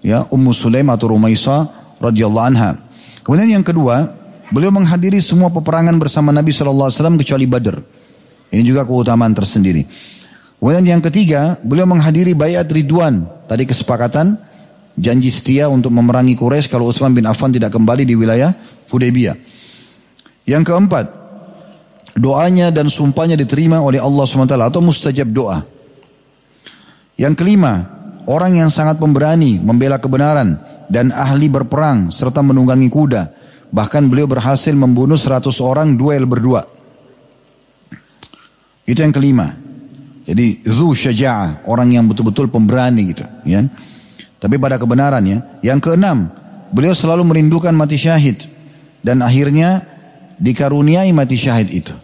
ya Ummu Sulaim atau Rumaisa radhiyallahu anha. Kemudian yang kedua, beliau menghadiri semua peperangan bersama Nabi SAW kecuali Badr. Ini juga keutamaan tersendiri. Kemudian yang ketiga, beliau menghadiri bayat Ridwan. Tadi kesepakatan janji setia untuk memerangi Quraisy kalau Utsman bin Affan tidak kembali di wilayah Hudaybiyah. Yang keempat, doanya dan sumpahnya diterima oleh Allah SWT atau mustajab doa. Yang kelima, orang yang sangat pemberani, membela kebenaran dan ahli berperang serta menunggangi kuda. Bahkan beliau berhasil membunuh 100 orang duel berdua. Itu yang kelima. Jadi zu syaja'ah, orang yang betul-betul pemberani gitu, ya. Tapi pada kebenaran ya. Yang keenam, beliau selalu merindukan mati syahid dan akhirnya dikaruniai mati syahid itu.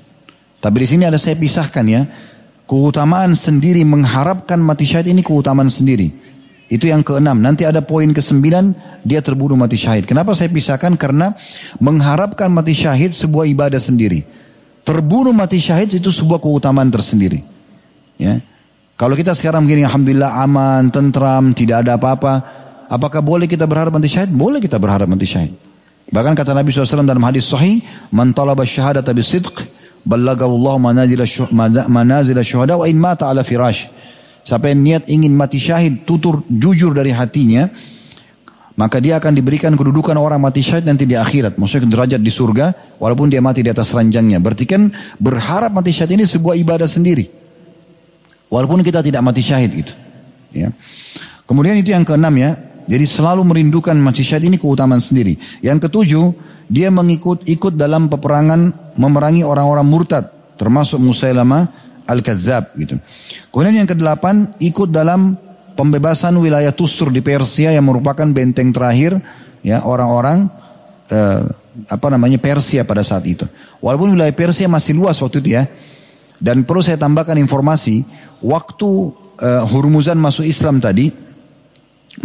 Tapi di sini ada saya pisahkan ya. Keutamaan sendiri mengharapkan mati syahid ini keutamaan sendiri. Itu yang keenam. Nanti ada poin kesembilan dia terbunuh mati syahid. Kenapa saya pisahkan? Karena mengharapkan mati syahid sebuah ibadah sendiri. Terbunuh mati syahid itu sebuah keutamaan tersendiri. Ya. Kalau kita sekarang begini, Alhamdulillah aman, tentram, tidak ada apa-apa. Apakah boleh kita berharap mati syahid? Boleh kita berharap mati syahid. Bahkan kata Nabi SAW dalam hadis sahih, Man talaba syahadat bisidq, ballagahullah manazil syuhada wa in mata ala firash. Yang niat ingin mati syahid, tutur jujur dari hatinya, maka dia akan diberikan kedudukan orang mati syahid nanti di akhirat. Maksudnya derajat di surga, walaupun dia mati di atas ranjangnya. Berarti kan berharap mati syahid ini sebuah ibadah sendiri. Walaupun kita tidak mati syahid gitu. Ya. Kemudian itu yang keenam ya. Jadi selalu merindukan mati syahid ini keutamaan sendiri. Yang ketujuh, dia mengikut ikut dalam peperangan memerangi orang-orang murtad. Termasuk Musailamah Al-Kazzab gitu. Kemudian yang kedelapan, ikut dalam pembebasan wilayah Tustur di Persia yang merupakan benteng terakhir ya orang-orang eh, apa namanya Persia pada saat itu. Walaupun wilayah Persia masih luas waktu itu ya. Dan perlu saya tambahkan informasi, waktu uh, Hurmuzan masuk Islam tadi,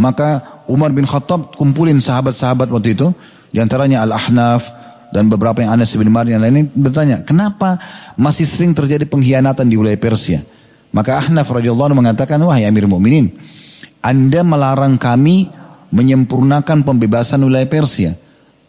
maka Umar bin Khattab kumpulin sahabat-sahabat waktu itu, di antaranya Al-Ahnaf dan beberapa yang Anas bin Malik yang lainnya bertanya, kenapa masih sering terjadi pengkhianatan di wilayah Persia? Maka Ahnaf radhiyallahu mengatakan, wahai Amir Mukminin, Anda melarang kami menyempurnakan pembebasan wilayah Persia.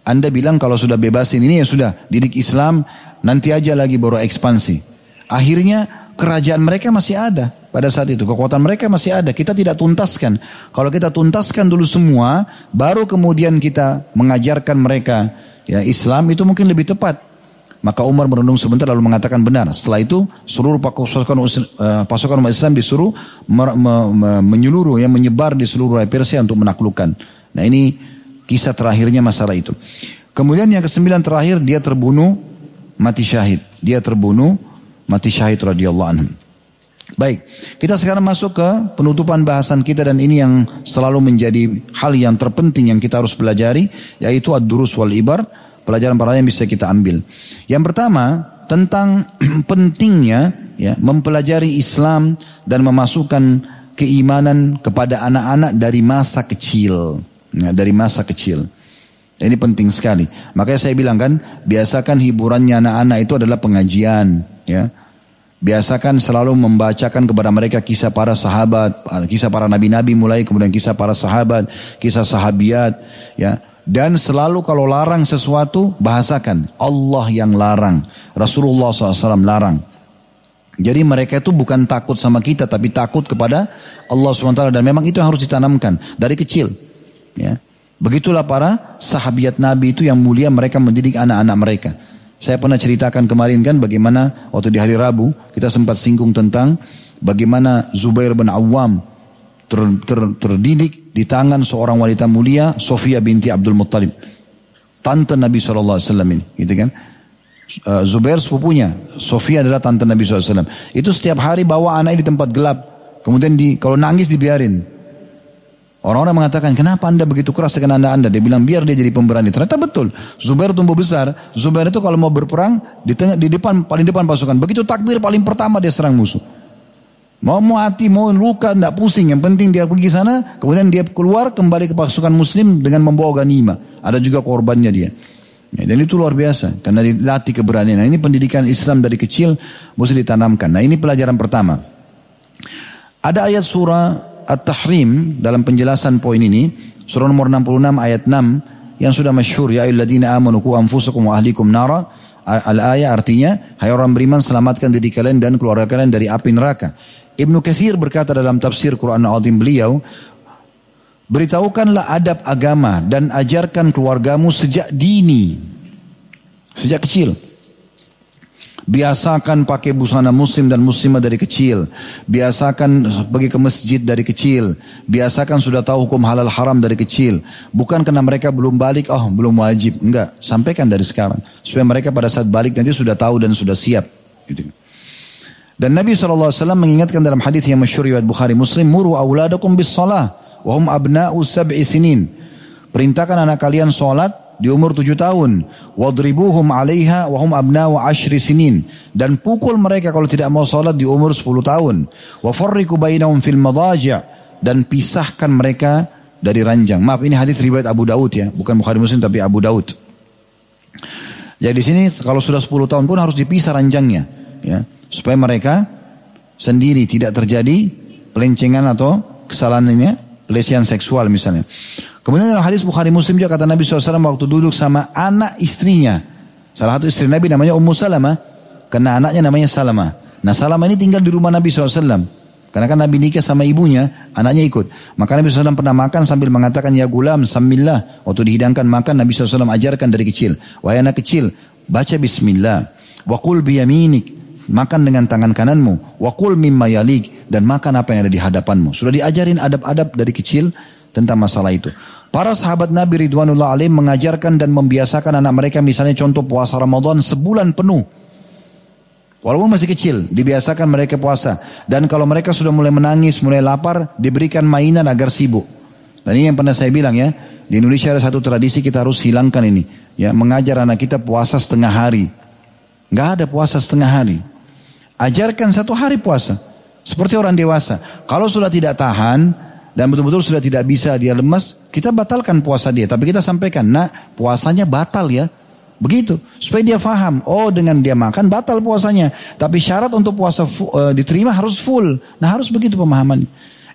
Anda bilang kalau sudah bebasin ini ya sudah, didik Islam, nanti aja lagi baru ekspansi. Akhirnya kerajaan mereka masih ada pada saat itu. Kekuatan mereka masih ada. Kita tidak tuntaskan. Kalau kita tuntaskan dulu semua, baru kemudian kita mengajarkan mereka ya Islam itu mungkin lebih tepat. Maka Umar merenung sebentar lalu mengatakan benar. Setelah itu seluruh pasukan uh, pasukan umat Islam disuruh me, me, me, menyeluruh yang menyebar di seluruh wilayah Persia untuk menaklukkan. Nah ini kisah terakhirnya masalah itu. Kemudian yang kesembilan terakhir dia terbunuh mati syahid. Dia terbunuh mati syahid radhiyallahu anhu. Baik, kita sekarang masuk ke penutupan bahasan kita dan ini yang selalu menjadi hal yang terpenting yang kita harus pelajari yaitu ad-durus wal ibar, pelajaran-pelajaran yang bisa kita ambil. Yang pertama, tentang [clears throat] pentingnya ya mempelajari Islam dan memasukkan keimanan kepada anak-anak dari masa kecil, ya, dari masa kecil. Ini penting sekali. Makanya saya bilang kan, biasakan hiburannya anak-anak itu adalah pengajian, ya. Biasakan selalu membacakan kepada mereka kisah para sahabat, kisah para nabi-nabi mulai kemudian kisah para sahabat, kisah sahabiat, ya. Dan selalu kalau larang sesuatu bahasakan Allah yang larang, Rasulullah SAW larang. Jadi mereka itu bukan takut sama kita tapi takut kepada Allah SWT dan memang itu harus ditanamkan dari kecil. Ya. Begitulah para sahabiat Nabi itu yang mulia mereka mendidik anak-anak mereka. Saya pernah ceritakan kemarin kan bagaimana waktu di hari Rabu kita sempat singgung tentang bagaimana Zubair bin Awam ter, ter, terdidik di tangan seorang wanita mulia, Sofia binti Abdul Muttalib. Tante Nabi SAW ini, gitu kan. Uh, Zubair sepupunya, Sofia adalah tante Nabi SAW. Itu setiap hari bawa anaknya di tempat gelap. Kemudian di, kalau nangis dibiarin. Orang-orang mengatakan, kenapa anda begitu keras dengan anda anda? Dia bilang, biar dia jadi pemberani. Ternyata betul. Zubair tumbuh besar. Zubair itu kalau mau berperang, di, tengah, di depan paling depan pasukan. Begitu takbir paling pertama dia serang musuh. Mau mati, mau luka, tidak pusing. Yang penting dia pergi sana, kemudian dia keluar kembali ke pasukan muslim dengan membawa ganima. Ada juga korbannya dia. Ya, dan itu luar biasa, karena dilatih keberanian. Nah ini pendidikan Islam dari kecil mesti ditanamkan. Nah ini pelajaran pertama. Ada ayat surah At-Tahrim dalam penjelasan poin ini. Surah nomor 66 ayat 6 yang sudah masyhur. Ya ayyuhalladzina amanu ku anfusakum wa ahlikum nara. Al-ayat artinya, hai orang beriman selamatkan diri kalian dan keluarga kalian dari api neraka. Ibnu Katsir berkata dalam tafsir Quran Al-Azim beliau, Beritahukanlah adab agama dan ajarkan keluargamu sejak dini. Sejak kecil. Biasakan pakai busana muslim dan muslimah dari kecil. Biasakan pergi ke masjid dari kecil. Biasakan sudah tahu hukum halal haram dari kecil. Bukan karena mereka belum balik, oh belum wajib. Enggak, sampaikan dari sekarang. Supaya mereka pada saat balik nanti sudah tahu dan sudah siap. Gitu. Dan Nabi SAW mengingatkan dalam hadis yang masyhur riwayat Bukhari Muslim, "Muru auladakum bis salah wa hum abna'u sab'i sinin." Perintahkan anak kalian salat di umur tujuh tahun. Wadribuhum 'alaiha wa hum abna'u ashri sinin. Dan pukul mereka kalau tidak mau salat di umur sepuluh tahun. Wa farriqu bainahum fil madaji' dan pisahkan mereka dari ranjang. Maaf ini hadis riwayat Abu Daud ya, bukan Bukhari Muslim tapi Abu Daud. Jadi di sini kalau sudah 10 tahun pun harus dipisah ranjangnya, ya supaya mereka sendiri tidak terjadi pelencengan atau kesalahan ini pelecehan seksual misalnya. Kemudian dalam hadis Bukhari Muslim juga kata Nabi SAW waktu duduk sama anak istrinya. Salah satu istri Nabi namanya Ummu Salamah. Karena anaknya namanya Salamah. Nah Salamah ini tinggal di rumah Nabi SAW. Karena kan Nabi nikah sama ibunya, anaknya ikut. Maka Nabi SAW pernah makan sambil mengatakan, Ya gulam, samillah. Waktu dihidangkan makan, Nabi SAW ajarkan dari kecil. Wahai anak kecil, baca bismillah. Wakul biyaminik makan dengan tangan kananmu, wakul mimma yalik dan makan apa yang ada di hadapanmu. Sudah diajarin adab-adab dari kecil tentang masalah itu. Para sahabat Nabi Ridwanullah alaih mengajarkan dan membiasakan anak mereka misalnya contoh puasa Ramadan sebulan penuh. Walaupun masih kecil, dibiasakan mereka puasa. Dan kalau mereka sudah mulai menangis, mulai lapar, diberikan mainan agar sibuk. Dan ini yang pernah saya bilang ya, di Indonesia ada satu tradisi kita harus hilangkan ini. Ya, mengajar anak kita puasa setengah hari. Gak ada puasa setengah hari. Ajarkan satu hari puasa. Seperti orang dewasa. Kalau sudah tidak tahan dan betul-betul sudah tidak bisa dia lemas, kita batalkan puasa dia. Tapi kita sampaikan, nah puasanya batal ya. Begitu. Supaya dia faham, oh dengan dia makan batal puasanya. Tapi syarat untuk puasa uh, diterima harus full. Nah harus begitu pemahaman.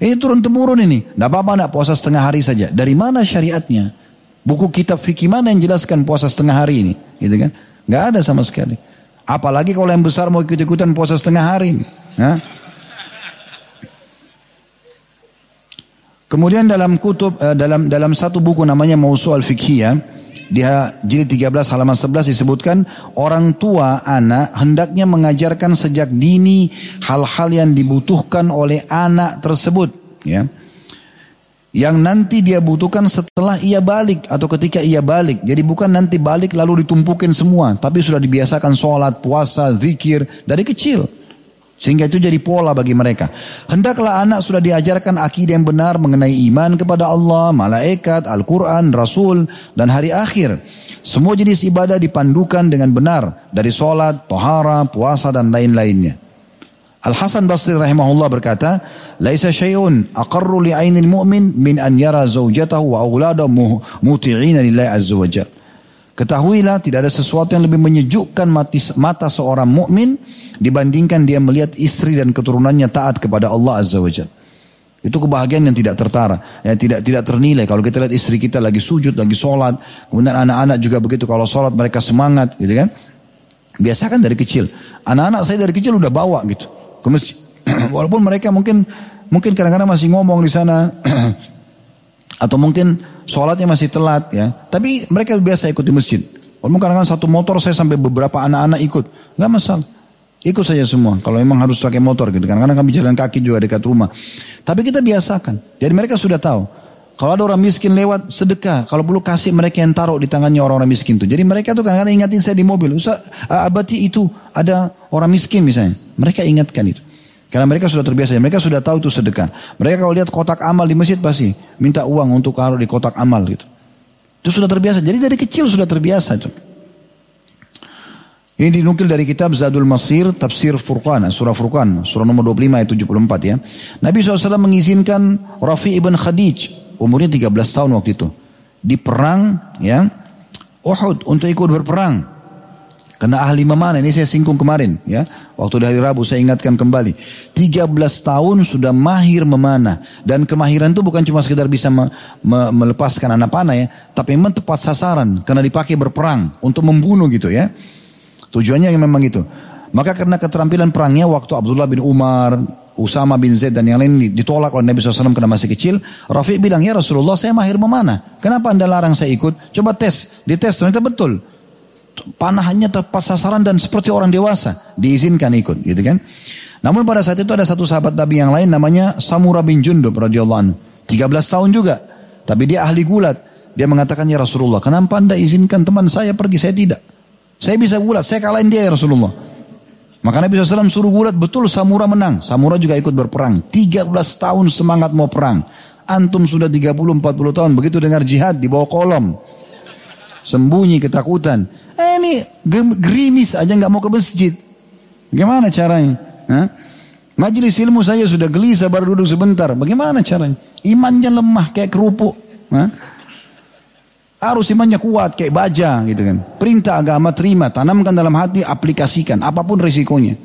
Ini turun temurun ini. Tidak apa-apa nak puasa setengah hari saja. Dari mana syariatnya? Buku kitab fikih mana yang jelaskan puasa setengah hari ini? Gitu kan? Gak ada sama sekali. Apalagi kalau yang besar mau ikut-ikutan puasa setengah hari. Ya. Kemudian dalam kutub eh, dalam dalam satu buku namanya Mausu al Fiqhiyah dia jilid 13 halaman 11 disebutkan orang tua anak hendaknya mengajarkan sejak dini hal-hal yang dibutuhkan oleh anak tersebut ya yang nanti dia butuhkan setelah ia balik atau ketika ia balik. Jadi bukan nanti balik lalu ditumpukin semua, tapi sudah dibiasakan sholat, puasa, zikir dari kecil. Sehingga itu jadi pola bagi mereka. Hendaklah anak sudah diajarkan akidah yang benar mengenai iman kepada Allah, malaikat, Al-Quran, Rasul, dan hari akhir. Semua jenis ibadah dipandukan dengan benar dari sholat, tohara, puasa, dan lain-lainnya. Al Hasan Basri rahimahullah berkata, "Laisa syai'un aqarru li 'ainil mu'min min an yara zaujatahu wa auladahu muti'ina lillahi azza wajalla." Ketahuilah tidak ada sesuatu yang lebih menyejukkan mati, mata seorang mukmin dibandingkan dia melihat istri dan keturunannya taat kepada Allah azza wajalla. Itu kebahagiaan yang tidak tertara, yang tidak tidak ternilai. Kalau kita lihat istri kita lagi sujud, lagi sholat, kemudian anak-anak juga begitu. Kalau sholat mereka semangat, gitu kan? Biasakan dari kecil. Anak-anak saya dari kecil udah bawa gitu ke masjid. [clears throat] Walaupun mereka mungkin mungkin kadang-kadang masih ngomong di sana [clears throat] atau mungkin sholatnya masih telat ya. Tapi mereka biasa ikut di masjid. Walaupun kadang-kadang satu motor saya sampai beberapa anak-anak ikut, nggak masalah. Ikut saja semua. Kalau memang harus pakai motor gitu. Karena kami jalan kaki juga dekat rumah. Tapi kita biasakan. Jadi mereka sudah tahu. Kalau ada orang miskin lewat sedekah, kalau perlu kasih mereka yang taruh di tangannya orang-orang miskin itu. Jadi mereka tuh kadang-kadang ingatin saya di mobil, Ustaz, abati itu ada orang miskin misalnya. Mereka ingatkan itu. Karena mereka sudah terbiasa, mereka sudah tahu itu sedekah. Mereka kalau lihat kotak amal di masjid pasti minta uang untuk taruh di kotak amal gitu. Itu sudah terbiasa. Jadi dari kecil sudah terbiasa itu. Ini dinukil dari kitab Zadul Masir, Tafsir Furqan, Surah Furqan, surah nomor 25 ayat 74 ya. Nabi SAW mengizinkan Rafi ibn Khadij umurnya 13 tahun waktu itu. Di perang ya Uhud untuk ikut berperang. Karena ahli memanah ini saya singgung kemarin ya. Waktu dari Rabu saya ingatkan kembali. 13 tahun sudah mahir memanah. Dan kemahiran itu bukan cuma sekedar bisa me, me, melepaskan anak panah ya. Tapi memang tepat sasaran. Karena dipakai berperang. Untuk membunuh gitu ya. Tujuannya memang itu. Maka karena keterampilan perangnya waktu Abdullah bin Umar, Usama bin Zaid dan yang lain ditolak oleh Nabi SAW karena masih kecil. Rafiq bilang, ya Rasulullah saya mahir memanah. Kenapa anda larang saya ikut? Coba tes. Dites ternyata betul. Panahannya tepat sasaran dan seperti orang dewasa. Diizinkan ikut gitu kan. Namun pada saat itu ada satu sahabat Nabi yang lain namanya Samura bin Jundub radhiyallahu anhu. 13 tahun juga. Tapi dia ahli gulat. Dia mengatakan ya Rasulullah kenapa anda izinkan teman saya pergi saya tidak. Saya bisa gulat, saya kalahin dia ya Rasulullah. Maka Nabi SAW suruh gulat, betul Samura menang. Samura juga ikut berperang. 13 tahun semangat mau perang. Antum sudah 30-40 tahun, begitu dengar jihad di bawah kolom. Sembunyi ketakutan. Eh ini gerimis aja nggak mau ke masjid. Gimana caranya? Hah? Majelis ilmu saya sudah gelisah baru duduk sebentar. Bagaimana caranya? Imannya lemah kayak kerupuk. Hah? Harus imannya kuat kayak baja gitu kan. Perintah agama terima, tanamkan dalam hati, aplikasikan apa pun risikonya.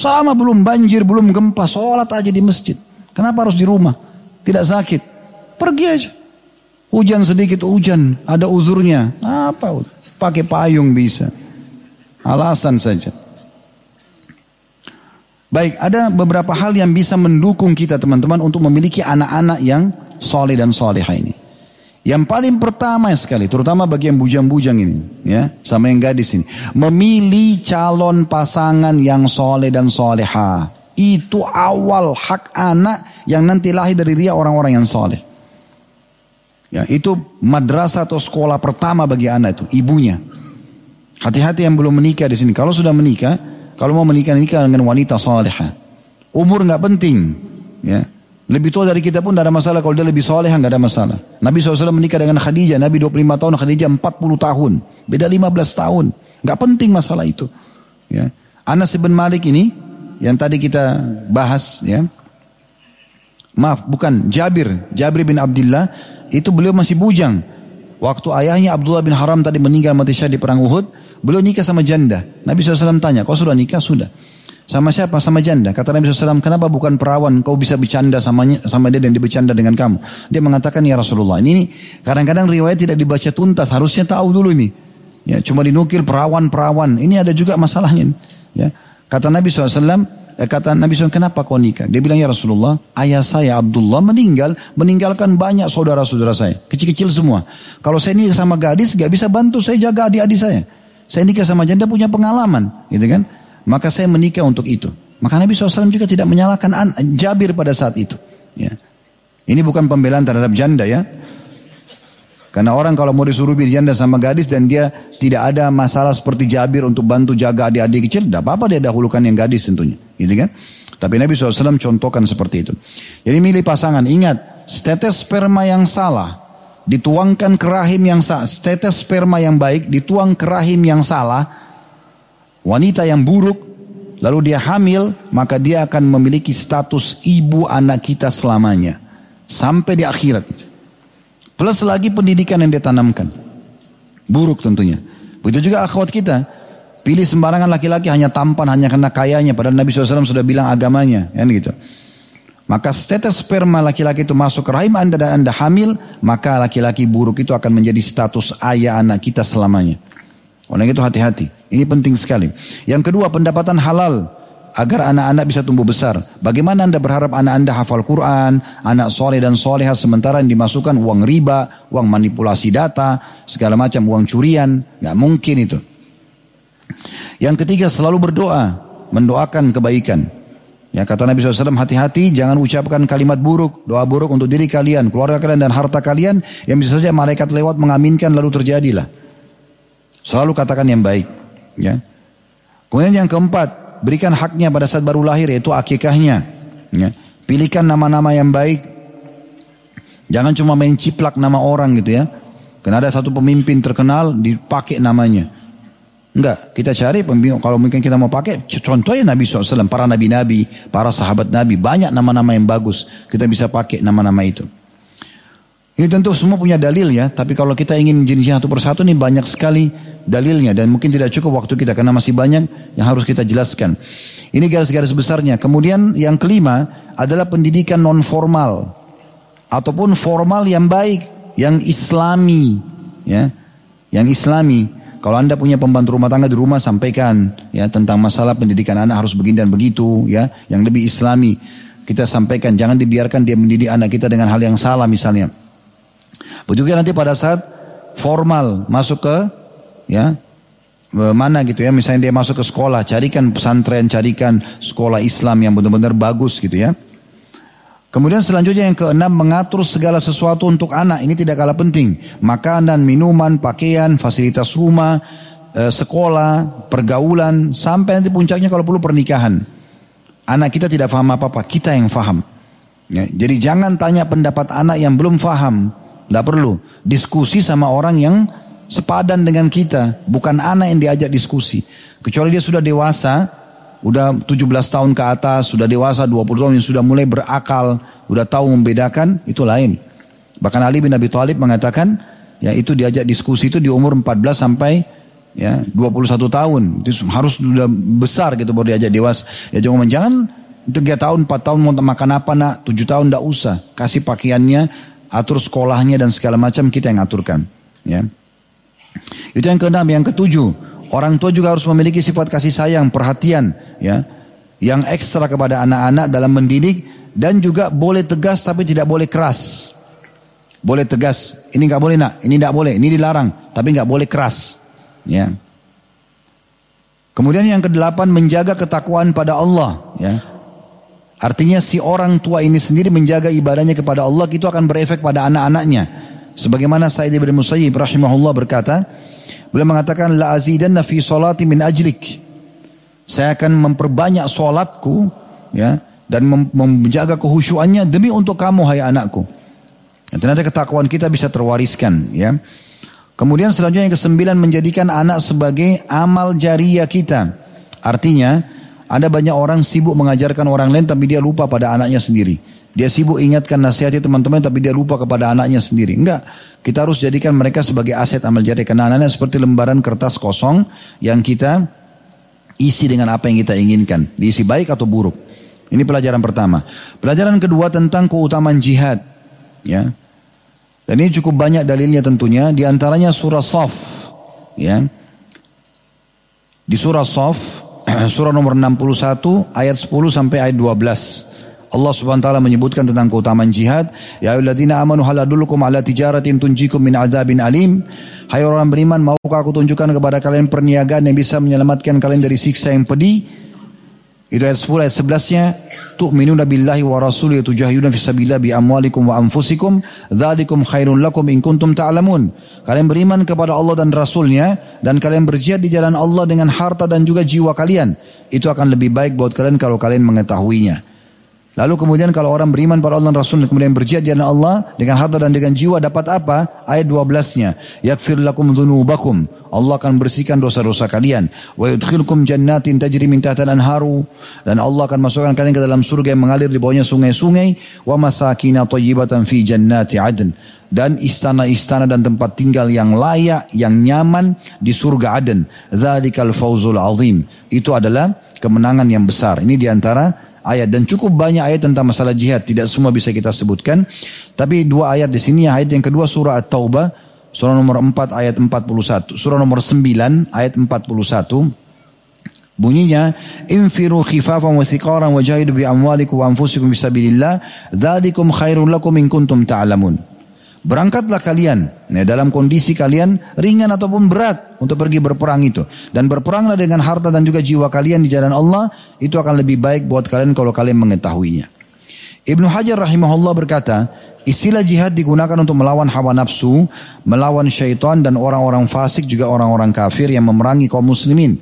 Selama belum banjir, belum gempa, sholat aja di masjid. Kenapa harus di rumah? Tidak sakit. Pergi aja. Hujan sedikit hujan, ada uzurnya. Apa? Pakai payung bisa. Alasan saja. Baik, ada beberapa hal yang bisa mendukung kita teman-teman untuk memiliki anak-anak yang soleh dan soleha ini. Yang paling pertama sekali, terutama bagi yang bujang-bujang ini, ya, sama yang gadis ini, memilih calon pasangan yang soleh dan soleha. Itu awal hak anak yang nanti lahir dari dia orang-orang yang soleh. Ya, itu madrasah atau sekolah pertama bagi anak itu, ibunya. Hati-hati yang belum menikah di sini. Kalau sudah menikah, kalau mau menikah nikah dengan wanita soleha. Umur nggak penting, ya. Lebih tua dari kita pun tidak ada masalah. Kalau dia lebih soleh nggak ada masalah. Nabi SAW menikah dengan Khadijah. Nabi 25 tahun, Khadijah 40 tahun. Beda 15 tahun. Nggak penting masalah itu. Ya. Anas bin Malik ini yang tadi kita bahas ya. Maaf, bukan Jabir, Jabir bin Abdullah itu beliau masih bujang. Waktu ayahnya Abdullah bin Haram tadi meninggal mati syahid di perang Uhud, beliau nikah sama janda. Nabi SAW tanya, kau sudah nikah? Sudah. Sama siapa? Sama janda. Kata Nabi SAW, kenapa bukan perawan kau bisa bercanda samanya, sama dia dan dia bercanda dengan kamu? Dia mengatakan, ya Rasulullah, ini kadang-kadang riwayat tidak dibaca tuntas, harusnya tahu dulu ini. Ya, cuma dinukil perawan-perawan. Ini ada juga masalahnya. Ya. Kata Nabi SAW, eh, kata Nabi SAW, kenapa kau nikah? Dia bilang, ya Rasulullah, ayah saya Abdullah meninggal, meninggalkan banyak saudara-saudara saya. Kecil-kecil semua. Kalau saya nikah sama gadis, gak bisa bantu saya jaga adik-adik saya. Saya nikah sama janda punya pengalaman. Gitu kan? Maka saya menikah untuk itu. Maka Nabi SAW juga tidak menyalahkan Jabir pada saat itu. Ya. Ini bukan pembelaan terhadap janda ya. Karena orang kalau mau disuruh janda sama gadis dan dia tidak ada masalah seperti Jabir untuk bantu jaga adik-adik kecil, tidak apa-apa dia dahulukan yang gadis tentunya. Gitu kan? Tapi Nabi SAW contohkan seperti itu. Jadi milih pasangan, ingat, setetes sperma yang salah, dituangkan ke rahim yang salah, setetes sperma yang baik, dituang ke rahim yang salah, wanita yang buruk, lalu dia hamil, maka dia akan memiliki status ibu anak kita selamanya. Sampai di akhirat. Plus lagi pendidikan yang dia tanamkan. Buruk tentunya. Begitu juga akhwat kita. Pilih sembarangan laki-laki hanya tampan, hanya karena kayanya. Padahal Nabi SAW sudah bilang agamanya. Kan gitu. Maka status sperma laki-laki itu masuk rahim anda dan anda hamil, maka laki-laki buruk itu akan menjadi status ayah anak kita selamanya. Oleh itu hati-hati. Ini penting sekali. Yang kedua pendapatan halal agar anak-anak bisa tumbuh besar. Bagaimana anda berharap anak anda hafal Quran, anak soleh dan soleha sementara yang dimasukkan uang riba, uang manipulasi data, segala macam uang curian, nggak mungkin itu. Yang ketiga selalu berdoa. mendoakan kebaikan. Ya kata Nabi SAW hati-hati jangan ucapkan kalimat buruk, doa buruk untuk diri kalian, keluarga kalian dan harta kalian yang bisa saja malaikat lewat mengaminkan lalu terjadilah. Selalu katakan yang baik. Ya. Kemudian yang keempat, berikan haknya pada saat baru lahir yaitu akikahnya. Ya. Pilihkan nama-nama yang baik. Jangan cuma main ciplak nama orang gitu ya. Karena ada satu pemimpin terkenal dipakai namanya. Enggak, kita cari pembimbing. Kalau mungkin kita mau pakai, contohnya Nabi SAW, para nabi-nabi, para sahabat Nabi, banyak nama-nama yang bagus. Kita bisa pakai nama-nama itu. Ini tentu semua punya dalil ya, tapi kalau kita ingin jenisnya satu persatu ini banyak sekali dalilnya dan mungkin tidak cukup waktu kita karena masih banyak yang harus kita jelaskan. Ini garis-garis besarnya. Kemudian yang kelima adalah pendidikan non formal ataupun formal yang baik, yang islami, ya, yang islami. Kalau anda punya pembantu rumah tangga di rumah sampaikan ya tentang masalah pendidikan anak harus begini dan begitu ya yang lebih islami kita sampaikan jangan dibiarkan dia mendidik anak kita dengan hal yang salah misalnya. Begitu nanti pada saat formal masuk ke ya mana gitu ya misalnya dia masuk ke sekolah carikan pesantren carikan sekolah Islam yang benar-benar bagus gitu ya. Kemudian selanjutnya yang keenam mengatur segala sesuatu untuk anak ini tidak kalah penting. Makanan, minuman, pakaian, fasilitas rumah, eh, sekolah, pergaulan, sampai nanti puncaknya kalau perlu pernikahan. Anak kita tidak paham apa-apa, kita yang paham. Ya, jadi jangan tanya pendapat anak yang belum paham, tidak perlu. Diskusi sama orang yang sepadan dengan kita, bukan anak yang diajak diskusi. Kecuali dia sudah dewasa, udah 17 tahun ke atas, sudah dewasa 20 tahun yang sudah mulai berakal, udah tahu membedakan, itu lain. Bahkan Ali bin Abi Thalib mengatakan, ya itu diajak diskusi itu di umur 14 sampai ya 21 tahun. Itu harus sudah besar gitu baru diajak dewasa. Ya jangan jangan 3 tahun, 4 tahun mau makan apa nak, 7 tahun tidak usah. Kasih pakaiannya, atur sekolahnya dan segala macam kita yang aturkan. Ya. Itu yang keenam, yang ketujuh Orang tua juga harus memiliki sifat kasih sayang, perhatian, ya, yang ekstra kepada anak-anak dalam mendidik dan juga boleh tegas tapi tidak boleh keras. Boleh tegas, ini nggak boleh nak, ini tidak boleh, ini dilarang, tapi nggak boleh keras, ya. Kemudian yang kedelapan menjaga ketakwaan pada Allah, ya. Artinya si orang tua ini sendiri menjaga ibadahnya kepada Allah itu akan berefek pada anak-anaknya. Sebagaimana Said bin Musayyib rahimahullah berkata, Beliau mengatakan la azidanna fi salati min ajlik. Saya akan memperbanyak solatku ya dan menjaga kehusuannya demi untuk kamu hai anakku. Dan ternyata ketakwaan kita bisa terwariskan ya. Kemudian selanjutnya yang kesembilan menjadikan anak sebagai amal jariah kita. Artinya ada banyak orang sibuk mengajarkan orang lain tapi dia lupa pada anaknya sendiri. Dia sibuk ingatkan nasihatnya teman-teman tapi dia lupa kepada anaknya sendiri. Enggak, kita harus jadikan mereka sebagai aset amal jari. Karena anaknya seperti lembaran kertas kosong yang kita isi dengan apa yang kita inginkan. Diisi baik atau buruk. Ini pelajaran pertama. Pelajaran kedua tentang keutamaan jihad. Ya. Dan ini cukup banyak dalilnya tentunya. Di antaranya surah Saf. Ya. Di surah Saf, [clears throat] surah nomor 61 ayat 10 sampai ayat 12. Allah Subhanahu wa taala menyebutkan tentang keutamaan jihad, ya ayyuhalladzina amanu hal adullukum ala tijaratin tunjikum min adzabin alim. Hai orang beriman, maukah aku tunjukkan kepada kalian perniagaan yang bisa menyelamatkan kalian dari siksa yang pedih? Itu ayat 10 ayat 11-nya, tu'minuna billahi wa rasulihi tujahiduna fi sabilillah bi amwalikum wa anfusikum, dzalikum khairun lakum in kuntum ta'lamun. Kalian beriman kepada Allah dan Rasulnya dan kalian berjihad di jalan Allah dengan harta dan juga jiwa kalian. Itu akan lebih baik buat kalian kalau kalian mengetahuinya. Lalu kemudian kalau orang beriman pada Allah dan Rasul kemudian berjihad Allah dengan harta dan dengan jiwa dapat apa? Ayat 12-nya. Yakfir lakum dzunubakum. Allah akan bersihkan dosa-dosa kalian. Wa yudkhilkum jannatin tajri min tahtiha anharu dan Allah akan masukkan kalian ke dalam surga yang mengalir di bawahnya sungai-sungai wa masakin thayyibatan fi jannati adn dan istana-istana dan tempat tinggal yang layak, yang nyaman di surga Aden. Dzalikal fauzul azim. Itu adalah kemenangan yang besar. Ini di antara ayat dan cukup banyak ayat tentang masalah jihad. Tidak semua bisa kita sebutkan. Tapi dua ayat di sini ayat yang kedua surah At-Taubah surah nomor 4 ayat 41. Surah nomor 9 ayat 41. Bunyinya infiru khifafan wa thiqaran wa jahidu bi amwalikum wa anfusikum bisabilillah dzalikum khairul lakum in kuntum ta'lamun. Berangkatlah kalian ya, dalam kondisi kalian ringan ataupun berat untuk pergi berperang itu. Dan berperanglah dengan harta dan juga jiwa kalian di jalan Allah. Itu akan lebih baik buat kalian kalau kalian mengetahuinya. Ibnu Hajar rahimahullah berkata, istilah jihad digunakan untuk melawan hawa nafsu, melawan syaitan dan orang-orang fasik juga orang-orang kafir yang memerangi kaum muslimin.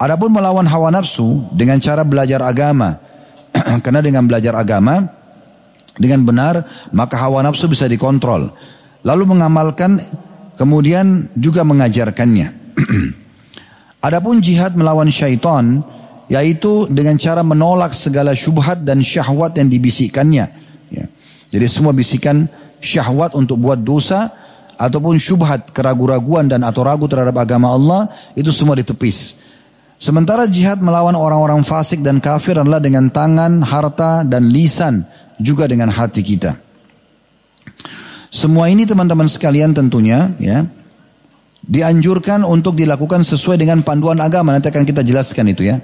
Adapun melawan hawa nafsu dengan cara belajar agama. [clears throat] Karena dengan belajar agama, dengan benar, maka hawa nafsu bisa dikontrol. Lalu mengamalkan, kemudian juga mengajarkannya. [clears throat] Adapun jihad melawan syaitan, yaitu dengan cara menolak segala syubhat dan syahwat yang dibisikkannya. Ya. Jadi semua bisikan syahwat untuk buat dosa, ataupun syubhat, keraguan-raguan dan atau ragu terhadap agama Allah, itu semua ditepis. Sementara jihad melawan orang-orang fasik dan kafir adalah dengan tangan, harta, dan lisan juga dengan hati kita. Semua ini teman-teman sekalian tentunya ya dianjurkan untuk dilakukan sesuai dengan panduan agama. Nanti akan kita jelaskan itu ya.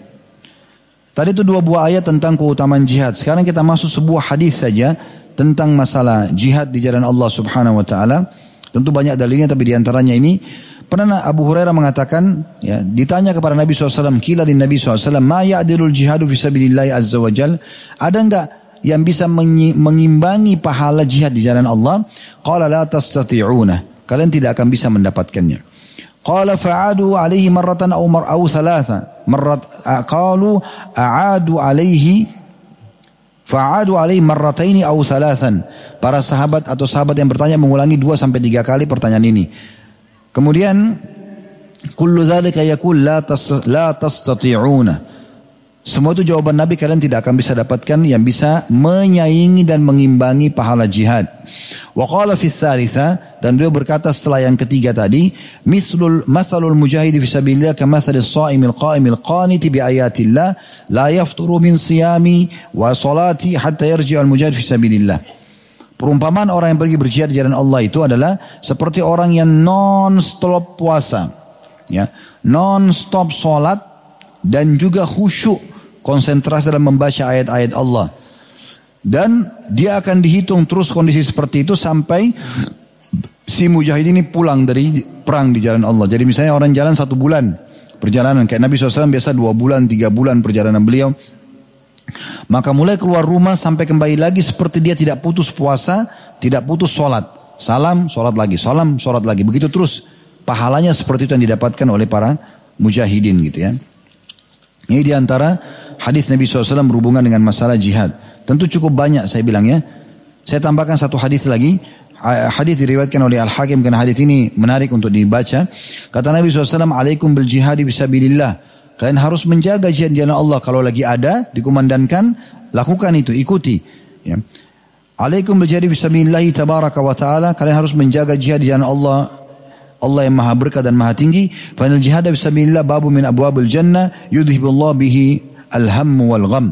Tadi itu dua buah ayat tentang keutamaan jihad. Sekarang kita masuk sebuah hadis saja tentang masalah jihad di jalan Allah Subhanahu wa taala. Tentu banyak dalilnya tapi di antaranya ini pernah Abu Hurairah mengatakan ya ditanya kepada Nabi SAW kila di Nabi SAW ma ya'dilul jihadu fi sabilillah azza wa jal ada enggak yang bisa mengimbangi pahala jihad di jalan Allah. Qala la tastati'una. Kalian tidak akan bisa mendapatkannya. Qala fa'adu alaihi marratan aw mar aw thalatha. Marrat qalu a'adu alaihi fa'adu alaihi marrataini aw thalathan. Para sahabat atau sahabat yang bertanya mengulangi dua sampai tiga kali pertanyaan ini. Kemudian kullu dzalika yaqul la tastati'una. Semua itu jawaban Nabi kalian tidak akan bisa dapatkan yang bisa menyaingi dan mengimbangi pahala jihad. Wa qala fi dan beliau berkata setelah yang ketiga tadi, mislul masalul mujahidi fi sabilillah kamathali shaimil qaimil qaniti bi ayatillah la yafturu min siyami wa salati hatta yarji'al mujahid fi sabilillah. Perumpamaan orang yang pergi berjihad di jalan Allah itu adalah seperti orang yang non stop puasa, ya, non stop salat dan juga khusyuk konsentrasi dalam membaca ayat-ayat Allah. Dan dia akan dihitung terus kondisi seperti itu sampai si mujahid ini pulang dari perang di jalan Allah. Jadi misalnya orang jalan satu bulan perjalanan. Kayak Nabi SAW biasa dua bulan, tiga bulan perjalanan beliau. Maka mulai keluar rumah sampai kembali lagi seperti dia tidak putus puasa, tidak putus sholat. Salam, sholat lagi, salam, sholat lagi. Begitu terus pahalanya seperti itu yang didapatkan oleh para mujahidin gitu ya. Ini di antara hadis Nabi SAW berhubungan dengan masalah jihad. Tentu cukup banyak saya bilang ya. Saya tambahkan satu hadis lagi. Hadis diriwayatkan oleh Al-Hakim karena hadis ini menarik untuk dibaca. Kata Nabi SAW, Alaikum bil jihadi bisabilillah. Kalian harus menjaga jihad jalan Allah. Kalau lagi ada, dikumandangkan, lakukan itu, ikuti. Ya. Alaikum bil jihadi bisabilillahi tabaraka wa ta'ala. Kalian harus menjaga jihad jalan Allah Allah yang maha berkah dan maha tinggi. Fanal jihad bismillah babu min abwabil jannah yudhibullah bihi alhammu wal gham.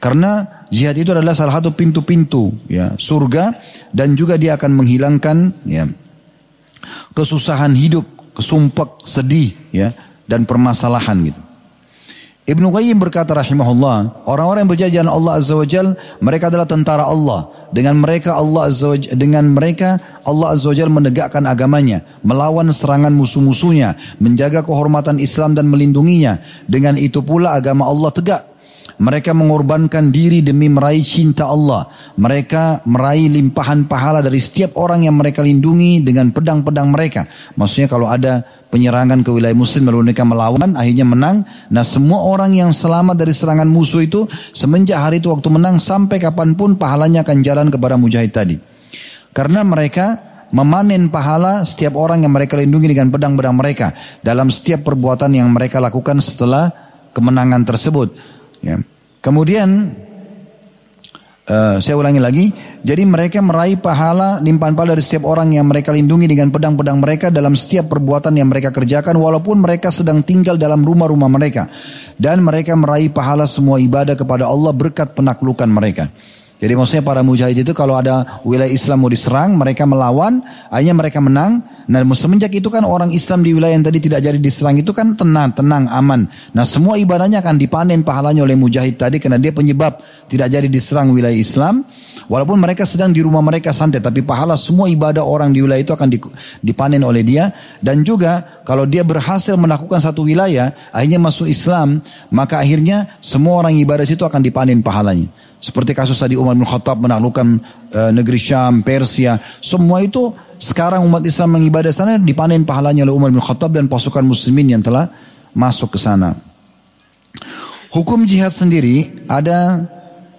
Karena jihad itu adalah salah satu pintu-pintu ya surga dan juga dia akan menghilangkan ya kesusahan hidup, kesumpak, sedih ya dan permasalahan gitu. Ibnu Qayyim berkata rahimahullah, orang-orang yang berjalan Allah Azza wa Jal, mereka adalah tentara Allah. Dengan mereka Allah Azza wa Jal, dengan mereka Allah Azza wa Jal menegakkan agamanya, melawan serangan musuh-musuhnya, menjaga kehormatan Islam dan melindunginya. Dengan itu pula agama Allah tegak. Mereka mengorbankan diri demi meraih cinta Allah. Mereka meraih limpahan pahala dari setiap orang yang mereka lindungi dengan pedang-pedang mereka. Maksudnya kalau ada penyerangan ke wilayah muslim lalu mereka melawan akhirnya menang. Nah semua orang yang selamat dari serangan musuh itu semenjak hari itu waktu menang sampai kapan pun pahalanya akan jalan kepada mujahid tadi. Karena mereka memanen pahala setiap orang yang mereka lindungi dengan pedang-pedang mereka dalam setiap perbuatan yang mereka lakukan setelah kemenangan tersebut. Ya. Kemudian uh, saya ulangi lagi, jadi mereka meraih pahala limpahan pahala dari setiap orang yang mereka lindungi dengan pedang-pedang mereka dalam setiap perbuatan yang mereka kerjakan walaupun mereka sedang tinggal dalam rumah-rumah mereka dan mereka meraih pahala semua ibadah kepada Allah berkat penaklukan mereka. Jadi maksudnya para mujahid itu kalau ada wilayah Islam mau diserang, mereka melawan, akhirnya mereka menang. Nah semenjak itu kan orang Islam di wilayah yang tadi tidak jadi diserang itu kan tenang, tenang, aman. Nah semua ibadahnya akan dipanen pahalanya oleh mujahid tadi karena dia penyebab tidak jadi diserang wilayah Islam. Walaupun mereka sedang di rumah mereka santai, tapi pahala semua ibadah orang di wilayah itu akan dipanen oleh dia. Dan juga kalau dia berhasil melakukan satu wilayah, akhirnya masuk Islam, maka akhirnya semua orang ibadah situ akan dipanen pahalanya. Seperti kasus tadi Umar bin Khattab menaklukkan e, negeri Syam, Persia. Semua itu sekarang umat Islam mengibadah sana dipanen pahalanya oleh Umar bin Khattab dan pasukan muslimin yang telah masuk ke sana. Hukum jihad sendiri ada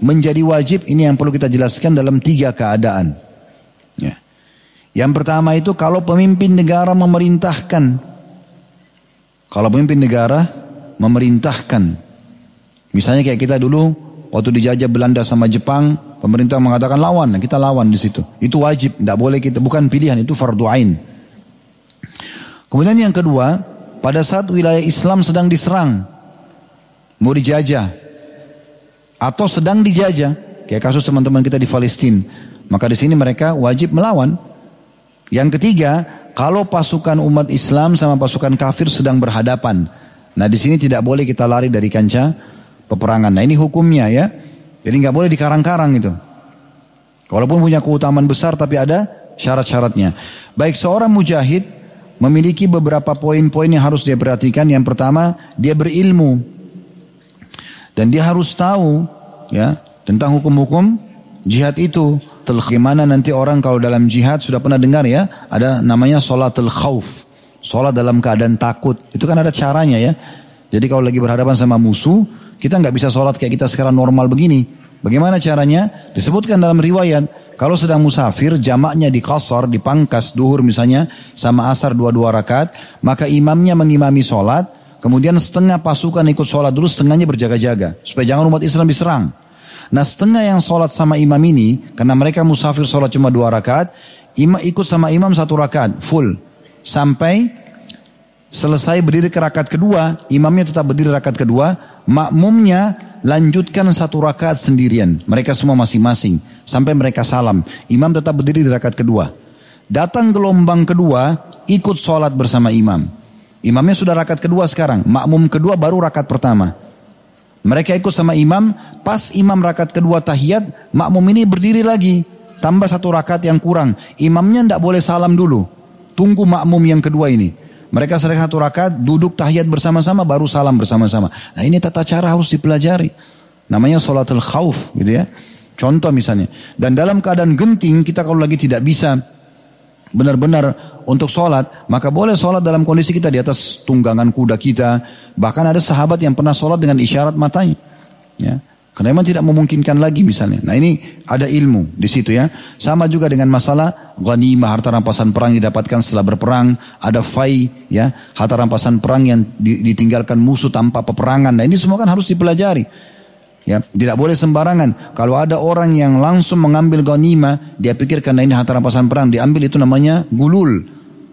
menjadi wajib ini yang perlu kita jelaskan dalam tiga keadaan. Ya. Yang pertama itu kalau pemimpin negara memerintahkan. Kalau pemimpin negara memerintahkan. Misalnya kayak kita dulu Waktu dijajah Belanda sama Jepang, pemerintah mengatakan lawan, kita lawan di situ. Itu wajib, tidak boleh kita, bukan pilihan, itu fardu ain. Kemudian yang kedua, pada saat wilayah Islam sedang diserang, mau dijajah, atau sedang dijajah, kayak kasus teman-teman kita di Palestina, maka di sini mereka wajib melawan. Yang ketiga, kalau pasukan umat Islam sama pasukan kafir sedang berhadapan, nah di sini tidak boleh kita lari dari kancah peperangan. Nah ini hukumnya ya. Jadi nggak boleh dikarang-karang itu. Walaupun punya keutamaan besar tapi ada syarat-syaratnya. Baik seorang mujahid memiliki beberapa poin-poin yang harus dia perhatikan. Yang pertama dia berilmu dan dia harus tahu ya tentang hukum-hukum jihad itu. Bagaimana nanti orang kalau dalam jihad sudah pernah dengar ya ada namanya sholatul khauf. Sholat dalam keadaan takut. Itu kan ada caranya ya. Jadi kalau lagi berhadapan sama musuh, kita nggak bisa sholat kayak kita sekarang normal begini. Bagaimana caranya? Disebutkan dalam riwayat, kalau sedang musafir, jamaknya di kasar, dipangkas, duhur misalnya, sama asar dua-dua rakaat, maka imamnya mengimami sholat, kemudian setengah pasukan ikut sholat dulu, setengahnya berjaga-jaga, supaya jangan umat Islam diserang. Nah setengah yang sholat sama imam ini, karena mereka musafir sholat cuma dua rakaat, imam ikut sama imam satu rakaat, full. Sampai selesai berdiri ke rakaat kedua, imamnya tetap berdiri rakaat kedua, makmumnya lanjutkan satu rakaat sendirian. Mereka semua masing-masing. Sampai mereka salam. Imam tetap berdiri di rakaat kedua. Datang gelombang kedua, ikut sholat bersama imam. Imamnya sudah rakaat kedua sekarang. Makmum kedua baru rakaat pertama. Mereka ikut sama imam. Pas imam rakaat kedua tahiyat, makmum ini berdiri lagi. Tambah satu rakaat yang kurang. Imamnya tidak boleh salam dulu. Tunggu makmum yang kedua ini. Mereka sering satu rakaat, duduk tahiyat bersama-sama, baru salam bersama-sama. Nah ini tata cara harus dipelajari. Namanya sholatul khauf gitu ya. Contoh misalnya. Dan dalam keadaan genting, kita kalau lagi tidak bisa benar-benar untuk sholat, maka boleh sholat dalam kondisi kita di atas tunggangan kuda kita. Bahkan ada sahabat yang pernah sholat dengan isyarat matanya. Ya. Karena memang tidak memungkinkan lagi misalnya. Nah ini ada ilmu di situ ya. Sama juga dengan masalah ghanimah harta rampasan perang didapatkan setelah berperang. Ada fai ya harta rampasan perang yang ditinggalkan musuh tanpa peperangan. Nah ini semua kan harus dipelajari. Ya, tidak boleh sembarangan. Kalau ada orang yang langsung mengambil ghanimah, dia pikir karena ini harta rampasan perang diambil itu namanya gulul.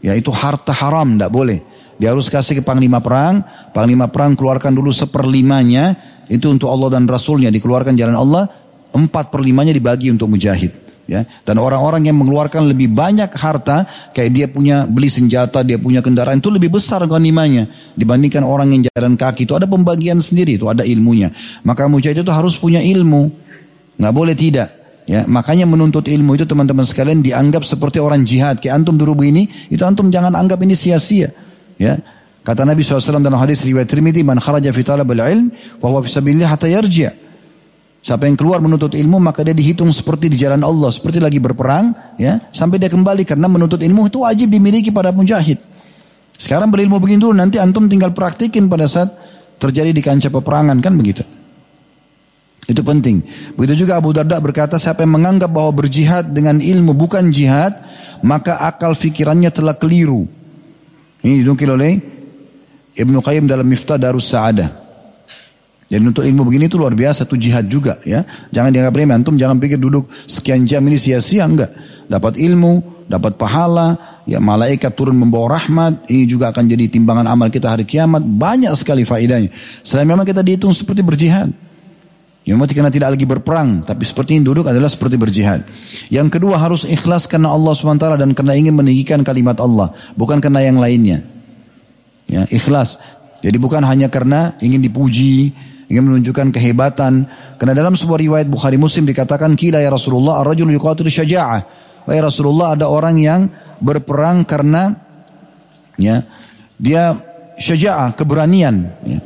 Ya itu harta haram, tidak boleh. Dia harus kasih ke panglima perang, panglima perang keluarkan dulu seperlimanya, itu untuk Allah dan Rasulnya dikeluarkan jalan Allah, empat perlimanya dibagi untuk mujahid. Ya, dan orang-orang yang mengeluarkan lebih banyak harta, kayak dia punya beli senjata, dia punya kendaraan itu lebih besar ganimanya dibandingkan orang yang jalan kaki itu ada pembagian sendiri, itu ada ilmunya. Maka mujahid itu harus punya ilmu, nggak boleh tidak. Ya, makanya menuntut ilmu itu teman-teman sekalian dianggap seperti orang jihad. Kayak antum dulu begini, itu antum jangan anggap ini sia-sia. Ya, Kata Nabi SAW dalam hadis riwayat Trimiti, man kharaja fi talabul ilm, wa huwa fi sabilillah Siapa yang keluar menuntut ilmu maka dia dihitung seperti di jalan Allah, seperti lagi berperang, ya, sampai dia kembali karena menuntut ilmu itu wajib dimiliki pada mujahid. Sekarang berilmu begini dulu, nanti antum tinggal praktikin pada saat terjadi di kancah peperangan kan begitu. Itu penting. Begitu juga Abu Darda berkata, siapa yang menganggap bahwa berjihad dengan ilmu bukan jihad, maka akal fikirannya telah keliru. Ini dinukil oleh Ibnu Qayyim dalam Miftah Darus Sa'adah. Jadi untuk ilmu begini itu luar biasa, itu jihad juga ya. Jangan dianggap remeh, antum jangan pikir duduk sekian jam ini sia-sia, enggak. Dapat ilmu, dapat pahala, ya malaikat turun membawa rahmat, ini juga akan jadi timbangan amal kita hari kiamat, banyak sekali faedahnya. Selain memang kita dihitung seperti berjihad. Mati karena tidak lagi berperang, tapi seperti ini duduk adalah seperti berjihad. Yang kedua harus ikhlas karena Allah SWT dan karena ingin meninggikan kalimat Allah, bukan karena yang lainnya. Ya, ikhlas. Jadi bukan hanya karena ingin dipuji, ingin menunjukkan kehebatan. Karena dalam sebuah riwayat Bukhari Muslim dikatakan, Kila ya Rasulullah, ar-rajul yuqatil syaja'ah. Wahai Rasulullah, ada orang yang berperang karena ya dia syaja'ah, keberanian. Ya.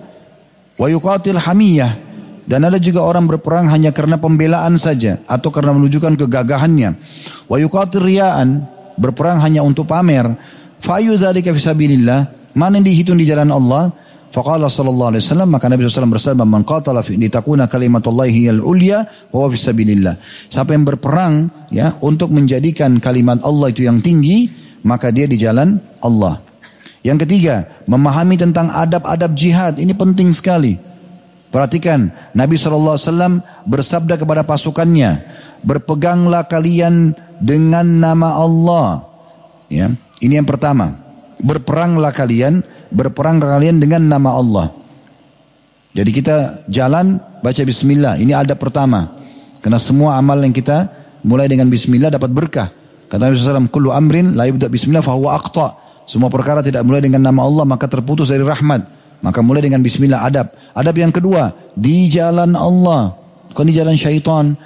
Wa yuqatil hamiyah dan ada juga orang berperang hanya karena pembelaan saja atau karena menunjukkan kegagahannya. Wa yuqatir riya'an, berperang hanya untuk pamer. Fa ayu dzalika fisabilillah? Mana yang dihitung di jalan Allah? Faqala sallallahu alaihi wasallam maka Nabi SAW bersabda man qatala fi litakuna kalimatullahi al ulya wa huwa fisabilillah. Siapa yang berperang ya untuk menjadikan kalimat Allah itu yang tinggi, maka dia di jalan Allah. Yang ketiga, memahami tentang adab-adab jihad. Ini penting sekali. Perhatikan, Nabi SAW bersabda kepada pasukannya, berpeganglah kalian dengan nama Allah. Ya, ini yang pertama. Berperanglah kalian, berperang kalian dengan nama Allah. Jadi kita jalan baca bismillah. Ini ada pertama. Karena semua amal yang kita mulai dengan bismillah dapat berkah. Kata Nabi SAW, Kullu amrin la yubda bismillah fahuwa aqta. Semua perkara tidak mulai dengan nama Allah maka terputus dari rahmat. Maka mulai dengan bismillah adab. Adab yang kedua, di jalan Allah. Bukan di jalan syaitan.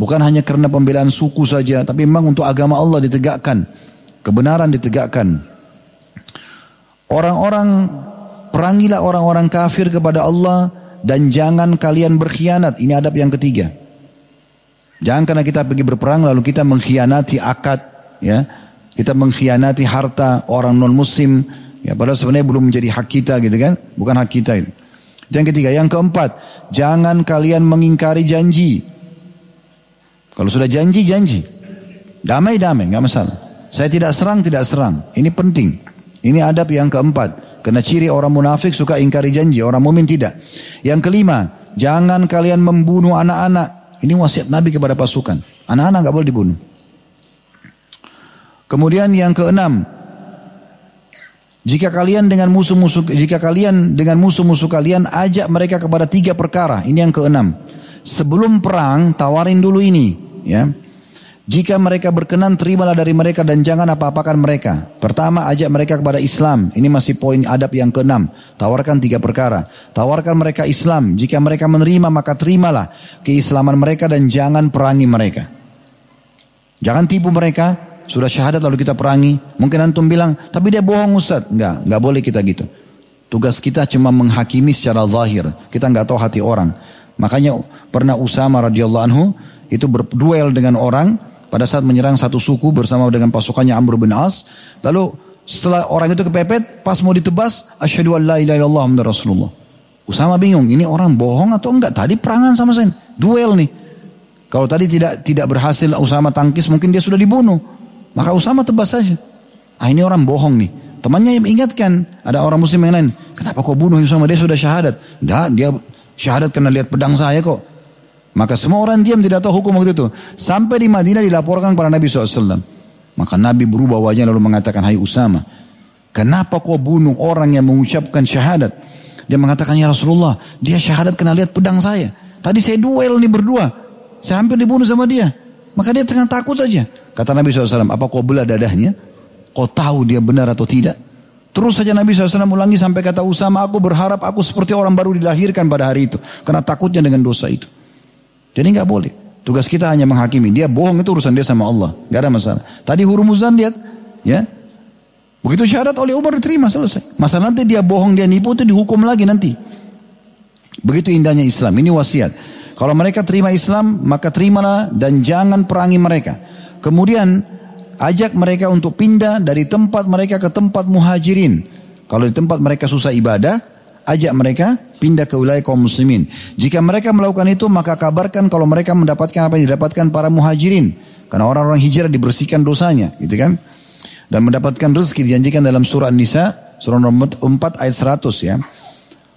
Bukan hanya karena pembelaan suku saja, tapi memang untuk agama Allah ditegakkan. Kebenaran ditegakkan. Orang-orang, perangilah orang-orang kafir kepada Allah dan jangan kalian berkhianat. Ini adab yang ketiga. Jangan karena kita pergi berperang lalu kita mengkhianati akad, ya. Kita mengkhianati harta orang non muslim, Ya padahal sebenarnya belum menjadi hak kita gitu kan. Bukan hak kita itu. Yang ketiga, yang keempat, jangan kalian mengingkari janji. Kalau sudah janji, janji. Damai, damai, nggak masalah. Saya tidak serang, tidak serang. Ini penting. Ini adab yang keempat. Karena ciri orang munafik suka ingkari janji, orang mumin tidak. Yang kelima, jangan kalian membunuh anak-anak. Ini wasiat Nabi kepada pasukan. Anak-anak nggak boleh dibunuh. Kemudian yang keenam, jika kalian dengan musuh-musuh jika kalian dengan musuh-musuh kalian ajak mereka kepada tiga perkara. Ini yang keenam. Sebelum perang tawarin dulu ini, ya. Jika mereka berkenan terimalah dari mereka dan jangan apa-apakan mereka. Pertama ajak mereka kepada Islam. Ini masih poin adab yang keenam. Tawarkan tiga perkara. Tawarkan mereka Islam. Jika mereka menerima maka terimalah keislaman mereka dan jangan perangi mereka. Jangan tipu mereka, sudah syahadat lalu kita perangi. Mungkin antum bilang, tapi dia bohong Ustaz. Enggak, enggak boleh kita gitu. Tugas kita cuma menghakimi secara zahir. Kita enggak tahu hati orang. Makanya pernah Usama radhiyallahu anhu itu berduel dengan orang pada saat menyerang satu suku bersama dengan pasukannya Amr bin As. Lalu setelah orang itu kepepet, pas mau ditebas, asyhadu an la ilaha illallah Rasulullah. Usama bingung, ini orang bohong atau enggak? Tadi perangan sama saya, duel nih. Kalau tadi tidak tidak berhasil Usama tangkis, mungkin dia sudah dibunuh. Maka Usama tebas saja. Ah ini orang bohong nih. Temannya yang ingatkan, ada orang muslim yang lain. Kenapa kau bunuh Usama? Dia sudah syahadat. Tidak, dia syahadat karena lihat pedang saya kok. Maka semua orang diam tidak tahu hukum waktu itu. Sampai di Madinah dilaporkan kepada Nabi SAW. Maka Nabi berubah wajah lalu mengatakan, Hai Usama, kenapa kau bunuh orang yang mengucapkan syahadat? Dia mengatakan, Ya Rasulullah, dia syahadat karena lihat pedang saya. Tadi saya duel nih berdua. Saya hampir dibunuh sama dia. Maka dia tengah takut aja. Kata Nabi SAW, apa kau belah dadahnya? Kau tahu dia benar atau tidak? Terus saja Nabi SAW ulangi sampai kata Usama, aku berharap aku seperti orang baru dilahirkan pada hari itu. Karena takutnya dengan dosa itu. Jadi nggak boleh. Tugas kita hanya menghakimi. Dia bohong itu urusan dia sama Allah. Gak ada masalah. Tadi hurumuzan lihat. Ya. Begitu syarat oleh Umar diterima selesai. Masalah nanti dia bohong, dia nipu itu dihukum lagi nanti. Begitu indahnya Islam. Ini wasiat. Kalau mereka terima Islam, maka terimalah dan jangan perangi mereka. Kemudian ajak mereka untuk pindah dari tempat mereka ke tempat muhajirin. Kalau di tempat mereka susah ibadah, ajak mereka pindah ke wilayah kaum muslimin. Jika mereka melakukan itu, maka kabarkan kalau mereka mendapatkan apa yang didapatkan para muhajirin. Karena orang-orang hijrah dibersihkan dosanya, gitu kan? Dan mendapatkan rezeki dijanjikan dalam surah An-Nisa, surah nomor 4 ayat 100 ya.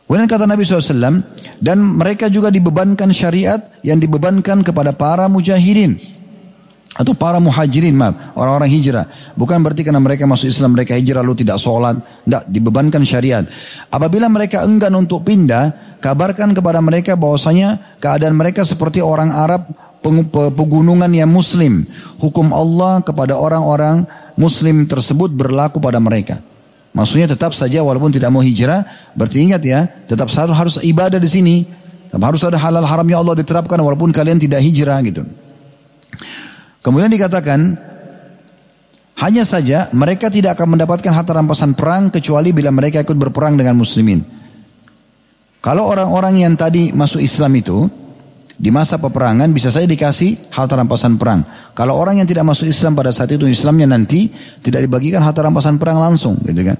Kemudian kata Nabi SAW, dan mereka juga dibebankan syariat yang dibebankan kepada para mujahirin. Atau para muhajirin maaf orang-orang hijrah. Bukan berarti karena mereka masuk Islam mereka hijrah lalu tidak sholat tidak dibebankan syariat. Apabila mereka enggan untuk pindah kabarkan kepada mereka bahwasanya keadaan mereka seperti orang Arab pegunungan yang muslim. Hukum Allah kepada orang-orang muslim tersebut berlaku pada mereka. Maksudnya tetap saja walaupun tidak mau hijrah berarti ingat ya tetap harus harus ibadah di sini. Harus ada halal haramnya Allah diterapkan walaupun kalian tidak hijrah gitu Kemudian dikatakan, hanya saja mereka tidak akan mendapatkan harta rampasan perang kecuali bila mereka ikut berperang dengan muslimin. Kalau orang-orang yang tadi masuk Islam itu, di masa peperangan bisa saya dikasih harta rampasan perang. Kalau orang yang tidak masuk Islam pada saat itu Islamnya nanti tidak dibagikan harta rampasan perang langsung, gitu kan?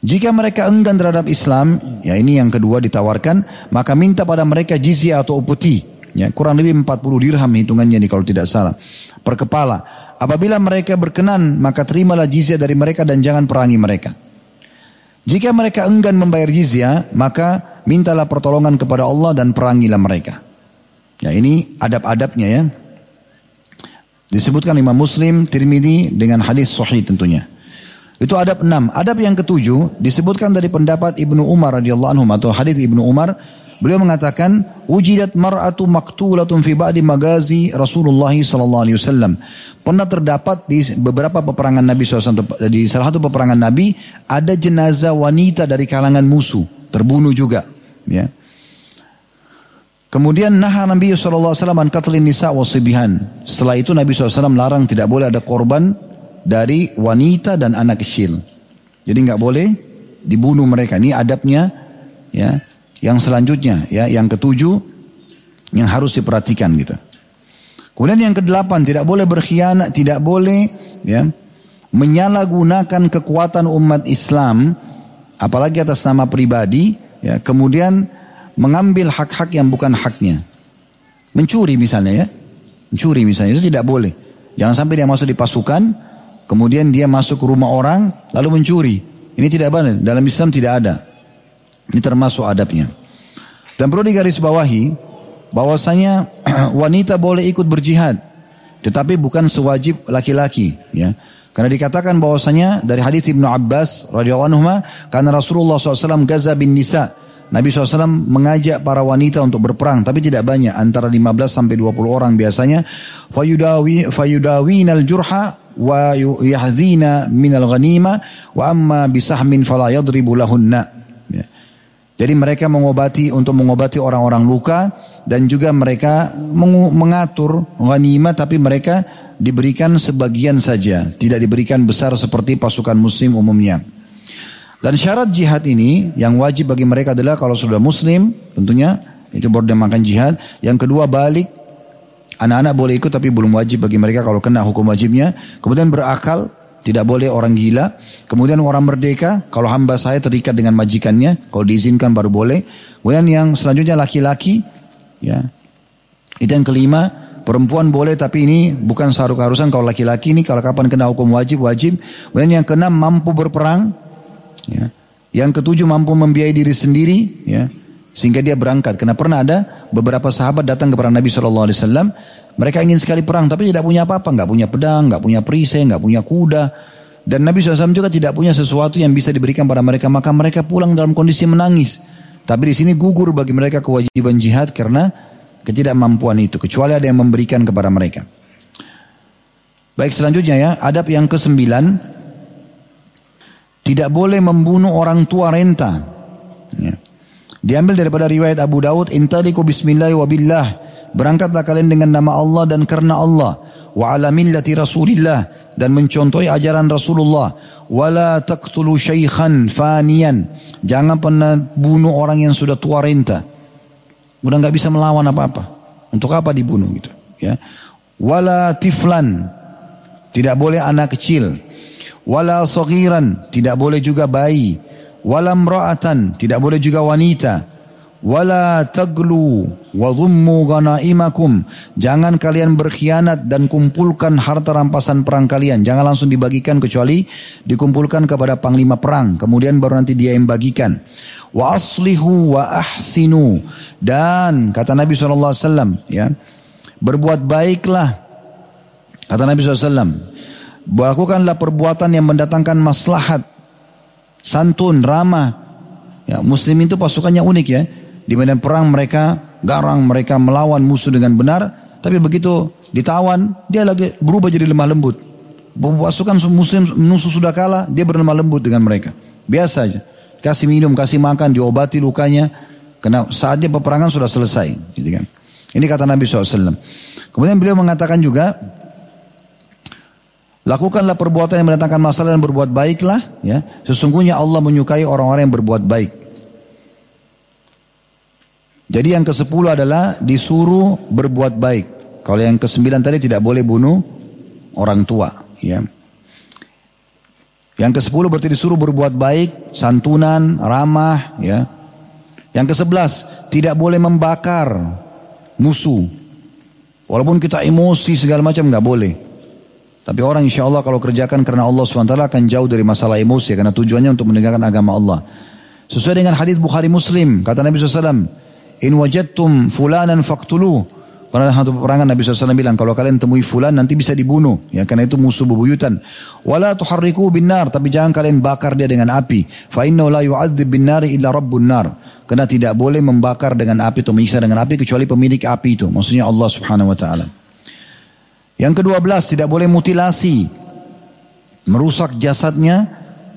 Jika mereka enggan terhadap Islam, ya ini yang kedua ditawarkan, maka minta pada mereka jizya atau upeti. Ya, kurang lebih 40 dirham hitungannya nih kalau tidak salah. Per kepala. Apabila mereka berkenan, maka terimalah jizya dari mereka dan jangan perangi mereka. Jika mereka enggan membayar jizya, maka mintalah pertolongan kepada Allah dan perangilah mereka. Ya, ini adab-adabnya ya. Disebutkan Imam Muslim, Tirmidzi dengan hadis sahih tentunya. Itu adab enam. Adab yang ketujuh disebutkan dari pendapat Ibnu Umar radhiyallahu anhu atau hadis Ibnu Umar Beliau mengatakan, "Ujidat mar'atu maktulatun fi ba'di magazi Rasulullah sallallahu alaihi wasallam." Pernah terdapat di beberapa peperangan Nabi SAW, di salah satu peperangan Nabi ada jenazah wanita dari kalangan musuh terbunuh juga, ya. Kemudian naha Nabi SAW an katlin nisa wasibihan. Setelah itu Nabi SAW larang tidak boleh ada korban dari wanita dan anak kecil. Jadi nggak boleh dibunuh mereka. Ini adabnya ya yang selanjutnya, ya, yang ketujuh yang harus diperhatikan gitu. Kemudian yang kedelapan tidak boleh berkhianat, tidak boleh ya menyalahgunakan kekuatan umat Islam apalagi atas nama pribadi ya kemudian mengambil hak-hak yang bukan haknya. Mencuri misalnya ya. Mencuri misalnya itu tidak boleh. Jangan sampai dia masuk di pasukan kemudian dia masuk ke rumah orang lalu mencuri. Ini tidak benar. Dalam Islam tidak ada. Ini termasuk adabnya. Dan perlu digarisbawahi bahwasanya [clears throat] wanita boleh ikut berjihad, tetapi bukan sewajib laki-laki, ya. Karena dikatakan bahwasanya dari hadis Ibnu Abbas radhiyallahu anhu karena Rasulullah SAW gaza bin nisa Nabi SAW mengajak para wanita untuk berperang tapi tidak banyak antara 15 sampai 20 orang biasanya fayudawi fayudawinal jurha wa yahzina minal ghanima wa amma bisahmin fala yadribu lahunna jadi mereka mengobati untuk mengobati orang-orang luka dan juga mereka mengatur ghanimah tapi mereka diberikan sebagian saja, tidak diberikan besar seperti pasukan muslim umumnya. Dan syarat jihad ini yang wajib bagi mereka adalah kalau sudah muslim tentunya itu baru makan jihad. Yang kedua balik anak-anak boleh ikut tapi belum wajib bagi mereka kalau kena hukum wajibnya. Kemudian berakal tidak boleh orang gila. Kemudian orang merdeka, kalau hamba saya terikat dengan majikannya, kalau diizinkan baru boleh. Kemudian yang selanjutnya laki-laki, ya. Itu yang kelima, perempuan boleh tapi ini bukan seharusnya keharusan kalau laki-laki ini kalau kapan kena hukum wajib wajib. Kemudian yang keenam mampu berperang, ya. Yang ketujuh mampu membiayai diri sendiri, ya. Sehingga dia berangkat. Karena pernah ada beberapa sahabat datang kepada Nabi Shallallahu Alaihi Wasallam mereka ingin sekali perang tapi tidak punya apa-apa, nggak punya pedang, nggak punya perisai, nggak punya kuda. Dan Nabi SAW juga tidak punya sesuatu yang bisa diberikan pada mereka, maka mereka pulang dalam kondisi menangis. Tapi di sini gugur bagi mereka kewajiban jihad karena ketidakmampuan itu, kecuali ada yang memberikan kepada mereka. Baik selanjutnya ya, adab yang kesembilan, tidak boleh membunuh orang tua renta. Ya. Diambil daripada riwayat Abu Daud, intaliku bismillah wa billah Berangkatlah kalian dengan nama Allah dan karena Allah. Wa ala millati Rasulillah dan mencontohi ajaran Rasulullah. Wala taqtulu syaikhan faniyan. Jangan pernah bunuh orang yang sudah tua renta. Udah nggak bisa melawan apa-apa. Untuk apa dibunuh gitu, ya. Wala tiflan. Tidak boleh anak kecil. Wala saghiran, tidak boleh juga bayi. Wala mra'atan, tidak boleh juga wanita. Wala taglu wa dhummu ghanaimakum jangan kalian berkhianat dan kumpulkan harta rampasan perang kalian. Jangan langsung dibagikan kecuali dikumpulkan kepada panglima perang kemudian baru nanti dia yang bagikan. Wa aslihu wa ahsinu dan kata Nabi SAW ya berbuat baiklah. Kata Nabi SAW, lakukanlah perbuatan yang mendatangkan maslahat, santun, ramah. Ya, Muslim itu pasukannya unik ya. Di medan perang mereka garang, mereka melawan musuh dengan benar. Tapi begitu ditawan, dia lagi berubah jadi lemah lembut. Pasukan muslim musuh sudah kalah, dia berlemah lembut dengan mereka. Biasa aja. Kasih minum, kasih makan, diobati lukanya. Karena saatnya peperangan sudah selesai. Gitu kan. Ini kata Nabi SAW. Kemudian beliau mengatakan juga, Lakukanlah perbuatan yang mendatangkan masalah dan berbuat baiklah. Ya, sesungguhnya Allah menyukai orang-orang yang berbuat baik. Jadi yang ke sepuluh adalah disuruh berbuat baik. Kalau yang ke sembilan tadi tidak boleh bunuh orang tua. Ya. Yang ke sepuluh berarti disuruh berbuat baik, santunan, ramah. Ya. Yang ke sebelas tidak boleh membakar musuh. Walaupun kita emosi segala macam nggak boleh. Tapi orang insya Allah kalau kerjakan karena Allah SWT akan jauh dari masalah emosi. Karena tujuannya untuk menegakkan agama Allah. Sesuai dengan hadis Bukhari Muslim. Kata Nabi SAW. In wajadtum fulanan faktulu. Pada satu peperangan Nabi SAW bilang. Kalau kalian temui fulan nanti bisa dibunuh. Ya, karena itu musuh bebuyutan. Wala tuharriku binar. Tapi jangan kalian bakar dia dengan api. Fa inna la yu'adzib bin nari illa rabbun nar. Karena tidak boleh membakar dengan api atau menyiksa dengan api kecuali pemilik api itu. Maksudnya Allah subhanahu wa ta'ala. Yang kedua belas tidak boleh mutilasi. Merusak jasadnya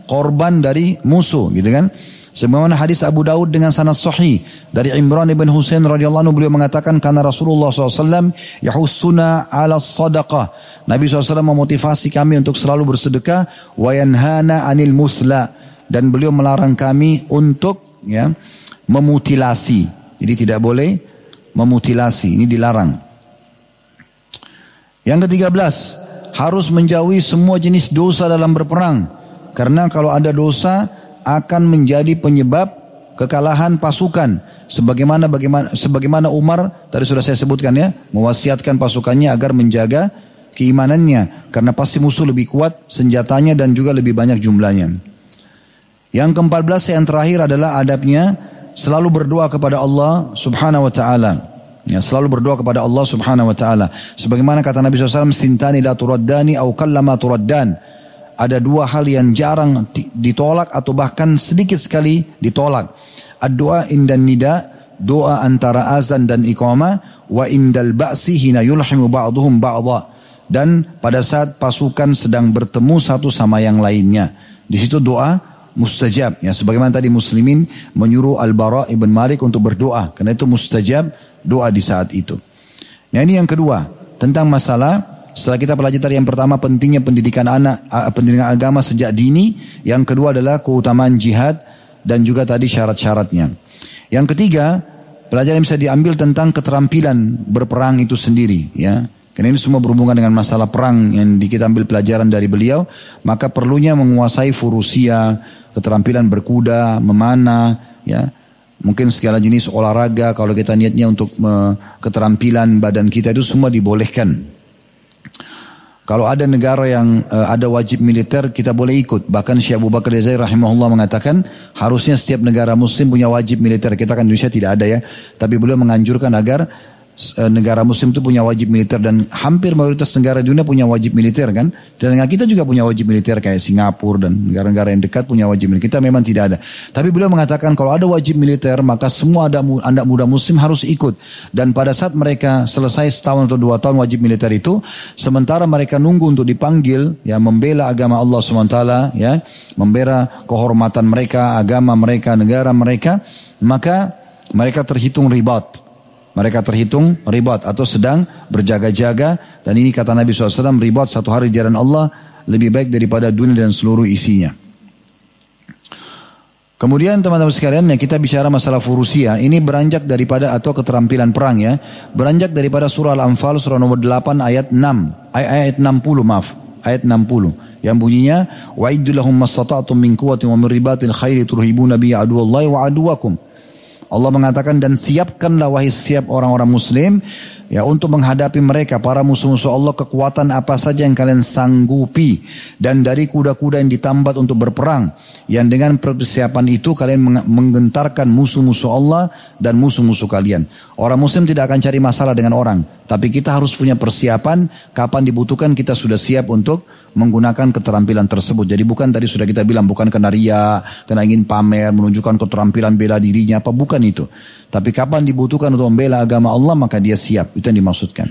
korban dari musuh gitu kan. Sebagaimana hadis Abu Daud dengan sanad sahih dari Imran ibn Husain radhiyallahu anhu beliau mengatakan karena Rasulullah SAW yahustuna ala sadaqah. Nabi SAW memotivasi kami untuk selalu bersedekah wa yanhana anil musla dan beliau melarang kami untuk ya memutilasi. Jadi tidak boleh memutilasi, ini dilarang. Yang ketiga belas, harus menjauhi semua jenis dosa dalam berperang. Karena kalau ada dosa akan menjadi penyebab kekalahan pasukan. Sebagaimana bagaimana sebagaimana Umar tadi sudah saya sebutkan ya, mewasiatkan pasukannya agar menjaga keimanannya karena pasti musuh lebih kuat senjatanya dan juga lebih banyak jumlahnya. Yang keempat belas yang terakhir adalah adabnya selalu berdoa kepada Allah Subhanahu wa taala. Ya, selalu berdoa kepada Allah Subhanahu wa taala. Sebagaimana kata Nabi SAW, "Sintani la turaddani au kallama turaddan." Ada dua hal yang jarang ditolak atau bahkan sedikit sekali ditolak. Ad-doa indan nida, doa antara azan dan iqamah, wa indal ba'si hina yulhimu ba'duhum ba'dha. Dan pada saat pasukan sedang bertemu satu sama yang lainnya. Di situ doa mustajab. Ya, sebagaimana tadi muslimin menyuruh Al-Bara ibn Malik untuk berdoa. Karena itu mustajab doa di saat itu. Nah ini yang kedua tentang masalah setelah kita pelajari yang pertama pentingnya pendidikan anak, pendidikan agama sejak dini. Yang kedua adalah keutamaan jihad dan juga tadi syarat-syaratnya. Yang ketiga, pelajaran yang bisa diambil tentang keterampilan berperang itu sendiri. Ya, karena ini semua berhubungan dengan masalah perang yang kita ambil pelajaran dari beliau. Maka perlunya menguasai furusia, keterampilan berkuda, memanah, ya, Mungkin segala jenis olahraga kalau kita niatnya untuk keterampilan badan kita itu semua dibolehkan. Kalau ada negara yang uh, ada wajib militer kita boleh ikut. Bahkan Syekh Abu Bakar Zaid rahimahullah mengatakan harusnya setiap negara muslim punya wajib militer. Kita kan Indonesia tidak ada ya. Tapi beliau menganjurkan agar negara muslim itu punya wajib militer dan hampir mayoritas negara di dunia punya wajib militer kan? Dan kita juga punya wajib militer kayak Singapura dan negara-negara yang dekat punya wajib militer. Kita memang tidak ada. Tapi beliau mengatakan kalau ada wajib militer maka semua ada anak muda muslim harus ikut. Dan pada saat mereka selesai setahun atau dua tahun wajib militer itu sementara mereka nunggu untuk dipanggil ya membela agama Allah swt ya membela kehormatan mereka agama mereka negara mereka maka mereka terhitung ribat mereka terhitung ribat atau sedang berjaga-jaga. Dan ini kata Nabi SAW, ribat satu hari jalan Allah lebih baik daripada dunia dan seluruh isinya. Kemudian teman-teman sekalian yang kita bicara masalah furusia ini beranjak daripada atau keterampilan perang ya. Beranjak daripada surah Al-Anfal surah nomor 8 ayat 6 ayat 60 maaf ayat 60 yang bunyinya wa iddulahum mastata'tum quwwatin wa min ribatil khairi turhibuna bi aduwallahi wa. Allah mengatakan dan siapkanlah wahai setiap orang-orang muslim ya untuk menghadapi mereka para musuh-musuh Allah kekuatan apa saja yang kalian sanggupi dan dari kuda-kuda yang ditambat untuk berperang yang dengan persiapan itu kalian menggentarkan musuh-musuh Allah dan musuh-musuh kalian. Orang muslim tidak akan cari masalah dengan orang, tapi kita harus punya persiapan kapan dibutuhkan kita sudah siap untuk menggunakan keterampilan tersebut. Jadi bukan tadi sudah kita bilang bukan kena ria, kena ingin pamer, menunjukkan keterampilan bela dirinya apa bukan itu. Tapi kapan dibutuhkan untuk membela agama Allah maka dia siap. Itu yang dimaksudkan.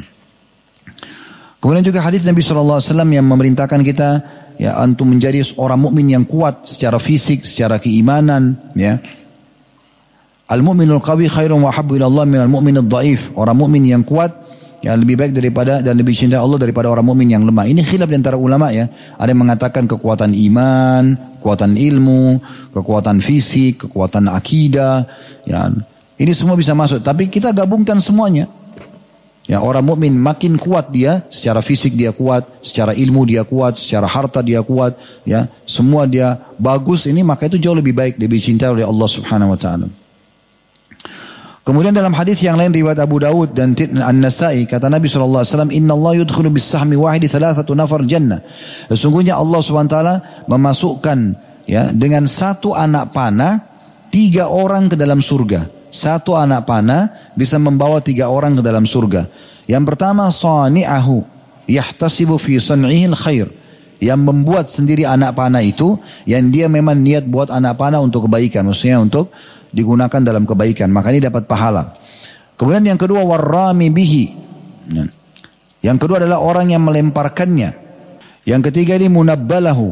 Kemudian juga hadis Nabi SAW yang memerintahkan kita ya untuk menjadi orang mukmin yang kuat secara fisik, secara keimanan, ya. Al-mu'minul qawi khairun wa habbu ila Allah minal mu'minid dhaif. Orang mukmin yang kuat yang lebih baik daripada dan lebih cinta Allah daripada orang mukmin yang lemah. Ini khilaf di antara ulama ya. Ada yang mengatakan kekuatan iman, kekuatan ilmu, kekuatan fisik, kekuatan akidah, ya. Ini semua bisa masuk, tapi kita gabungkan semuanya. Ya, orang mukmin makin kuat dia, secara fisik dia kuat, secara ilmu dia kuat, secara harta dia kuat, ya, semua dia bagus ini maka itu jauh lebih baik, lebih cinta oleh Allah Subhanahu wa taala. Kemudian dalam hadis yang lain riwayat Abu Dawud dan An-Nasai kata Nabi wasallam inna Allah yudkhulu bis sahmi wahidi thalathatu nafar jannah. Sesungguhnya Allah taala memasukkan ya dengan satu anak panah tiga orang ke dalam surga. Satu anak panah bisa membawa tiga orang ke dalam surga. Yang pertama sani'ahu yahtasibu fi san'ihil khair. Yang membuat sendiri anak panah itu yang dia memang niat buat anak panah untuk kebaikan, maksudnya untuk digunakan dalam kebaikan, maka ini dapat pahala. Kemudian yang kedua warrami bihi. Yang kedua adalah orang yang melemparkannya. Yang ketiga ini munabbalahu,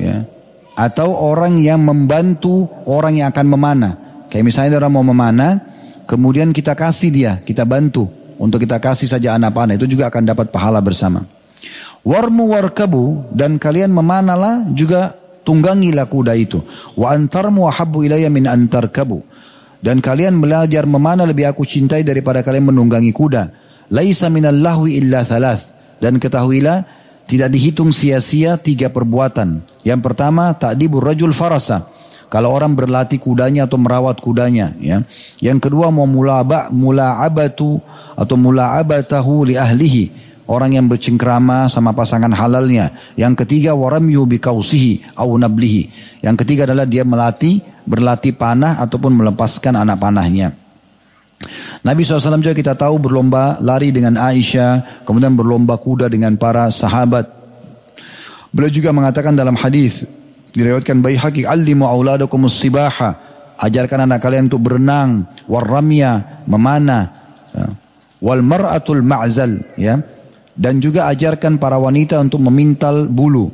ya. Atau orang yang membantu orang yang akan memanah. Kayak misalnya orang mau memanah, kemudian kita kasih dia, kita bantu untuk kita kasih saja anak panah itu juga akan dapat pahala bersama. Warmu warkabu dan kalian memanalah juga tunggangilah kuda itu. Wa antarmu ahabbu ilayya min antarkabu. Dan kalian belajar memanah lebih aku cintai daripada kalian menunggangi kuda. Laisa minal lahwi illa salas. Dan ketahuilah tidak dihitung sia-sia tiga perbuatan. Yang pertama ta'dibur rajul farasa kalau orang berlatih kudanya atau merawat kudanya, ya. Yang kedua mau mulaba mula'abatu atau mula'abatahu li ahlihi. Orang yang bercengkrama sama pasangan halalnya. Yang ketiga waramyu bikausihi au nablihi. Yang ketiga adalah dia melatih, berlatih panah ataupun melepaskan anak panahnya. Nabi SAW juga kita tahu berlomba lari dengan Aisyah, kemudian berlomba kuda dengan para sahabat. Beliau juga mengatakan dalam hadis, Diriwayatkan Baihaqi, "Allimu auladakum sibaha." Ajarkan anak kalian untuk berenang, warramya, memanah, ya. wal mar'atul ma'zal, ya. Dan juga ajarkan para wanita untuk memintal bulu,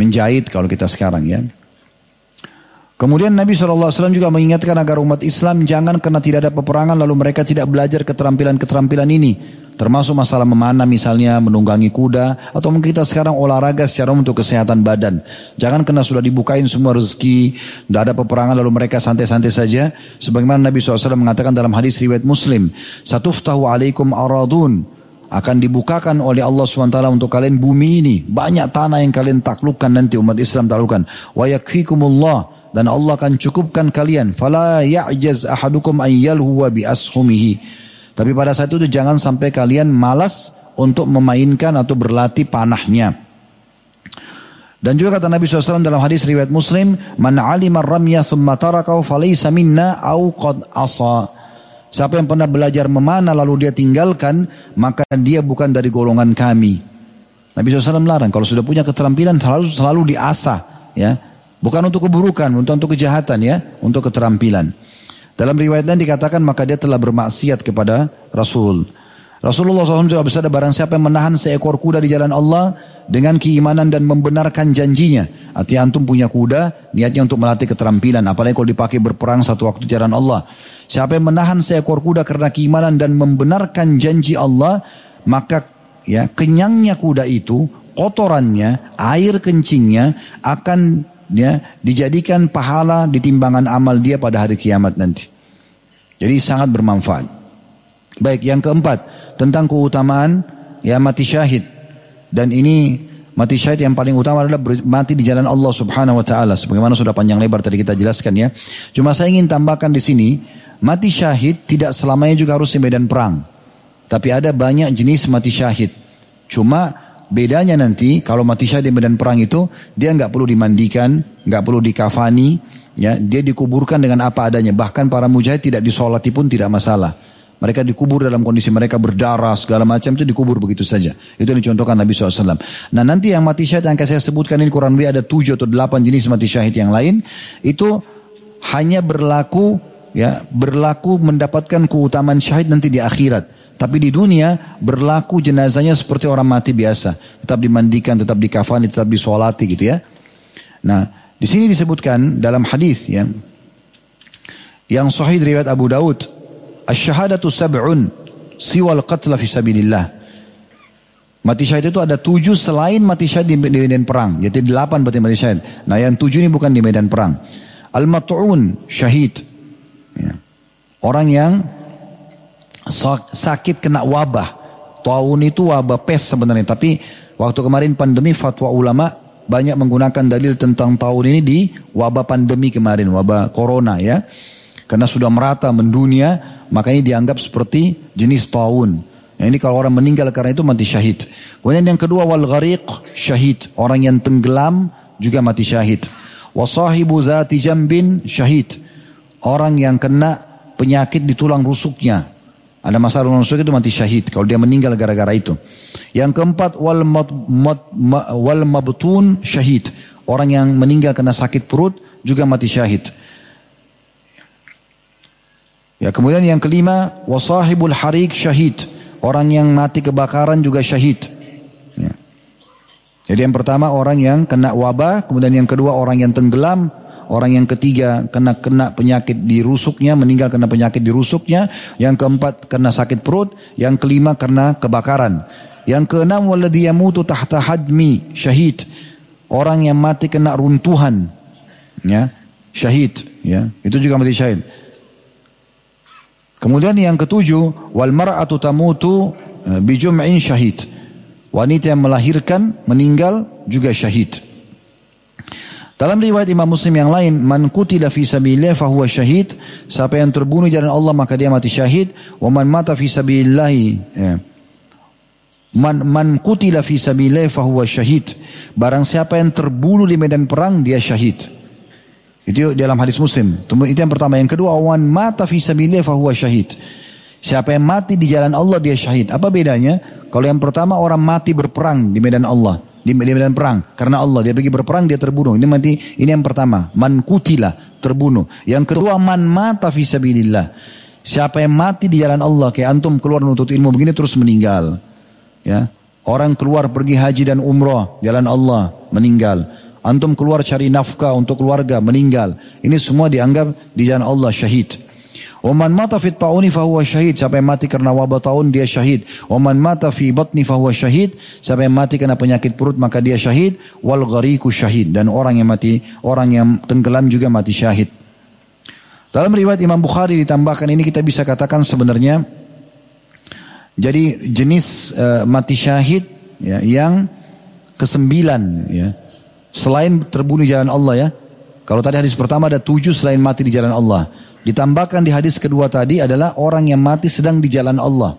menjahit kalau kita sekarang ya. Kemudian Nabi SAW juga mengingatkan agar umat Islam jangan karena tidak ada peperangan lalu mereka tidak belajar keterampilan-keterampilan ini. Termasuk masalah memanah misalnya, menunggangi kuda, atau mungkin kita sekarang olahraga secara untuk kesehatan badan. Jangan kena sudah dibukain semua rezeki, tidak ada peperangan lalu mereka santai-santai saja. Sebagaimana Nabi SAW mengatakan dalam hadis riwayat Muslim, Satuftahu alaikum aradun, akan dibukakan oleh Allah SWT untuk kalian bumi ini. Banyak tanah yang kalian taklukkan nanti umat Islam taklukkan. Wa yakfikumullah dan Allah akan cukupkan kalian. Fala ya'jaz ahadukum wa bi ashumihi. Tapi pada saat itu jangan sampai kalian malas untuk memainkan atau berlatih panahnya. Dan juga kata Nabi SAW dalam hadis riwayat Muslim, "Man 'alima ramya thumma tarakau falaysa minna au qad asa." Siapa yang pernah belajar memanah lalu dia tinggalkan, maka dia bukan dari golongan kami. Nabi SAW melarang kalau sudah punya keterampilan selalu selalu diasah, ya. Bukan untuk keburukan, untuk untuk kejahatan ya, untuk keterampilan. Dalam riwayat lain dikatakan maka dia telah bermaksiat kepada Rasul. Rasulullah SAW juga bersabda barang siapa yang menahan seekor kuda di jalan Allah dengan keimanan dan membenarkan janjinya. Artinya antum punya kuda, niatnya untuk melatih keterampilan. Apalagi kalau dipakai berperang satu waktu jalan Allah. Siapa yang menahan seekor kuda karena keimanan dan membenarkan janji Allah, maka ya kenyangnya kuda itu, kotorannya, air kencingnya akan ya dijadikan pahala di timbangan amal dia pada hari kiamat nanti. Jadi sangat bermanfaat. Baik, yang keempat tentang keutamaan ya mati syahid. Dan ini mati syahid yang paling utama adalah mati di jalan Allah Subhanahu wa taala sebagaimana sudah panjang lebar tadi kita jelaskan ya. Cuma saya ingin tambahkan di sini, mati syahid tidak selamanya juga harus di medan perang. Tapi ada banyak jenis mati syahid. Cuma bedanya nanti kalau mati syahid di medan perang itu dia nggak perlu dimandikan, nggak perlu dikafani, ya dia dikuburkan dengan apa adanya. Bahkan para mujahid tidak disolati pun tidak masalah. Mereka dikubur dalam kondisi mereka berdarah segala macam itu dikubur begitu saja. Itu yang dicontohkan Nabi SAW. Nah nanti yang mati syahid yang saya sebutkan ini kurang lebih ada tujuh atau delapan jenis mati syahid yang lain. Itu hanya berlaku ya berlaku mendapatkan keutamaan syahid nanti di akhirat. Tapi di dunia berlaku jenazahnya seperti orang mati biasa. Tetap dimandikan, tetap dikafani, tetap disolati gitu ya. Nah, di sini disebutkan dalam hadis ya. Yang sahih riwayat Abu Daud. Asyhadatu sab'un siwal qatla fi sabilillah. Mati syahid itu ada tujuh selain mati syahid di, medan perang. Jadi delapan berarti mati syahid. Nah yang tujuh ini bukan di medan perang. Al-mat'un syahid. Ya. Orang yang sakit kena wabah. Tahun itu wabah pes sebenarnya. Tapi waktu kemarin pandemi fatwa ulama banyak menggunakan dalil tentang tahun ini di wabah pandemi kemarin. Wabah corona ya. Karena sudah merata mendunia makanya dianggap seperti jenis tahun. Nah, ini kalau orang meninggal karena itu mati syahid. Kemudian yang kedua wal ghariq syahid. Orang yang tenggelam juga mati syahid. Wasahibu zati jambin syahid. Orang yang kena penyakit di tulang rusuknya. Ada masalah rusuk itu mati syahid kalau dia meninggal gara-gara itu. Yang keempat wal mad, mad, ma, wal mabtun syahid. Orang yang meninggal kena sakit perut juga mati syahid. Ya, kemudian yang kelima wasahibul harik syahid. Orang yang mati kebakaran juga syahid. Ya. Jadi yang pertama orang yang kena wabah, kemudian yang kedua orang yang tenggelam, Orang yang ketiga kena kena penyakit di rusuknya, meninggal kena penyakit di rusuknya. Yang keempat kena sakit perut. Yang kelima kena kebakaran. Yang keenam waladhi yamutu tahta hadmi syahid. Orang yang mati kena runtuhan. Ya, syahid. Ya, itu juga mati syahid. Kemudian yang ketujuh wal mar'atu tamutu eh, bijum'in syahid. Wanita yang melahirkan meninggal juga syahid. Dalam riwayat Imam Muslim yang lain, man kutila fi sabilillah fahuwa syahid. Siapa yang terbunuh jalan Allah maka dia mati syahid. Wa man mata fi sabilillah ya. Man, man kutila fi sabilillah fahuwa syahid. Barang siapa yang terbunuh di medan perang dia syahid. Itu dalam hadis Muslim. Itu yang pertama. Yang kedua, man mata fi fahuwa syahid. Siapa yang mati di jalan Allah dia syahid. Apa bedanya? Kalau yang pertama orang mati berperang di medan Allah di, medan perang karena Allah dia pergi berperang dia terbunuh ini mati ini yang pertama man kutila terbunuh yang kedua man mata siapa yang mati di jalan Allah kayak antum keluar menuntut ilmu begini terus meninggal ya orang keluar pergi haji dan umrah jalan Allah meninggal antum keluar cari nafkah untuk keluarga meninggal ini semua dianggap di jalan Allah syahid Waman mata fi ta'uni fahuwa syahid. Siapa yang mati karena wabah taun dia syahid. Waman mata fi batni fahuwa syahid. Siapa yang mati karena penyakit perut maka dia syahid. Wal ghariku syahid. Dan orang yang mati, orang yang tenggelam juga mati syahid. Dalam riwayat Imam Bukhari ditambahkan ini kita bisa katakan sebenarnya jadi jenis uh, mati syahid ya, yang kesembilan ya. Selain terbunuh jalan Allah ya. Kalau tadi hadis pertama ada tujuh selain mati di jalan Allah. Ditambahkan di hadis kedua tadi adalah orang yang mati sedang di jalan Allah.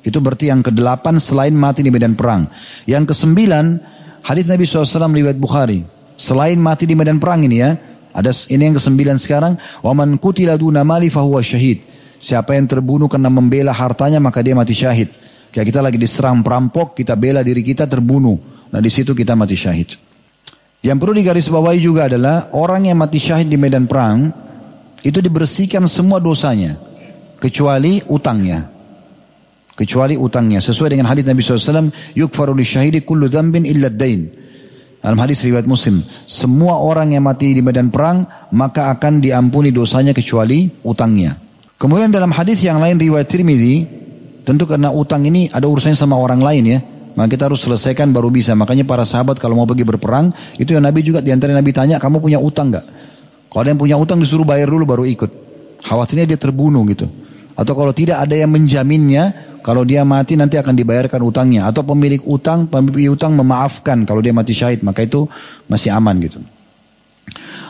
Itu berarti yang kedelapan selain mati di medan perang. Yang kesembilan, hadis Nabi SAW riwayat Bukhari. Selain mati di medan perang ini ya, ada ini yang kesembilan sekarang. Waman kutila duna mali fahuwa syahid. Siapa yang terbunuh karena membela hartanya maka dia mati syahid. Kayak kita lagi diserang perampok, kita bela diri kita terbunuh. Nah di situ kita mati syahid. Yang perlu digarisbawahi juga adalah orang yang mati syahid di medan perang itu dibersihkan semua dosanya kecuali utangnya. Kecuali utangnya. Sesuai dengan hadis Nabi SAW yukfaru li syahidi kullu dzambin illa dain dalam hadis riwayat Muslim semua orang yang mati di medan perang maka akan diampuni dosanya kecuali utangnya. Kemudian dalam hadis yang lain riwayat Tirmidzi tentu karena utang ini ada urusannya sama orang lain ya maka kita harus selesaikan baru bisa makanya para sahabat kalau mau pergi berperang itu yang Nabi juga di antara Nabi tanya kamu punya utang nggak kalau ada yang punya utang disuruh bayar dulu baru ikut. Khawatirnya dia terbunuh gitu. Atau kalau tidak ada yang menjaminnya, kalau dia mati nanti akan dibayarkan utangnya. Atau pemilik utang, pemilik utang memaafkan kalau dia mati syahid. Maka itu masih aman gitu.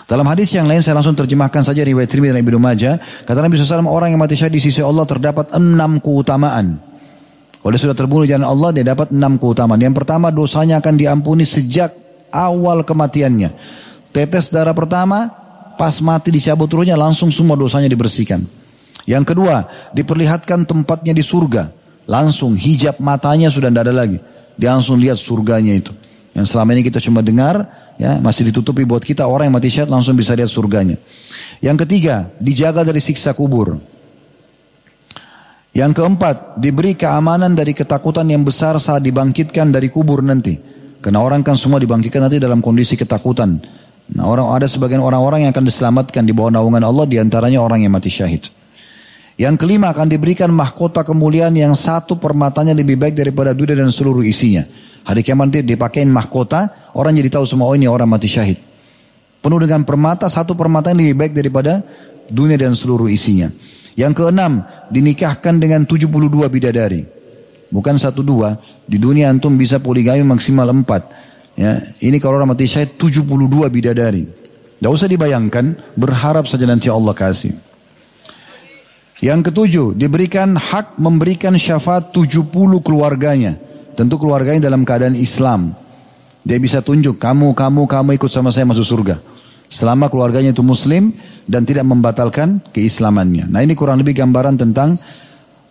Dalam hadis yang lain saya langsung terjemahkan saja riwayat Tirmidzi dan Ibnu Majah. Kata Nabi SAW orang yang mati syahid di sisi Allah terdapat enam keutamaan. Dia sudah terbunuh jalan Allah, dia dapat enam keutamaan. Yang pertama, dosanya akan diampuni sejak awal kematiannya. Tetes darah pertama, pas mati dicabut ruhnya, langsung semua dosanya dibersihkan. Yang kedua, diperlihatkan tempatnya di surga. Langsung hijab matanya sudah tidak ada lagi. Dia langsung lihat surganya itu. Yang selama ini kita cuma dengar, ya masih ditutupi buat kita orang yang mati syahid langsung bisa lihat surganya. Yang ketiga, dijaga dari siksa kubur. Yang keempat, diberi keamanan dari ketakutan yang besar saat dibangkitkan dari kubur nanti. Karena orang kan semua dibangkitkan nanti dalam kondisi ketakutan. Nah, orang ada sebagian orang-orang yang akan diselamatkan di bawah naungan Allah, di antaranya orang yang mati syahid. Yang kelima akan diberikan mahkota kemuliaan yang satu permatanya lebih baik daripada dunia dan seluruh isinya. Hari kiamat nanti dipakein mahkota, orang jadi tahu semua oh ini orang mati syahid. Penuh dengan permata, satu permata yang lebih baik daripada dunia dan seluruh isinya. Yang keenam, dinikahkan dengan 72 bidadari. Bukan satu dua. Di dunia antum bisa poligami maksimal empat. Ya, ini kalau orang mati syahid 72 bidadari. Tidak usah dibayangkan, berharap saja nanti Allah kasih. Yang ketujuh, diberikan hak memberikan syafaat 70 keluarganya. Tentu keluarganya dalam keadaan Islam. Dia bisa tunjuk, kamu, kamu, kamu ikut sama saya masuk surga. Selama keluarganya itu muslim dan tidak membatalkan keislamannya. Nah ini kurang lebih gambaran tentang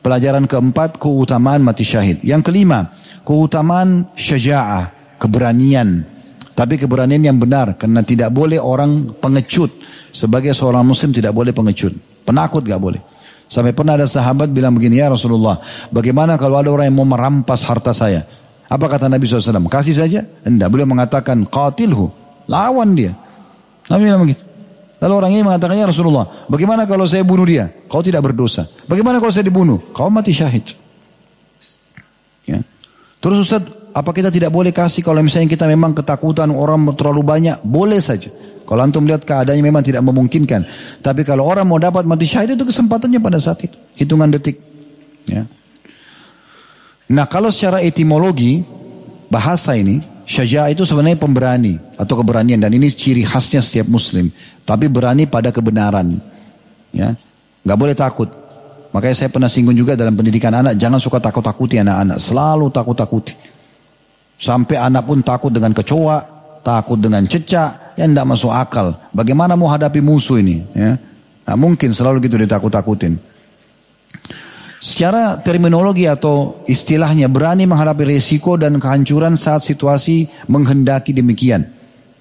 pelajaran keempat, keutamaan mati syahid. Yang kelima, keutamaan syaja'ah, keberanian. Tapi keberanian yang benar, karena tidak boleh orang pengecut. Sebagai seorang muslim tidak boleh pengecut. Penakut gak boleh. Sampai pernah ada sahabat bilang begini, ya Rasulullah, bagaimana kalau ada orang yang mau merampas harta saya? Apa kata Nabi SAW? Kasih saja? Tidak, beliau mengatakan, qatilhu, lawan dia. Nabi bilang begitu. Lalu orang ini mengatakan, ya Rasulullah, bagaimana kalau saya bunuh dia? Kau tidak berdosa. Bagaimana kalau saya dibunuh? Kau mati syahid. Ya. Terus Ustaz, apa kita tidak boleh kasih kalau misalnya kita memang ketakutan orang terlalu banyak? Boleh saja. Kalau antum lihat keadaannya memang tidak memungkinkan. Tapi kalau orang mau dapat mati syahid itu kesempatannya pada saat itu. Hitungan detik. Ya. Nah kalau secara etimologi bahasa ini syaja itu sebenarnya pemberani atau keberanian dan ini ciri khasnya setiap muslim. Tapi berani pada kebenaran. Ya, nggak boleh takut. Makanya saya pernah singgung juga dalam pendidikan anak jangan suka takut-takuti anak-anak. Selalu takut-takuti. Sampai anak pun takut dengan kecoa, takut dengan cecak, yang tidak masuk akal. Bagaimana mau hadapi musuh ini? Ya, nah, mungkin selalu gitu ditakut-takutin. Secara terminologi atau istilahnya berani menghadapi resiko dan kehancuran saat situasi menghendaki demikian.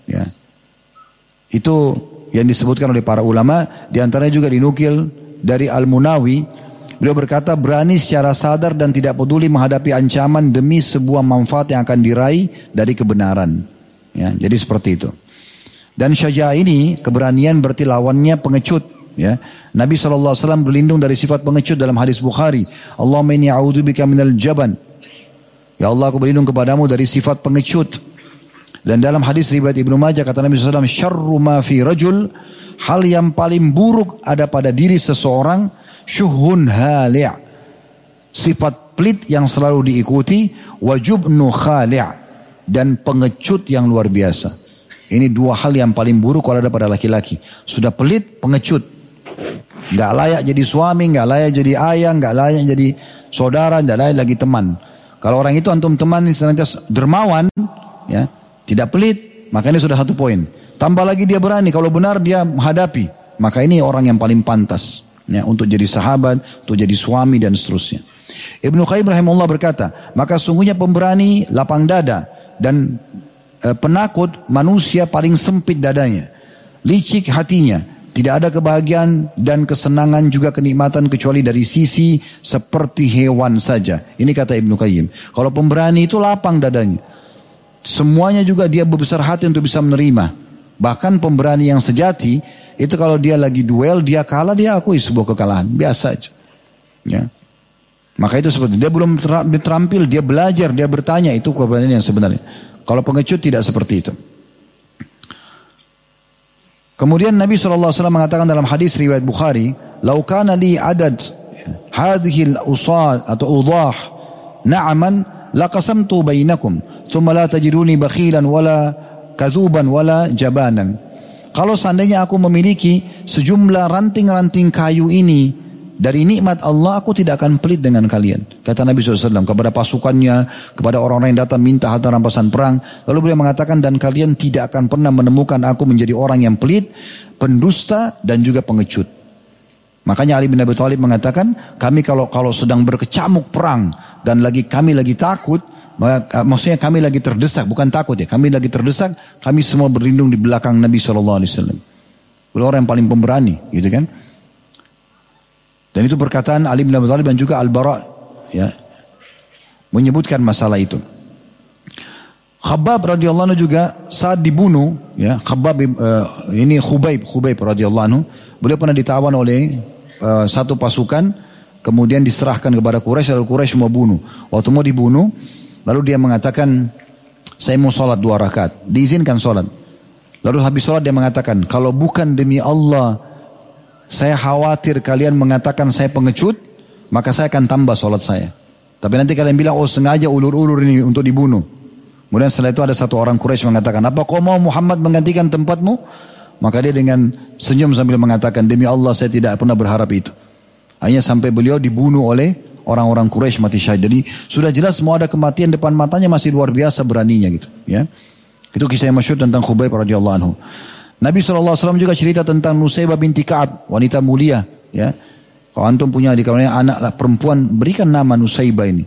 Ya. Itu yang disebutkan oleh para ulama, di antaranya juga dinukil dari Al-Munawi. Beliau berkata berani secara sadar dan tidak peduli menghadapi ancaman demi sebuah manfaat yang akan diraih dari kebenaran. Ya, jadi seperti itu. Dan syajah ini keberanian berarti lawannya pengecut. Ya. Nabi SAW berlindung dari sifat pengecut dalam hadis Bukhari. Allahumma inni a'udzubika minal jaban. Ya Allah aku berlindung kepadamu dari sifat pengecut. Dan dalam hadis riwayat Ibnu Majah kata Nabi SAW, syarru ma fi rajul, hal yang paling buruk ada pada diri seseorang, syuhun hali' sifat pelit yang selalu diikuti, wajubnu khali' dan pengecut yang luar biasa. Ini dua hal yang paling buruk kalau ada pada laki-laki. Sudah pelit, pengecut. Gak layak jadi suami, gak layak jadi ayah, gak layak jadi saudara, gak layak lagi teman. Kalau orang itu antum teman senantiasa dermawan, ya, tidak pelit, maka ini sudah satu poin. Tambah lagi dia berani, kalau benar dia menghadapi, maka ini orang yang paling pantas ya, untuk jadi sahabat, untuk jadi suami dan seterusnya. Ibnu Qayyim rahimahullah berkata, maka sungguhnya pemberani lapang dada dan Eh, penakut manusia paling sempit dadanya. Licik hatinya. Tidak ada kebahagiaan dan kesenangan juga kenikmatan kecuali dari sisi seperti hewan saja. Ini kata Ibnu Qayyim. Kalau pemberani itu lapang dadanya. Semuanya juga dia berbesar hati untuk bisa menerima. Bahkan pemberani yang sejati itu kalau dia lagi duel dia kalah dia akui sebuah kekalahan. Biasa aja. Ya. Maka itu seperti dia belum terampil, dia belajar, dia bertanya itu keberanian yang sebenarnya. Kalau pengecut tidak seperti itu. Kemudian Nabi SAW mengatakan dalam hadis riwayat Bukhari, "Lau kana li adad hadhihi al-usad atau udah na'aman laqasamtu bainakum, thumma la tajiduni bakhilan wala kadhuban wala jabanan." Kalau seandainya aku memiliki sejumlah ranting-ranting kayu ini dari nikmat Allah aku tidak akan pelit dengan kalian. Kata Nabi SAW kepada pasukannya, kepada orang-orang yang datang minta harta rampasan perang. Lalu beliau mengatakan dan kalian tidak akan pernah menemukan aku menjadi orang yang pelit, pendusta dan juga pengecut. Makanya Ali bin Abi Thalib mengatakan kami kalau kalau sedang berkecamuk perang dan lagi kami lagi takut, maksudnya kami lagi terdesak bukan takut ya, kami lagi terdesak, kami semua berlindung di belakang Nabi SAW. Beliau orang yang paling pemberani, gitu kan? Dan itu perkataan Ali bin Abi Thalib dan juga Al-Bara ya menyebutkan masalah itu. Khabbab radhiyallahu juga saat dibunuh ya Khabbab uh, ini Khubaib Khubaib radhiyallahu beliau pernah ditawan oleh uh, satu pasukan kemudian diserahkan kepada Quraisy lalu Quraisy mau bunuh. Waktu mau dibunuh lalu dia mengatakan saya mau sholat dua rakaat diizinkan sholat. Lalu habis sholat dia mengatakan kalau bukan demi Allah saya khawatir kalian mengatakan saya pengecut, maka saya akan tambah sholat saya. Tapi nanti kalian bilang, oh sengaja ulur-ulur ini untuk dibunuh. Kemudian setelah itu ada satu orang Quraisy mengatakan, apa kau mau Muhammad menggantikan tempatmu? Maka dia dengan senyum sambil mengatakan, demi Allah saya tidak pernah berharap itu. Hanya sampai beliau dibunuh oleh orang-orang Quraisy mati syahid. Jadi sudah jelas semua ada kematian depan matanya masih luar biasa beraninya gitu. Ya, itu kisah yang masyhur tentang Khubayb radhiyallahu anhu. Nabi SAW juga cerita tentang Nusaybah binti Ka'ab, wanita mulia. Ya. Kalau antum punya di kawannya anak lah, perempuan, berikan nama Nusaybah ini.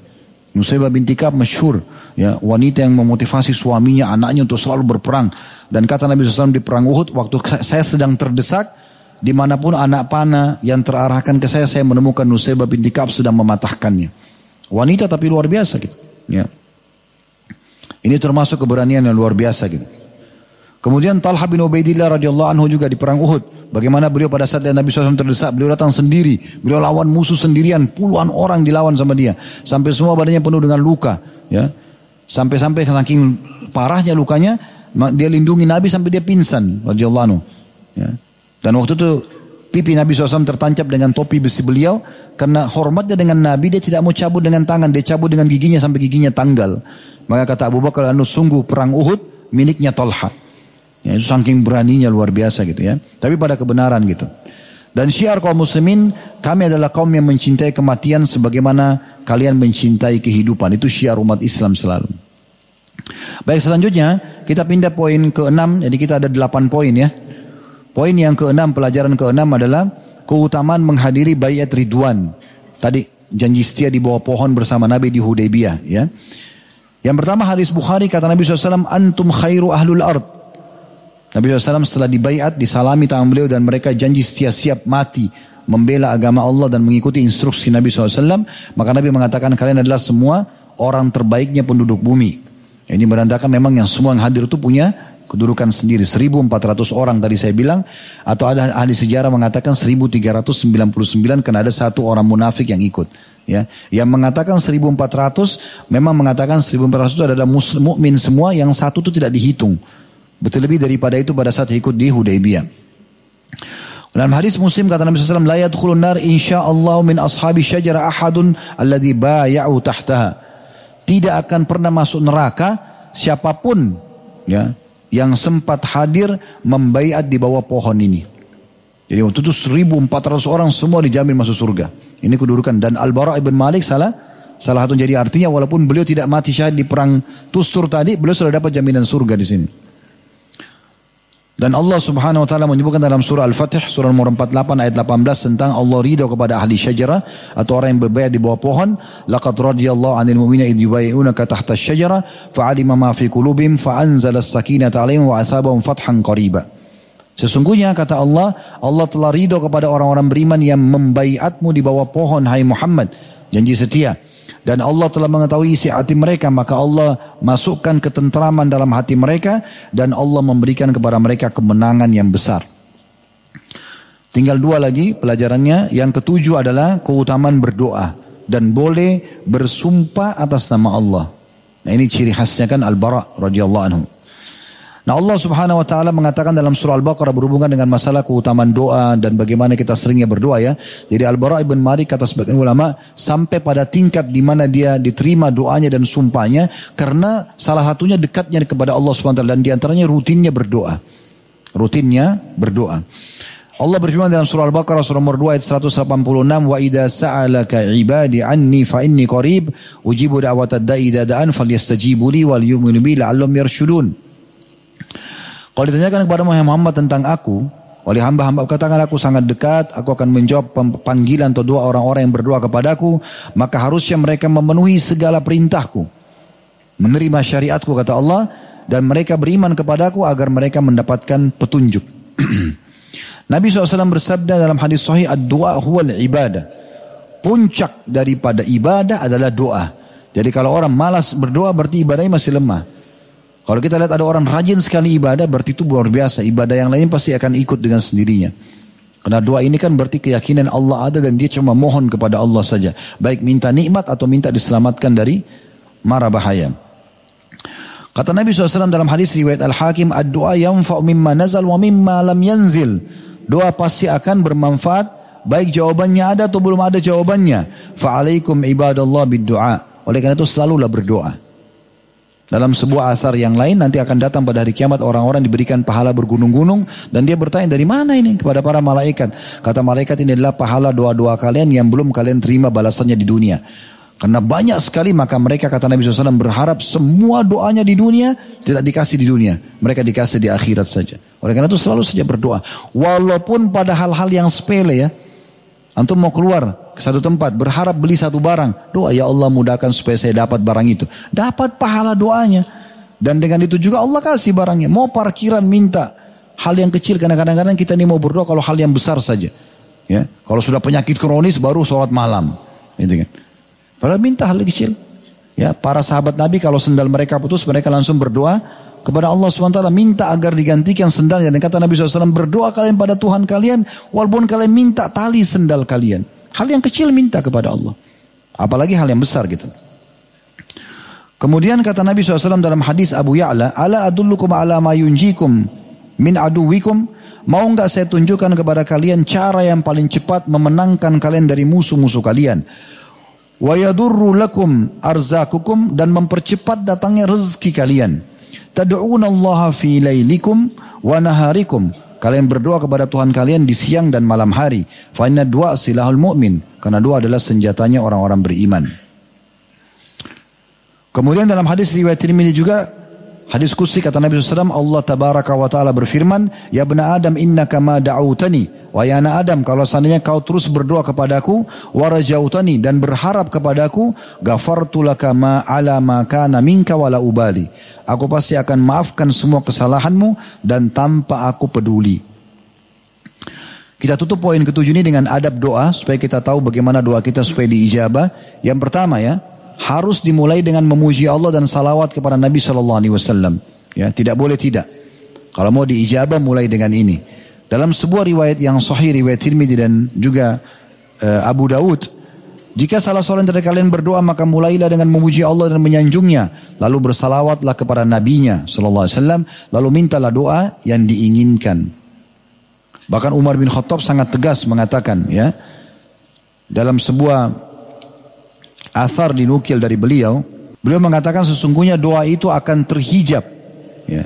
Nusaybah binti Ka'ab masyhur. Ya, wanita yang memotivasi suaminya, anaknya untuk selalu berperang. Dan kata Nabi SAW di perang Uhud, waktu saya sedang terdesak, di mana pun anak panah yang terarahkan ke saya, saya menemukan Nusaybah binti Ka'ab sedang mematahkannya. Wanita tapi luar biasa gitu. Ya. Ini termasuk keberanian yang luar biasa gitu. Kemudian Talha bin Ubaidillah radhiyallahu anhu juga di perang Uhud. Bagaimana beliau pada saat Nabi SAW terdesak, beliau datang sendiri. Beliau lawan musuh sendirian, puluhan orang dilawan sama dia. Sampai semua badannya penuh dengan luka. Ya, Sampai-sampai saking parahnya lukanya, dia lindungi Nabi sampai dia pingsan radhiyallahu anhu. Ya. Dan waktu itu pipi Nabi SAW tertancap dengan topi besi beliau. Karena hormatnya dengan Nabi, dia tidak mau cabut dengan tangan. Dia cabut dengan giginya sampai giginya tanggal. Maka kata Abu Bakar, sungguh perang Uhud miliknya Talha. Ya, itu saking beraninya luar biasa gitu ya. Tapi pada kebenaran gitu. Dan syiar kaum muslimin, kami adalah kaum yang mencintai kematian sebagaimana kalian mencintai kehidupan. Itu syiar umat Islam selalu. Baik selanjutnya, kita pindah poin ke-6, jadi kita ada 8 poin ya. Poin yang ke-6, pelajaran ke-6 adalah keutamaan menghadiri bayat ridwan. Tadi janji setia di bawah pohon bersama Nabi di Hudaybiyah ya. Yang pertama hadis Bukhari kata Nabi SAW, Antum khairu ahlul ard. Nabi SAW setelah dibaiat, disalami tangan beliau dan mereka janji setia siap mati membela agama Allah dan mengikuti instruksi Nabi SAW. Maka Nabi mengatakan kalian adalah semua orang terbaiknya penduduk bumi. Ini menandakan memang yang semua yang hadir itu punya kedudukan sendiri. 1400 orang tadi saya bilang. Atau ada ahli sejarah mengatakan 1399 karena ada satu orang munafik yang ikut. Ya, yang mengatakan 1400 memang mengatakan 1400 itu adalah mukmin semua yang satu itu tidak dihitung. Betul lebih daripada itu pada saat ikut di Hudaybiyah. Dalam hadis Muslim kata Nabi SAW, "La yadkhulun nar insyaallah min ashabi syajara ahadun alladhi bay'u tahtaha." Tidak akan pernah masuk neraka siapa pun ya yang sempat hadir membaiat di bawah pohon ini. Jadi waktu itu 1400 orang semua dijamin masuk surga. Ini kedudukan dan Al-Bara ibn Malik salah salah satu jadi artinya walaupun beliau tidak mati syahid di perang Tustur tadi, beliau sudah dapat jaminan surga di sini. Dan Allah subhanahu wa ta'ala menyebutkan dalam surah Al-Fatih, surah nomor 48 ayat 18 tentang Allah ridho kepada ahli syajara atau orang yang berbayar di bawah pohon. Laqad radiyallahu anil mu'mina idh yubayi'unaka tahta syajara fa'alima ma fi kulubim fa'anzala as-sakinata alaihim wa athabahum fathan qariba. Sesungguhnya kata Allah, Allah telah ridho kepada orang-orang beriman yang membaiatmu di bawah pohon hai Muhammad. Janji setia. Dan Allah telah mengetahui isi hati mereka, maka Allah masukkan ketentraman dalam hati mereka dan Allah memberikan kepada mereka kemenangan yang besar. Tinggal dua lagi pelajarannya. Yang ketujuh adalah keutamaan berdoa dan boleh bersumpah atas nama Allah. Nah ini ciri khasnya kan Al-Bara radhiyallahu anhu. Nah Allah subhanahu wa ta'ala mengatakan dalam surah Al-Baqarah berhubungan dengan masalah keutamaan doa dan bagaimana kita seringnya berdoa ya. Jadi Al-Bara ibn Malik kata sebagian ulama sampai pada tingkat di mana dia diterima doanya dan sumpahnya karena salah satunya dekatnya kepada Allah subhanahu wa ta'ala dan di antaranya rutinnya berdoa. Rutinnya berdoa. Allah berfirman dalam surah Al-Baqarah surah nomor 2 ayat 186 wa idza sa'alaka ibadi anni fa inni qarib ujibu da'watad da'i idza da'an falyastajibu li wal yu'minu bi la'allahum yarshudun. Kalau ditanyakan kepada Muhammad tentang aku, oleh hamba-hamba katakan aku sangat dekat, aku akan menjawab panggilan atau doa orang-orang yang berdoa kepadaku, maka harusnya mereka memenuhi segala perintahku. Menerima syariatku kata Allah dan mereka beriman kepadaku agar mereka mendapatkan petunjuk. [clears throat] Nabi SAW bersabda dalam hadis sahih, "Ad-du'a huwal ibadah." Puncak daripada ibadah adalah doa. Jadi kalau orang malas berdoa berarti ibadahnya masih lemah. Kalau kita lihat ada orang rajin sekali ibadah berarti itu luar biasa. Ibadah yang lain pasti akan ikut dengan sendirinya. Karena doa ini kan berarti keyakinan Allah ada dan dia cuma mohon kepada Allah saja. Baik minta nikmat atau minta diselamatkan dari mara bahaya. Kata Nabi SAW dalam hadis riwayat Al-Hakim, Ad-doa yanfa'u mimma nazal wa mimma lam yanzil. Doa pasti akan bermanfaat baik jawabannya ada atau belum ada jawabannya. Fa'alaikum ibadallah bid-du'a. Oleh karena itu selalulah berdoa. Dalam sebuah asar yang lain nanti akan datang pada hari kiamat orang-orang diberikan pahala bergunung-gunung dan dia bertanya dari mana ini kepada para malaikat. Kata malaikat ini adalah pahala doa-doa kalian yang belum kalian terima balasannya di dunia. Karena banyak sekali maka mereka kata Nabi SAW berharap semua doanya di dunia tidak dikasih di dunia. Mereka dikasih di akhirat saja. Oleh karena itu selalu saja berdoa. Walaupun pada hal-hal yang sepele ya. Antum mau keluar ke satu tempat berharap beli satu barang. Doa ya Allah mudahkan supaya saya dapat barang itu. Dapat pahala doanya. Dan dengan itu juga Allah kasih barangnya. Mau parkiran minta. Hal yang kecil karena kadang-kadang kita ini mau berdoa kalau hal yang besar saja. Ya, kalau sudah penyakit kronis baru sholat malam. Gitu kan. Padahal minta hal kecil. Ya, para sahabat Nabi kalau sendal mereka putus, mereka langsung berdoa kepada Allah SWT minta agar digantikan sendalnya. Dan kata Nabi SAW, berdoa kalian pada Tuhan kalian, walaupun kalian minta tali sendal kalian. Hal yang kecil minta kepada Allah. Apalagi hal yang besar gitu. Kemudian kata Nabi SAW dalam hadis Abu Ya'la, Ala adullukum ala ma yunjikum min aduwikum. Mau nggak saya tunjukkan kepada kalian cara yang paling cepat memenangkan kalian dari musuh-musuh kalian wa yadurru lakum arzakukum dan mempercepat datangnya rezeki kalian. Tad'una Allah fi lailikum wa naharikum. Kalian berdoa kepada Tuhan kalian di siang dan malam hari. Fa inna du'a silahul mu'min. Karena doa adalah senjatanya orang-orang beriman. Kemudian dalam hadis riwayat Tirmidzi juga hadis kursi kata Nabi SAW Allah tabaraka wa taala berfirman ya bena Adam innaka ma da'utani Wahai anak Adam, kalau seandainya kau terus berdoa kepadaku, warajautani dan berharap kepadaku, gafartu laka ma ala ma kana wala ubali. Aku pasti akan maafkan semua kesalahanmu dan tanpa aku peduli. Kita tutup poin ketujuh ini dengan adab doa supaya kita tahu bagaimana doa kita supaya diijabah. Yang pertama ya, harus dimulai dengan memuji Allah dan salawat kepada Nabi Shallallahu Alaihi Wasallam. Ya, tidak boleh tidak. Kalau mau diijabah mulai dengan ini. Dalam sebuah riwayat yang sahih riwayat Tirmidzi dan juga uh, Abu Daud, jika salah seorang dari kalian berdoa maka mulailah dengan memuji Allah dan menyanjungnya, lalu bersalawatlah kepada nabinya sallallahu alaihi wasallam, lalu mintalah doa yang diinginkan. Bahkan Umar bin Khattab sangat tegas mengatakan ya dalam sebuah asar dinukil dari beliau, beliau mengatakan sesungguhnya doa itu akan terhijab ya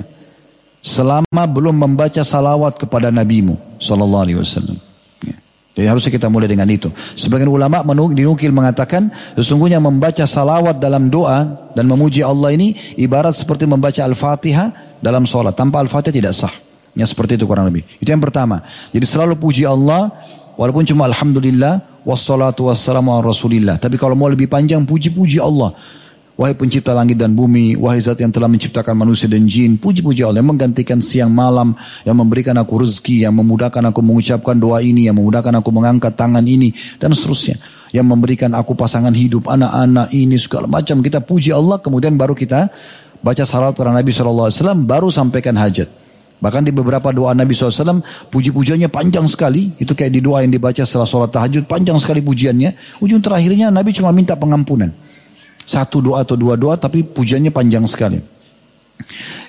selama belum membaca salawat kepada nabimu sallallahu alaihi wasallam. Ya. Jadi harusnya kita mulai dengan itu. Sebagian ulama dinukil mengatakan sesungguhnya membaca salawat dalam doa dan memuji Allah ini ibarat seperti membaca Al-Fatihah dalam sholat. Tanpa Al-Fatihah tidak sah. Ya seperti itu kurang lebih. Itu yang pertama. Jadi selalu puji Allah walaupun cuma Alhamdulillah wassalatu wassalamu ala rasulillah. Tapi kalau mau lebih panjang puji-puji Allah. Wahai pencipta langit dan bumi, wahai zat yang telah menciptakan manusia dan jin, puji-puji Allah yang menggantikan siang malam, yang memberikan aku rezeki, yang memudahkan aku mengucapkan doa ini, yang memudahkan aku mengangkat tangan ini, dan seterusnya. Yang memberikan aku pasangan hidup, anak-anak ini, segala macam. Kita puji Allah, kemudian baru kita baca salawat para Nabi SAW, baru sampaikan hajat. Bahkan di beberapa doa Nabi SAW, puji-pujiannya panjang sekali. Itu kayak di doa yang dibaca setelah sholat tahajud, panjang sekali pujiannya. Ujung terakhirnya Nabi cuma minta pengampunan. Satu doa atau dua doa tapi pujiannya panjang sekali.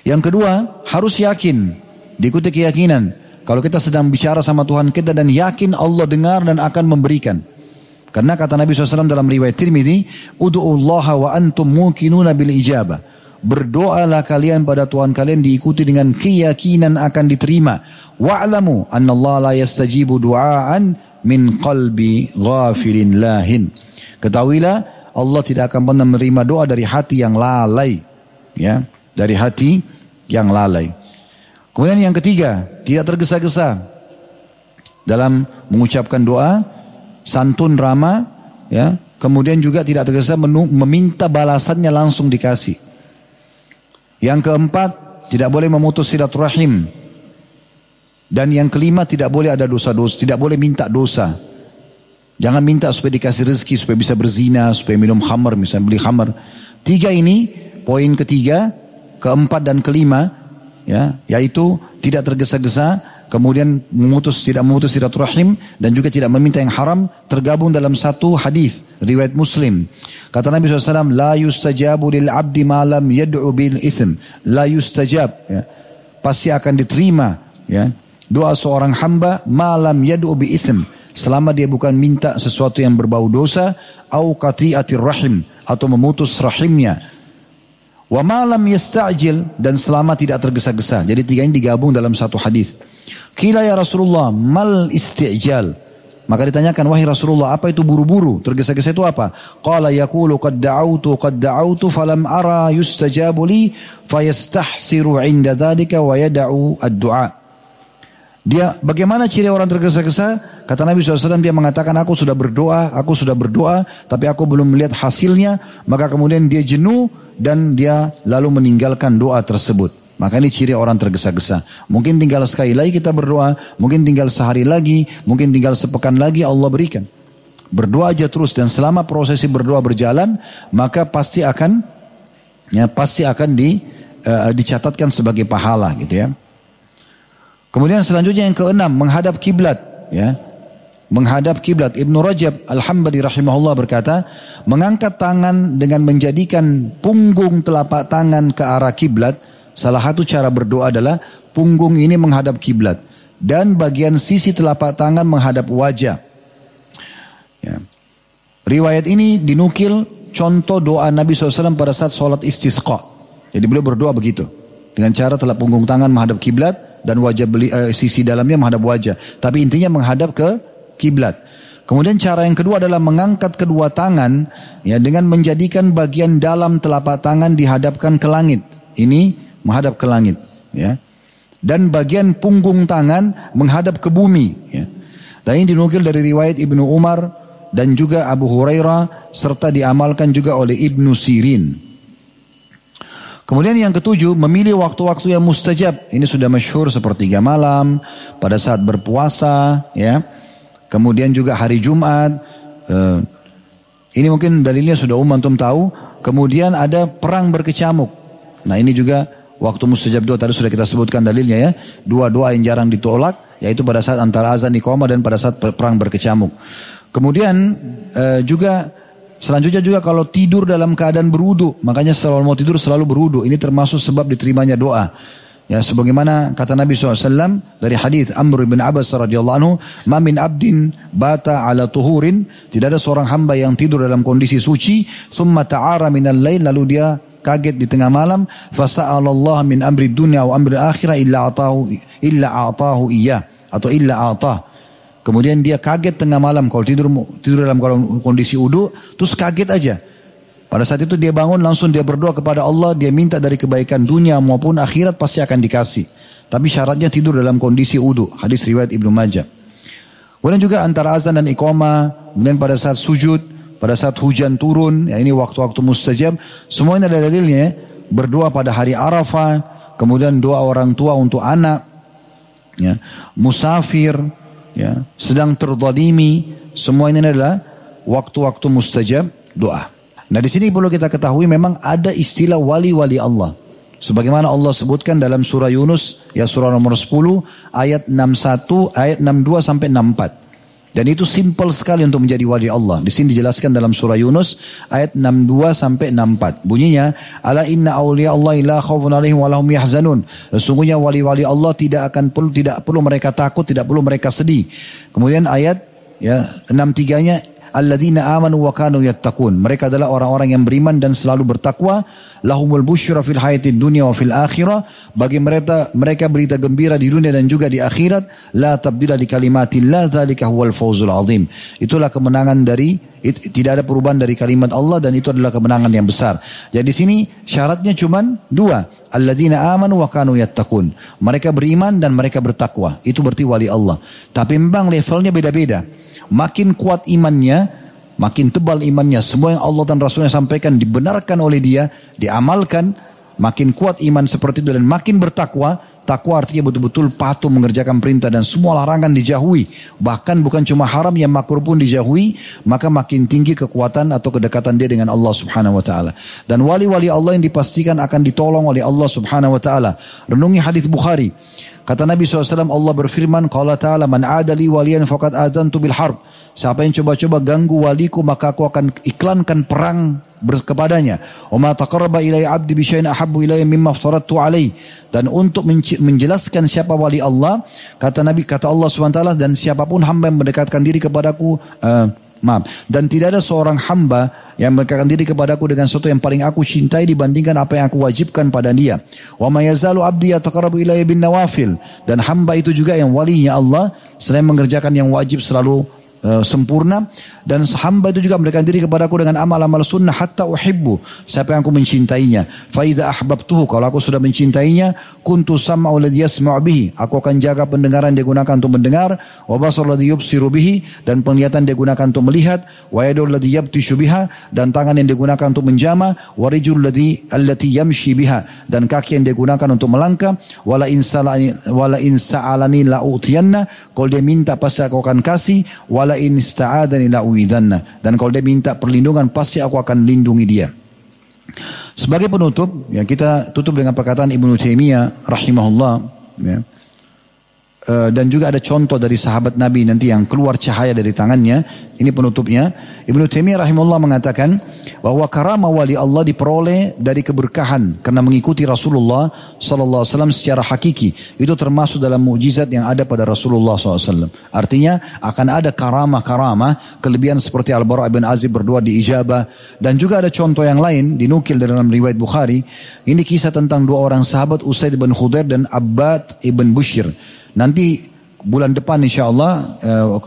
Yang kedua, harus yakin. Diikuti keyakinan. Kalau kita sedang bicara sama Tuhan kita dan yakin Allah dengar dan akan memberikan. Karena kata Nabi SAW dalam riwayat Tirmidzi, "Ud'ullaha wa antum muqinuna bil ijabah." berdoalah kalian pada Tuhan kalian diikuti dengan keyakinan akan diterima. Wa'lamu anna Allah la yastajibu du'aan min qalbi ghafilin lahin. Ketahuilah Allah tidak akan pernah menerima doa dari hati yang lalai. Ya, dari hati yang lalai. Kemudian yang ketiga, tidak tergesa-gesa dalam mengucapkan doa, santun ramah, ya. Kemudian juga tidak tergesa meminta balasannya langsung dikasih. Yang keempat, tidak boleh memutus silaturahim. Dan yang kelima tidak boleh ada dosa-dosa, tidak boleh minta dosa. Jangan minta supaya dikasih rezeki, supaya bisa berzina, supaya minum khamar, misalnya beli khamar. Tiga ini, poin ketiga, keempat dan kelima, ya, yaitu tidak tergesa-gesa, kemudian memutus tidak memutus silaturahim dan juga tidak meminta yang haram tergabung dalam satu hadis riwayat Muslim. Kata Nabi SAW, La yustajabu lil abdi malam yad'u bil ithm. La yustajab. Ya. Pasti akan diterima. Ya. Doa seorang hamba malam yad'u bi ithm. Selama dia bukan minta sesuatu yang berbau dosa. Au qati'atir rahim. Atau memutus rahimnya. Wa malam yasta'jil. Dan selama tidak tergesa-gesa. Jadi tiga ini digabung dalam satu hadis. Kila ya Rasulullah mal isti'jal. Maka ditanyakan, wahai Rasulullah, apa itu buru-buru? Tergesa-gesa itu apa? Qala yakulu qad da'autu qad da'autu falam ara yustajabu li fayastahsiru inda dhalika wa yada'u ad-du'a. Dia bagaimana ciri orang tergesa-gesa? Kata Nabi SAW dia mengatakan aku sudah berdoa, aku sudah berdoa, tapi aku belum melihat hasilnya. Maka kemudian dia jenuh dan dia lalu meninggalkan doa tersebut. Maka ini ciri orang tergesa-gesa. Mungkin tinggal sekali lagi kita berdoa, mungkin tinggal sehari lagi, mungkin tinggal sepekan lagi Allah berikan. Berdoa aja terus dan selama prosesi berdoa berjalan, maka pasti akan ya pasti akan di uh, dicatatkan sebagai pahala gitu ya. Kemudian selanjutnya yang keenam menghadap kiblat ya. Menghadap kiblat Ibnu Rajab Al-Hambali rahimahullah berkata, mengangkat tangan dengan menjadikan punggung telapak tangan ke arah kiblat Salah satu cara berdoa adalah punggung ini menghadap kiblat dan bagian sisi telapak tangan menghadap wajah. Ya. Riwayat ini dinukil contoh doa Nabi SAW pada saat sholat istisqa. Jadi beliau berdoa begitu. Dengan cara telah punggung tangan menghadap kiblat dan wajah beli, eh, sisi dalamnya menghadap wajah. Tapi intinya menghadap ke kiblat. Kemudian cara yang kedua adalah mengangkat kedua tangan ya dengan menjadikan bagian dalam telapak tangan dihadapkan ke langit. Ini menghadap ke langit ya dan bagian punggung tangan menghadap ke bumi ya dan ini dinukil dari riwayat Ibnu Umar dan juga Abu Hurairah serta diamalkan juga oleh Ibnu Sirin Kemudian yang ketujuh, memilih waktu-waktu yang mustajab. Ini sudah masyhur sepertiga malam, pada saat berpuasa, ya. Kemudian juga hari Jumat. Eh, ini mungkin dalilnya sudah umum antum tahu. Kemudian ada perang berkecamuk. Nah ini juga Waktu mustajab doa tadi sudah kita sebutkan dalilnya ya. Dua doa yang jarang ditolak yaitu pada saat antara azan iqamah dan pada saat perang berkecamuk. Kemudian eh, juga selanjutnya juga kalau tidur dalam keadaan berudu, makanya selalu mau tidur selalu berudu. Ini termasuk sebab diterimanya doa. Ya sebagaimana kata Nabi SAW dari hadis Amr bin Abbas radhiyallahu anhu, "Ma min abdin bata ala tuhurin." Tidak ada seorang hamba yang tidur dalam kondisi suci, thumma ta'ara minal lail lalu dia kaget di tengah malam fasa'alallah min amri dunia wa amri akhirah illa atahu illa atahu iya atau illa atah kemudian dia kaget tengah malam kalau tidur tidur dalam kondisi udu terus kaget aja pada saat itu dia bangun langsung dia berdoa kepada Allah dia minta dari kebaikan dunia maupun akhirat pasti akan dikasih tapi syaratnya tidur dalam kondisi udu hadis riwayat Ibnu Majah Kemudian juga antara azan dan iqamah, kemudian pada saat sujud, pada saat hujan turun, ya ini waktu-waktu mustajab, semua ini ada dalilnya ya. Berdoa pada hari Arafah, kemudian doa orang tua untuk anak, ya, musafir, ya, sedang terdolimi, semua ini adalah waktu-waktu mustajab doa. Nah di sini perlu kita ketahui memang ada istilah wali-wali Allah. Sebagaimana Allah sebutkan dalam surah Yunus, ya surah nomor 10, ayat 61, ayat 62 sampai 64. Dan itu simple sekali untuk menjadi wali Allah. Di sini dijelaskan dalam surah Yunus ayat 62 sampai 64. Bunyinya, "Ala inna awliya Allah la khaufun alaihim wa lahum yahzanun." Sesungguhnya wali-wali Allah tidak akan perlu tidak perlu mereka takut, tidak perlu mereka sedih. Kemudian ayat ya 63-nya alladzina amanu wa kanu yattaqun. Mereka adalah orang-orang yang beriman dan selalu bertakwa. Lahumul busyra fil hayatid dunya wa fil akhirah. Bagi mereka mereka berita gembira di dunia dan juga di akhirat. La tabdila di kalimatillah dzalika huwal fawzul azim. Itulah kemenangan dari tidak ada perubahan dari kalimat Allah dan itu adalah kemenangan yang besar. Jadi di sini syaratnya cuma dua. Alladzina amanu wa kanu yattaqun. Mereka beriman dan mereka bertakwa. Itu berarti wali Allah. Tapi memang levelnya beda-beda. Makin kuat imannya, makin tebal imannya. Semua yang Allah dan Rasulnya sampaikan dibenarkan oleh dia, diamalkan. Makin kuat iman seperti itu dan makin bertakwa, Takwa artinya betul-betul patuh mengerjakan perintah dan semua larangan dijauhi. Bahkan bukan cuma haram yang makruh pun dijauhi, maka makin tinggi kekuatan atau kedekatan dia dengan Allah Subhanahu wa taala. Dan wali-wali Allah yang dipastikan akan ditolong oleh Allah Subhanahu wa taala. Renungi hadis Bukhari. Kata Nabi SAW Allah berfirman Qala ta'ala man adali waliyan faqad adzantu bil harb Siapa yang coba-coba ganggu waliku maka aku akan iklankan perang kepadanya. Wa ma taqarraba ilayya 'abdi bi syai'in ahabbu ilayya mimma aftaradtu alayhi. Dan untuk menjelaskan siapa wali Allah, kata Nabi kata Allah SWT dan siapa pun hamba yang mendekatkan diri kepadaku uh, Maaf. Dan tidak ada seorang hamba yang mendekatkan diri kepadaku dengan sesuatu yang paling aku cintai dibandingkan apa yang aku wajibkan pada dia. Wa ma yazalu abdi yataqarrabu ilayya bin nawafil. Dan hamba itu juga yang walinya Allah selain mengerjakan yang wajib selalu uh, sempurna. Dan hamba itu juga memberikan diri kepadaku dengan amal-amal sunnah. Hatta uhibbu. Yang aku mencintainya. Fa idza ahbabtuhu. Kalau aku sudah mencintainya kuntu sam'u alladhi yasma'u bihi. Aku akan jaga pendengaran dia gunakan untuk mendengar. Wa basar alladhi yubsiru bihi. Dan penglihatan dia gunakan untuk melihat. Wa yadu alladhi yabtishu biha. Dan tangan yang digunakan untuk menjama. Wa rijul alladhi allati yamshi biha. Dan kaki yang dia gunakan untuk melangkah. Wala insalani wala insa'alani la utiyanna. Kalau dia minta pasti aku akan kasih. Wala in ista'adani. Dan kalau dia minta perlindungan pasti aku akan lindungi dia. Sebagai penutup, yang kita tutup dengan perkataan Ibnu Taimiyah rahimahullah, ya. Uh, dan juga ada contoh dari sahabat Nabi nanti yang keluar cahaya dari tangannya. Ini penutupnya. Ibnu Taimiyah rahimahullah mengatakan bahwa karamah wali Allah diperoleh dari keberkahan karena mengikuti Rasulullah sallallahu alaihi wasallam secara hakiki. Itu termasuk dalam mukjizat yang ada pada Rasulullah SAW. Artinya akan ada karamah-karamah kelebihan seperti Al-Bara' bin Azib berdua di ijabah dan juga ada contoh yang lain dinukil dalam riwayat Bukhari. Ini kisah tentang dua orang sahabat Usaid bin Khudair dan Abbad ibn Bushir. Nanti bulan depan insya Allah uh,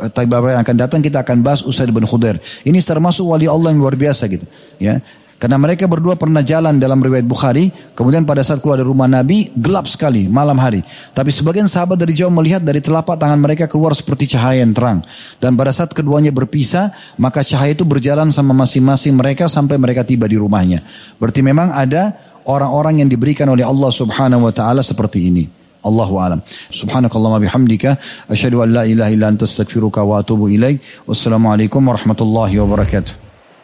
yang akan datang kita akan bahas Usaid bin Khudair. Ini termasuk wali Allah yang luar biasa gitu. Ya. Karena mereka berdua pernah jalan dalam riwayat Bukhari, kemudian pada saat keluar dari rumah Nabi, gelap sekali malam hari. Tapi sebagian sahabat dari jauh melihat dari telapak tangan mereka keluar seperti cahaya yang terang. Dan pada saat keduanya berpisah, maka cahaya itu berjalan sama masing-masing mereka sampai mereka tiba di rumahnya. Berarti memang ada orang-orang yang diberikan oleh Allah subhanahu wa ta'ala seperti ini. Allahu alam. Subhanakallahumma bihamdika asyhadu an la ilaha illa anta astaghfiruka wa atubu ilaik. Wassalamualaikum warahmatullahi wabarakatuh.